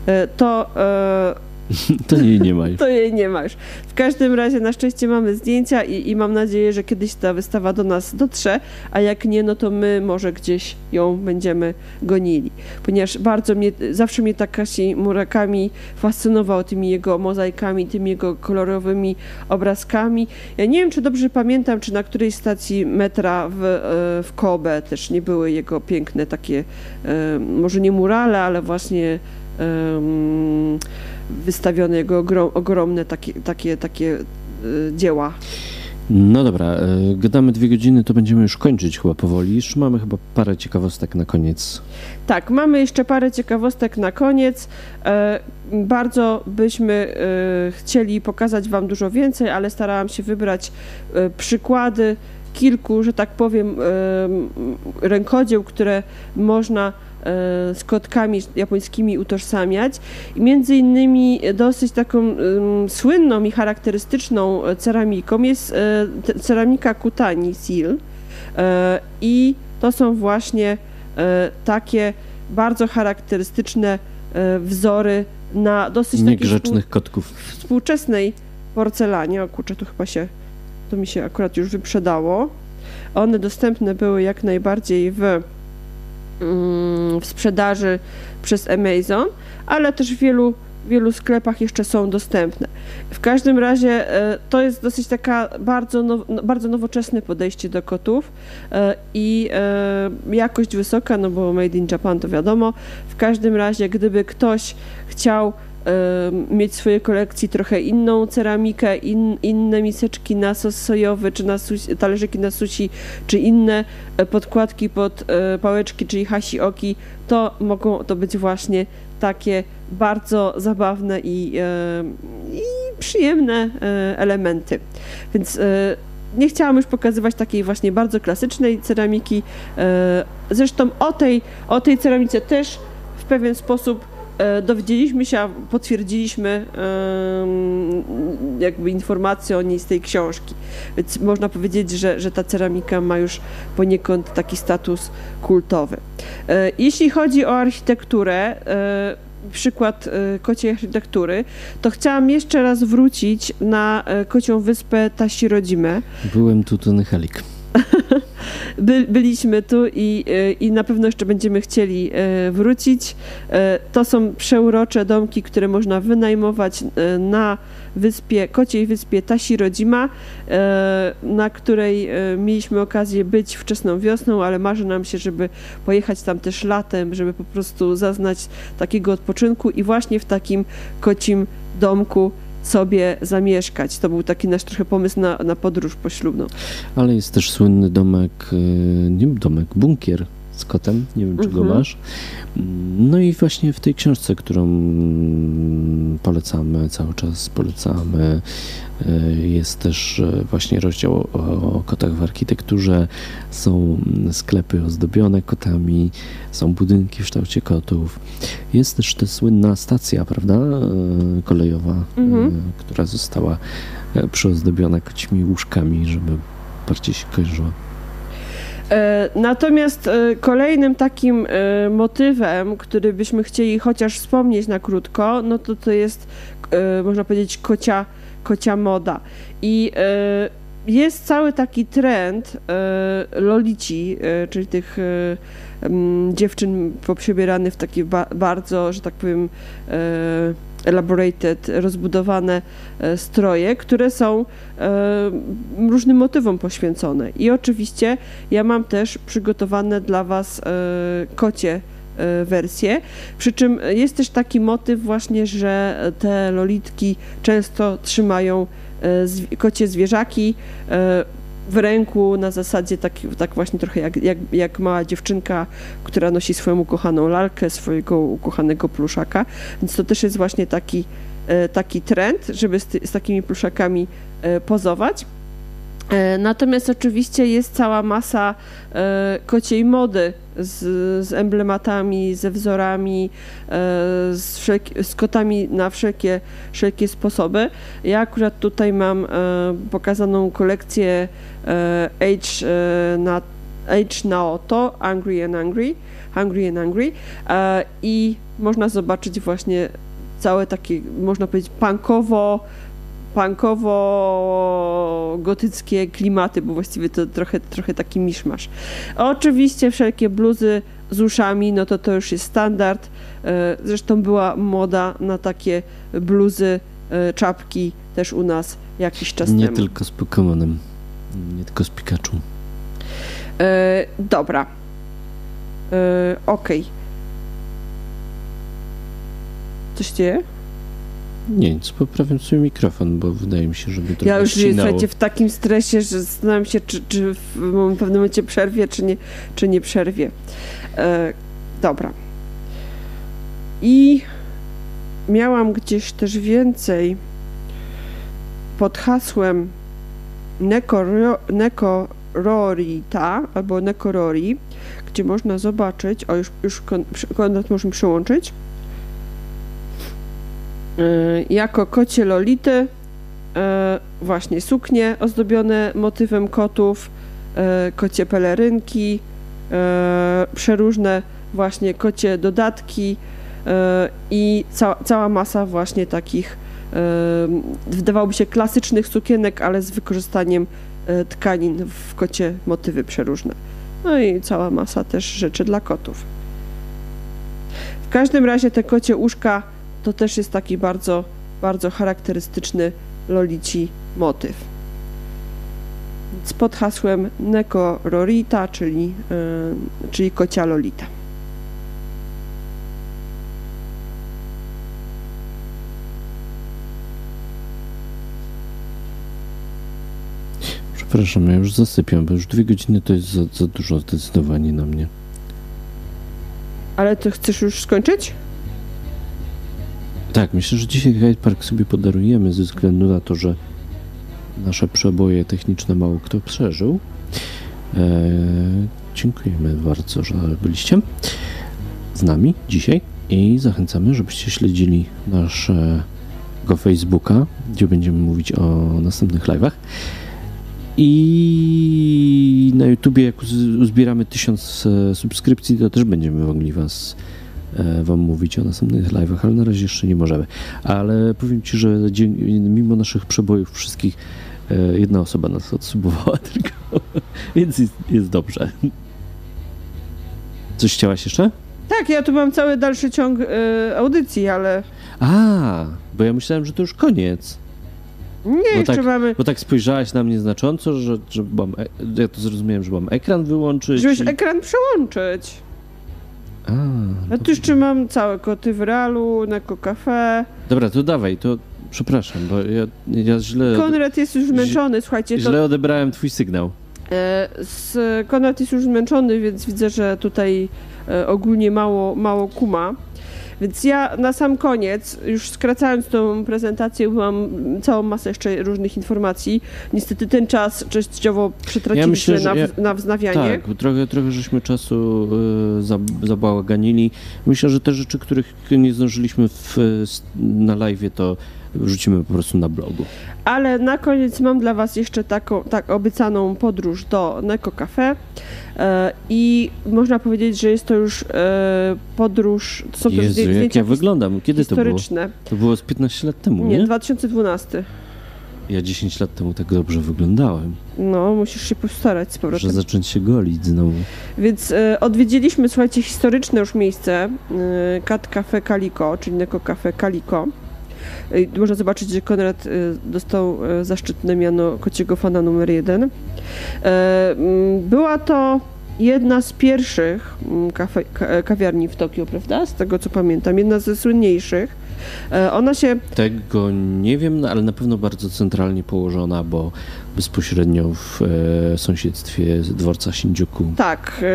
E, to e, to jej nie ma już. To jej nie ma już. W każdym razie na szczęście mamy zdjęcia i, i mam nadzieję, że kiedyś ta wystawa do nas dotrze, a jak nie, no to my może gdzieś ją będziemy gonili. Ponieważ bardzo mnie, zawsze mnie Takashi Murakami fascynował tymi jego mozaikami, tymi jego kolorowymi obrazkami. Ja nie wiem, czy dobrze pamiętam, czy na którejś stacji metra w, e, w Kobe też nie były jego piękne takie, e, może nie murale, ale właśnie wystawione jego ogrom, ogromne takie, takie, takie dzieła. No dobra, e, gadamy dwie godziny, to będziemy już kończyć chyba powoli. Jeszcze mamy chyba parę ciekawostek na koniec. Tak, mamy jeszcze parę ciekawostek na koniec. E, bardzo byśmy e, chcieli pokazać Wam dużo więcej, ale starałam się wybrać przykłady kilku, że tak powiem, rękodzieł, które można z kotkami japońskimi utożsamiać. I między innymi dosyć taką słynną i charakterystyczną ceramiką jest e, ceramika Kutani Seal. E, I to są właśnie e, takie bardzo charakterystyczne wzory na dosyć niegrzecznych kotków. Współczesnej porcelanie. O kurczę, tu chyba się, to mi się akurat już wyprzedało. One dostępne były jak najbardziej w w sprzedaży przez Amazon, ale też w wielu, wielu sklepach jeszcze są dostępne. W każdym razie e, to jest dosyć taka bardzo, now, no, bardzo nowoczesne podejście do kotów e, i e, jakość wysoka, no bo made in Japan to wiadomo. W każdym razie, gdyby ktoś chciał mieć w swojej kolekcji trochę inną ceramikę, in, inne miseczki na sos sojowy, czy na talerzyki na sushi, czy inne e, podkładki pod e, pałeczki, czyli hasioki, to mogą to być właśnie takie bardzo zabawne i, i przyjemne e, elementy. Więc nie chciałam już pokazywać takiej właśnie bardzo klasycznej ceramiki. Zresztą o tej, o tej ceramice też w pewien sposób E, dowiedzieliśmy się, potwierdziliśmy jakby informacje o niej z tej książki. Więc można powiedzieć, że, że ta ceramika ma już poniekąd taki status kultowy. E, jeśli chodzi o architekturę, e, przykład kociej architektury, to chciałam jeszcze raz wrócić na kocią wyspę Tasirodzime. Byłem tu, Tony Helik. By, byliśmy tu i, e, i na pewno jeszcze będziemy chcieli e, wrócić. E, to są przeurocze domki, które można wynajmować na wyspie, kociej wyspie Tasirodzima, na której mieliśmy okazję być wczesną wiosną, ale marzy nam się, żeby pojechać tam też latem, żeby po prostu zaznać takiego odpoczynku i właśnie w takim kocim domku sobie zamieszkać. To był taki nasz trochę pomysł na, na podróż poślubną. Ale jest też słynny domek, e, nie domek, bunkier z kotem. Nie wiem, czy go Mhm. masz. No i właśnie w tej książce, którą mm, polecamy, cały czas polecamy, y, jest też y, właśnie rozdział o, o kotach w architekturze. Są mm, sklepy ozdobione kotami, są budynki w kształcie kotów. Jest też ta słynna stacja, prawda, y, kolejowa, Mhm. która została przyozdobiona kocimi łóżkami, żeby bardziej się kojarzyła. E, Natomiast e, kolejnym takim e, motywem, który byśmy chcieli chociaż wspomnieć na krótko, no to to jest, można powiedzieć, kocia, kocia moda. I jest cały taki trend lolici, czyli tych dziewczyn poprzebieranych w takie ba- bardzo, że tak powiem, elaborated, rozbudowane e, stroje, które są e, różnym motywom poświęcone. I oczywiście ja mam też przygotowane dla Was e, kocie wersje. Przy czym jest też taki motyw właśnie, że te lolitki często trzymają kocie zwierzaki w ręku na zasadzie tak, tak właśnie trochę jak, jak, jak mała dziewczynka, która nosi swoją ukochaną lalkę, swojego ukochanego pluszaka. Więc to też jest właśnie taki, e, taki trend, żeby z, z takimi pluszakami e, pozować. E, Natomiast oczywiście jest cała masa e, kociej mody z, z emblematami, ze wzorami, e, z, wszelki, z kotami na wszelkie, wszelkie sposoby. Ja akurat tutaj mam pokazaną kolekcję Age, na, Age Naoto, Angry and Angry, Hungry and Angry i można zobaczyć właśnie całe takie, można powiedzieć, punkowo, punkowo-gotyckie klimaty, bo właściwie to trochę, trochę taki miszmasz. Oczywiście wszelkie bluzy z uszami, no to to już jest standard. E, Zresztą była moda na takie bluzy, e, czapki też u nas jakiś czas Nie temu. tylko z Pokémonem, nie tylko z Pikachu. E, dobra. E, Okej. Coś dzieje? Nie, nic, poprawiam sobie mikrofon, bo wydaje mi się, że mnie trochę Ja już ścinało. słuchajcie, w takim stresie, że zastanawiam się, czy, czy w pewnym momencie przerwie, czy nie, czy nie przerwie. E, dobra. I miałam gdzieś też więcej pod hasłem Nekoro- Nekororita albo Nekorori, gdzie można zobaczyć, o już, już Kon- przy- Konrad może mi przełączyć, E, jako kocie lolity e, właśnie suknie ozdobione motywem kotów, e, kocie pelerynki, przeróżne właśnie kocie dodatki i ca cała masa właśnie takich wydawałoby się klasycznych sukienek, ale z wykorzystaniem tkanin w kocie motywy przeróżne. No i cała masa też rzeczy dla kotów. W każdym razie te kocie uszka to też jest taki bardzo, bardzo charakterystyczny lolici motyw. Więc pod hasłem Neko Rorita, czyli, yy, czyli kocia lolita. Przepraszam, ja już zasypiam, bo już dwie godziny to jest za, za dużo zdecydowanie na mnie. Ale to chcesz już skończyć? Tak, myślę, że dzisiaj Hyde Park sobie podarujemy ze względu na to, że nasze przeboje techniczne mało kto przeżył. Eee, dziękujemy bardzo, że byliście z nami dzisiaj i zachęcamy, żebyście śledzili naszego Facebooka, gdzie będziemy mówić o następnych live'ach. I na YouTubie, jak uz- uzbieramy tysiąc e, subskrypcji, to też będziemy mogli was Wam mówić o następnych live'ach, ale na razie jeszcze nie możemy. Ale powiem Ci, że mimo naszych przebojów wszystkich, e, jedna osoba nas odsubowała tylko, więc jest, dobrze. Coś chciałaś jeszcze? Tak, ja tu mam cały dalszy ciąg y, audycji, ale A, bo ja myślałem, że to już koniec. nie, jeszcze tak, mamy. Bo tak spojrzałaś na mnie znacząco, że, że mam, e- ja to zrozumiałem, że mam ekran wyłączyć. Żebyś i- ekran przełączyć. A, Ja to- tu jeszcze mam całe koty w realu, Neko Cafe. Dobra, to dawaj, to przepraszam, bo ja, ja źle, Konrad jest już zmęczony, słuchajcie, to źle odebrałem twój sygnał. Z Konrad jest już zmęczony, więc widzę, że tutaj ogólnie mało, mało kuma. Więc ja na sam koniec, już skracając tą prezentację, mam całą masę jeszcze różnych informacji. Niestety ten czas częściowo przetraciliśmy ja myślę, na, ja, na wznawianie. Tak, trochę, trochę żeśmy czasu y, zabałaganili. Myślę, że te rzeczy, których nie zdążyliśmy w, na live, to wrzucimy po prostu na blogu. Ale na koniec mam dla Was jeszcze taką tak obiecaną podróż do Neko Cafe e, i można powiedzieć, że jest to już e, podróż, to są Jezu, zdjęcia jak ja wyglądam, kiedy to było? To było z 15 lat temu, nie? Nie, 2012. Ja 10 lat temu tak dobrze wyglądałem. No, musisz się postarać z powrotem. Muszę zacząć się golić znowu. Więc e, odwiedziliśmy, słuchajcie, historyczne już miejsce, e, Kat Cafe Kaliko, czyli Neko Cafe Kaliko. Można zobaczyć, że Konrad y, dostał y, zaszczytne miano kociego fana numer jeden. E, mm, była to jedna z pierwszych mm, kafe, kawiarni w Tokio, prawda? Z tego co pamiętam, jedna ze słynniejszych. E, ona się. Tego nie wiem, no, ale na pewno bardzo centralnie położona, bo bezpośrednio w e, sąsiedztwie dworca Shinjuku. Tak.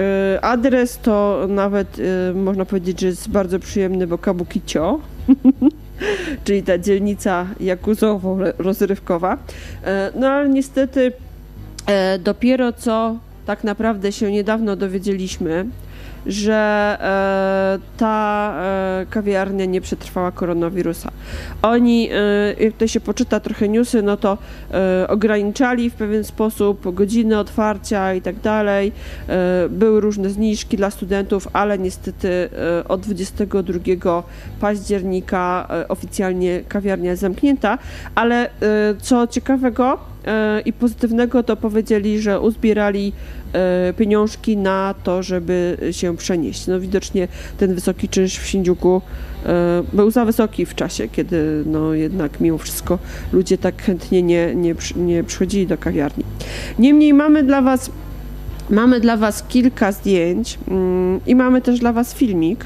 adres to nawet można powiedzieć, że jest bardzo przyjemny, bo Kabukicho. czyli ta dzielnica jakuzowo-rozrywkowa. E, no ale niestety e, dopiero co tak naprawdę się niedawno dowiedzieliśmy, że e, ta e, kawiarnia nie przetrwała koronawirusa. Oni, e, jak to się poczyta trochę newsy, no to e, ograniczali w pewien sposób godziny otwarcia i tak dalej. E, były różne zniżki dla studentów, ale niestety e, od 22 października oficjalnie kawiarnia jest zamknięta, ale co ciekawego i pozytywnego, to powiedzieli, że uzbierali E, pieniążki na to, żeby się przenieść. No widocznie ten wysoki czynsz w Shinjuku e, był za wysoki w czasie, kiedy no jednak mimo wszystko ludzie tak chętnie nie, nie, nie przychodzili do kawiarni. Niemniej mamy dla Was mamy dla Was kilka zdjęć mm, i mamy też dla Was filmik.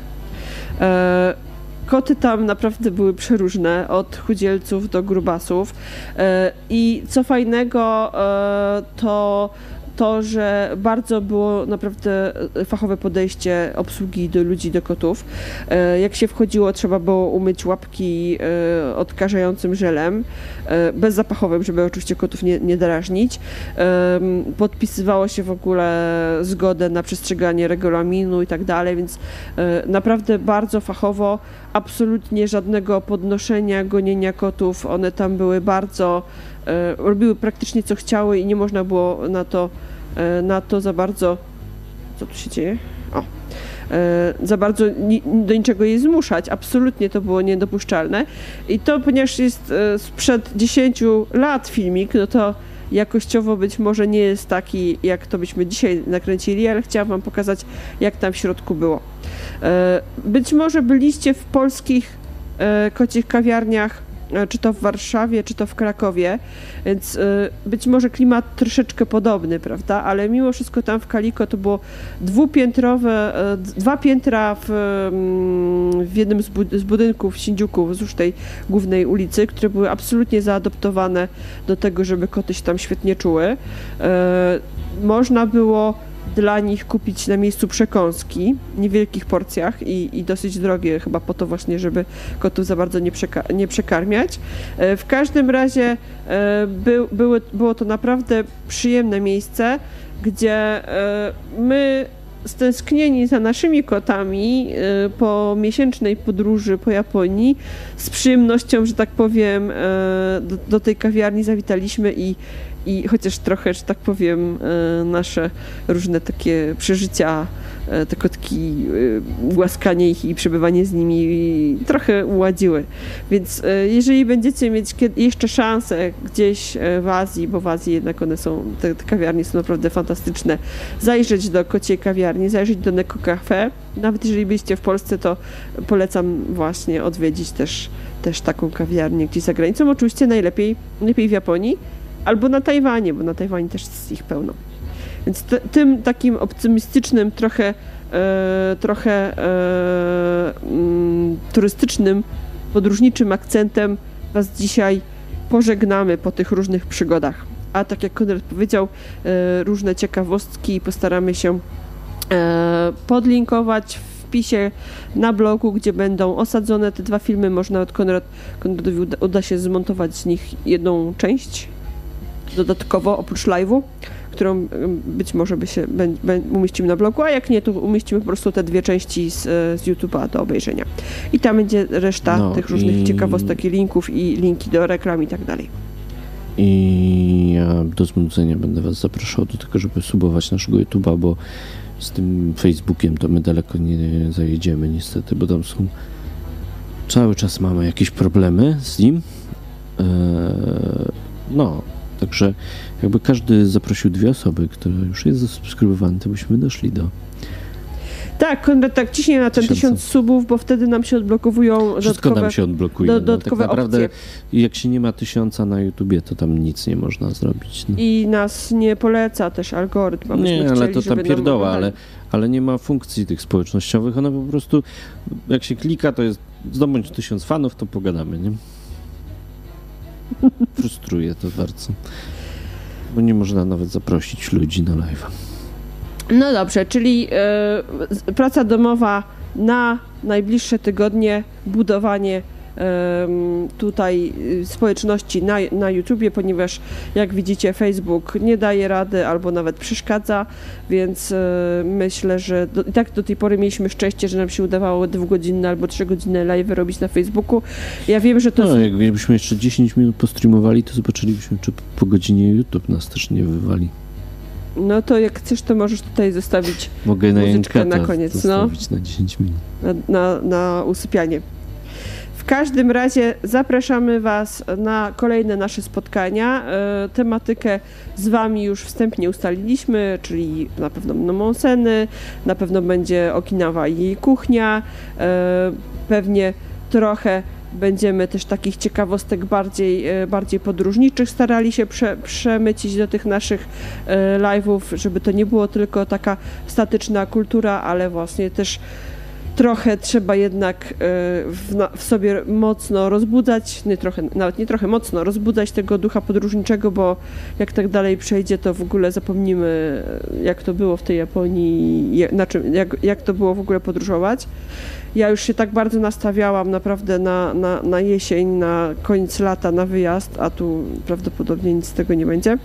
E, koty tam naprawdę były przeróżne, od chudzielców do grubasów. I co fajnego, to to, że bardzo było naprawdę e, fachowe podejście obsługi do ludzi, do kotów. E, jak się wchodziło, trzeba było umyć łapki e, odkażającym żelem, bezzapachowym, żeby oczywiście kotów nie, nie drażnić. Podpisywało się w ogóle zgodę na przestrzeganie regulaminu i tak dalej, więc naprawdę bardzo fachowo, absolutnie żadnego podnoszenia, gonienia kotów. One tam były bardzo robiły praktycznie co chciały i nie można było na to, e, na to za bardzo. Co tu się dzieje? O. E, za bardzo do niczego je zmuszać. Absolutnie to było niedopuszczalne. I to, ponieważ jest sprzed 10 lat filmik, no to jakościowo być może nie jest taki, jak to byśmy dzisiaj nakręcili, ale chciałam Wam pokazać, jak tam w środku było. Być może byliście w polskich kocich kawiarniach E, czy to w Warszawie, czy to w Krakowie, więc e, być może klimat troszeczkę podobny, prawda, ale mimo wszystko tam w Kaliko to było dwupiętrowe, e, dwa piętra w, mm, w jednym z budynków Shinjuku, wzdłuż tej głównej ulicy, które były absolutnie zaadoptowane do tego, żeby koty się tam świetnie czuły. Można było dla nich kupić na miejscu przekąski w niewielkich porcjach i, i dosyć drogie, chyba po to właśnie, żeby kotów za bardzo nie, przeka nie przekarmiać. E, w każdym razie e, by, były, było to naprawdę przyjemne miejsce, gdzie e, my stęsknieni za naszymi kotami po miesięcznej podróży po Japonii z przyjemnością, że tak powiem, do, do tej kawiarni zawitaliśmy i i chociaż trochę, że tak powiem, e, nasze różne takie przeżycia, e, te kotki, e, głaskanie ich i przebywanie z nimi trochę uładziły. Więc jeżeli będziecie mieć jeszcze szansę gdzieś w Azji, bo w Azji jednak one są, te, te kawiarnie są naprawdę fantastyczne, zajrzeć do kociej kawiarni, zajrzeć do Neko Cafe. Nawet jeżeli byliście w Polsce, to polecam właśnie odwiedzić też, też taką kawiarnię gdzieś za granicą. Oczywiście najlepiej, najlepiej w Japonii albo na Tajwanie, bo na Tajwanie też jest ich pełno. Więc tym takim optymistycznym, trochę, e, trochę e, mm, turystycznym, podróżniczym akcentem Was dzisiaj pożegnamy po tych różnych przygodach. a tak jak Konrad powiedział, e, różne ciekawostki postaramy się e, podlinkować w wpisie na blogu, gdzie będą osadzone te dwa filmy. Można od Konrad, Konradowi uda, uda się zmontować z nich jedną część dodatkowo, oprócz live'u, którą być może by się bę- bę- umieścimy na blogu, a jak nie, to umieścimy po prostu te dwie części z, e, z YouTube'a do obejrzenia. I tam będzie reszta No tych różnych i- ciekawostek i linków i linki do reklam i tak dalej. I ja do znudzenia będę Was zapraszał do tego, żeby subować naszego YouTube'a, bo z tym Facebookiem to my daleko nie zajedziemy niestety, bo tam są cały czas mamy jakieś problemy z nim. Eee, no, także jakby każdy zaprosił dwie osoby, które już jest zasubskrybowany, to byśmy doszli do Tak, Konrad, tak ciśnie na ten tysiąc subów, bo wtedy nam się odblokowują Wszystko dodatkowe... nam się odblokuje. do- no, tak dodatkowe naprawdę opcje. jak się nie ma tysiąca na YouTubie, to tam nic nie można zrobić. No. I nas nie poleca też algorytm. Nie, ale chcieli, to żeby tam pierdoła, ale, ale nie ma funkcji tych społecznościowych. One po prostu, jak się klika, to jest zdobądź tysiąc fanów, to pogadamy, nie? Frustruje to bardzo. Bo nie można nawet zaprosić ludzi na live. No dobrze, czyli z- praca domowa na najbliższe tygodnie, budowanie tutaj y, społeczności na, na YouTubie, ponieważ jak widzicie Facebook nie daje rady albo nawet przeszkadza, więc e, myślę, że do, i tak do tej pory mieliśmy szczęście, że nam się udawało dwugodzinne albo trzygodzinne live robić na Facebooku. Ja wiem, że to No, jakbyśmy jeszcze 10 minut postreamowali, to zobaczyliśmy, czy po godzinie YouTube nas też nie wywali. no to jak chcesz, to możesz tutaj zostawić Mogę na Muzyczkę na koniec, no. na 10 minut. na, na, na usypianie. W każdym razie zapraszamy Was na kolejne nasze spotkania. E, tematykę z Wami już wstępnie ustaliliśmy, czyli na pewno będą Monseny, na pewno będzie Okinawa i jej kuchnia, e, pewnie trochę będziemy też takich ciekawostek bardziej, e, bardziej podróżniczych starali się prze, przemycić do tych naszych live'ów, żeby to nie było tylko taka statyczna kultura, ale właśnie też trochę trzeba jednak e, w, w sobie mocno rozbudzać, nie trochę, nawet nie trochę mocno rozbudzać tego ducha podróżniczego, bo jak tak dalej przejdzie, to w ogóle zapomnimy, e, jak to było w tej Japonii, je- na czym, jak, jak to było w ogóle podróżować. Ja już się tak bardzo nastawiałam naprawdę na, na, na jesień, na koniec lata, na wyjazd, a tu prawdopodobnie nic z tego nie będzie.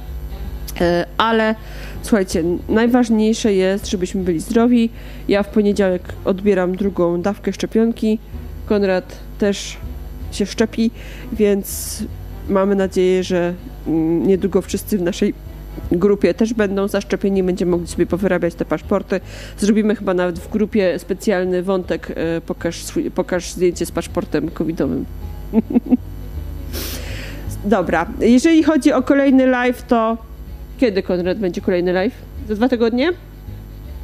E, Ale słuchajcie, najważniejsze jest, żebyśmy byli zdrowi. Ja w poniedziałek odbieram drugą dawkę szczepionki. Konrad też się szczepi, więc mamy nadzieję, że mm, niedługo wszyscy w naszej grupie też będą zaszczepieni, będziemy mogli sobie powyrabiać te paszporty. Zrobimy chyba nawet w grupie specjalny wątek, e, pokaż, swój, pokaż zdjęcie z paszportem covidowym. Dobra, jeżeli chodzi o kolejny live, to kiedy Konrad będzie kolejny live? Za dwa tygodnie?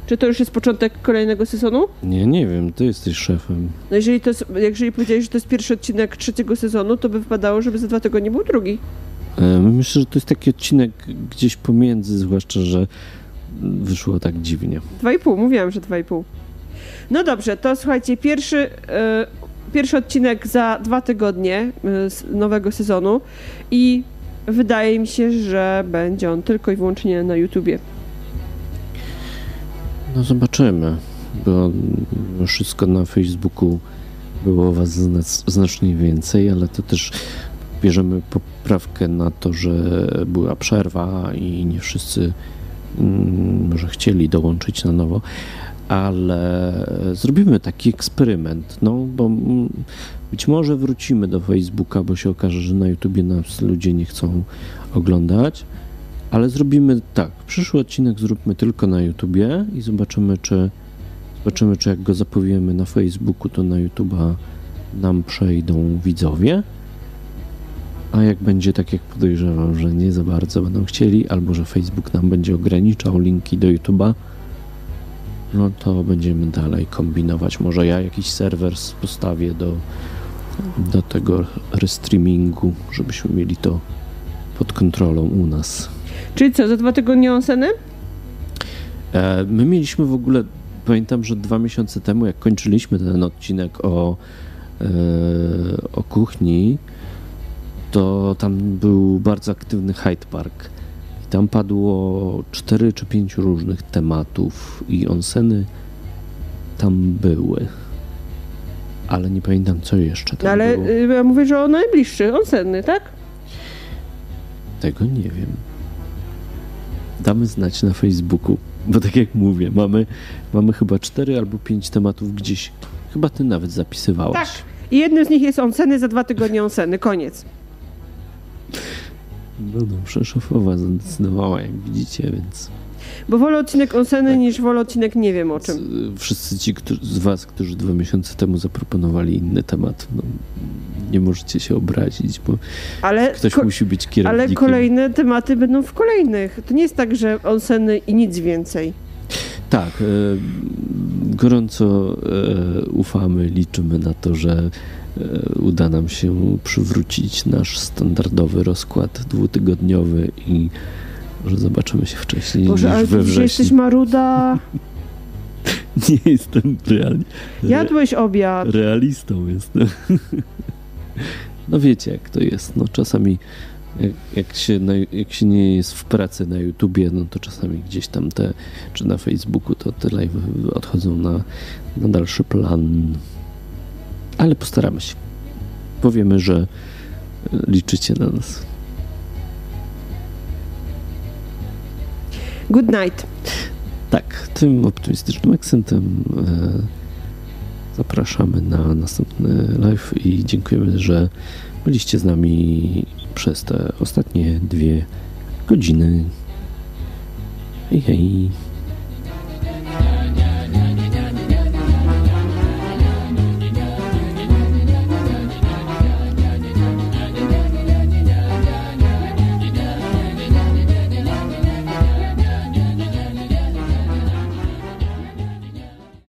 Czy to już jest początek kolejnego sezonu? Nie, nie wiem, ty jesteś szefem. No jeżeli, to jest, jeżeli powiedziałeś, że to jest pierwszy odcinek trzeciego sezonu, to by wypadało, żeby za dwa tygodnie był drugi. E, Myślę, że to jest taki odcinek gdzieś pomiędzy, zwłaszcza, że wyszło tak dziwnie. Dwa i pół, mówiłam, że dwa i pół. No dobrze, to słuchajcie, pierwszy, e, pierwszy odcinek za dwa tygodnie e, z nowego sezonu i wydaje mi się, że będzie on tylko i wyłącznie na YouTubie. No zobaczymy, bo wszystko na Facebooku było was zna- znacznie więcej, ale to też bierzemy poprawkę na to, że była przerwa i nie wszyscy mm, może chcieli dołączyć na nowo, ale zrobimy taki eksperyment, no bo być może wrócimy do Facebooka, bo się okaże, że na YouTubie nas ludzie nie chcą oglądać. Ale zrobimy tak. Przyszły odcinek zróbmy tylko na YouTubie i zobaczymy, czy zobaczymy, czy jak go zapowiemy na Facebooku, to na YouTuba nam przejdą widzowie. A jak będzie tak, jak podejrzewam, że nie za bardzo będą chcieli, albo że Facebook nam będzie ograniczał linki do YouTuba, no to będziemy dalej kombinować. Może ja jakiś serwer postawię do, do tego restreamingu, żebyśmy mieli to pod kontrolą u nas. Czyli co, za dwa tygodnie onseny? E, My mieliśmy w ogóle, pamiętam, że dwa miesiące temu, jak kończyliśmy ten odcinek o, e, o kuchni, to tam był bardzo aktywny Hyde Park. Tam padło cztery czy pięć różnych tematów i onseny tam były. Ale nie pamiętam, co jeszcze tam No ale było. y, ja mówię, że o najbliższy, on senny, tak? Tego nie wiem. Damy znać na Facebooku, bo tak jak mówię, mamy, mamy chyba cztery albo pięć tematów gdzieś. Chyba ty nawet zapisywałaś. Tak. I jednym z nich jest onseny, za dwa tygodnie onseny, koniec. No dobrze, szefowa zadecydowała, jak widzicie, więc Bo wolę odcinek onseny Tak. niż wolę odcinek nie wiem o czym. z- wszyscy ci którzy, z was, którzy dwa miesiące temu zaproponowali inny temat, no, nie możecie się obrazić, bo Ale, ktoś musi być kierownikiem. ale kolejne tematy będą w kolejnych. To nie jest tak, że onseny i nic więcej. Tak, e, gorąco e, ufamy, liczymy na to, że uda nam się przywrócić nasz standardowy rozkład dwutygodniowy i że zobaczymy się wcześniej Boże, ale niż we wrześniu. jesteś maruda. Nie jestem realnie. Re, Jadłeś obiad. realistą jestem. No wiecie, jak to jest. No czasami jak, jak, się na, jak się nie jest w pracy na YouTubie, no to czasami gdzieś tam te, czy na Facebooku, to te live odchodzą na, na dalszy plan. Ale postaramy się. Powiemy, że liczycie na nas. Good night. Tak, tym optymistycznym akcentem e, zapraszamy na następny live i dziękujemy, że byliście z nami przez te ostatnie dwie godziny. Hej, hej.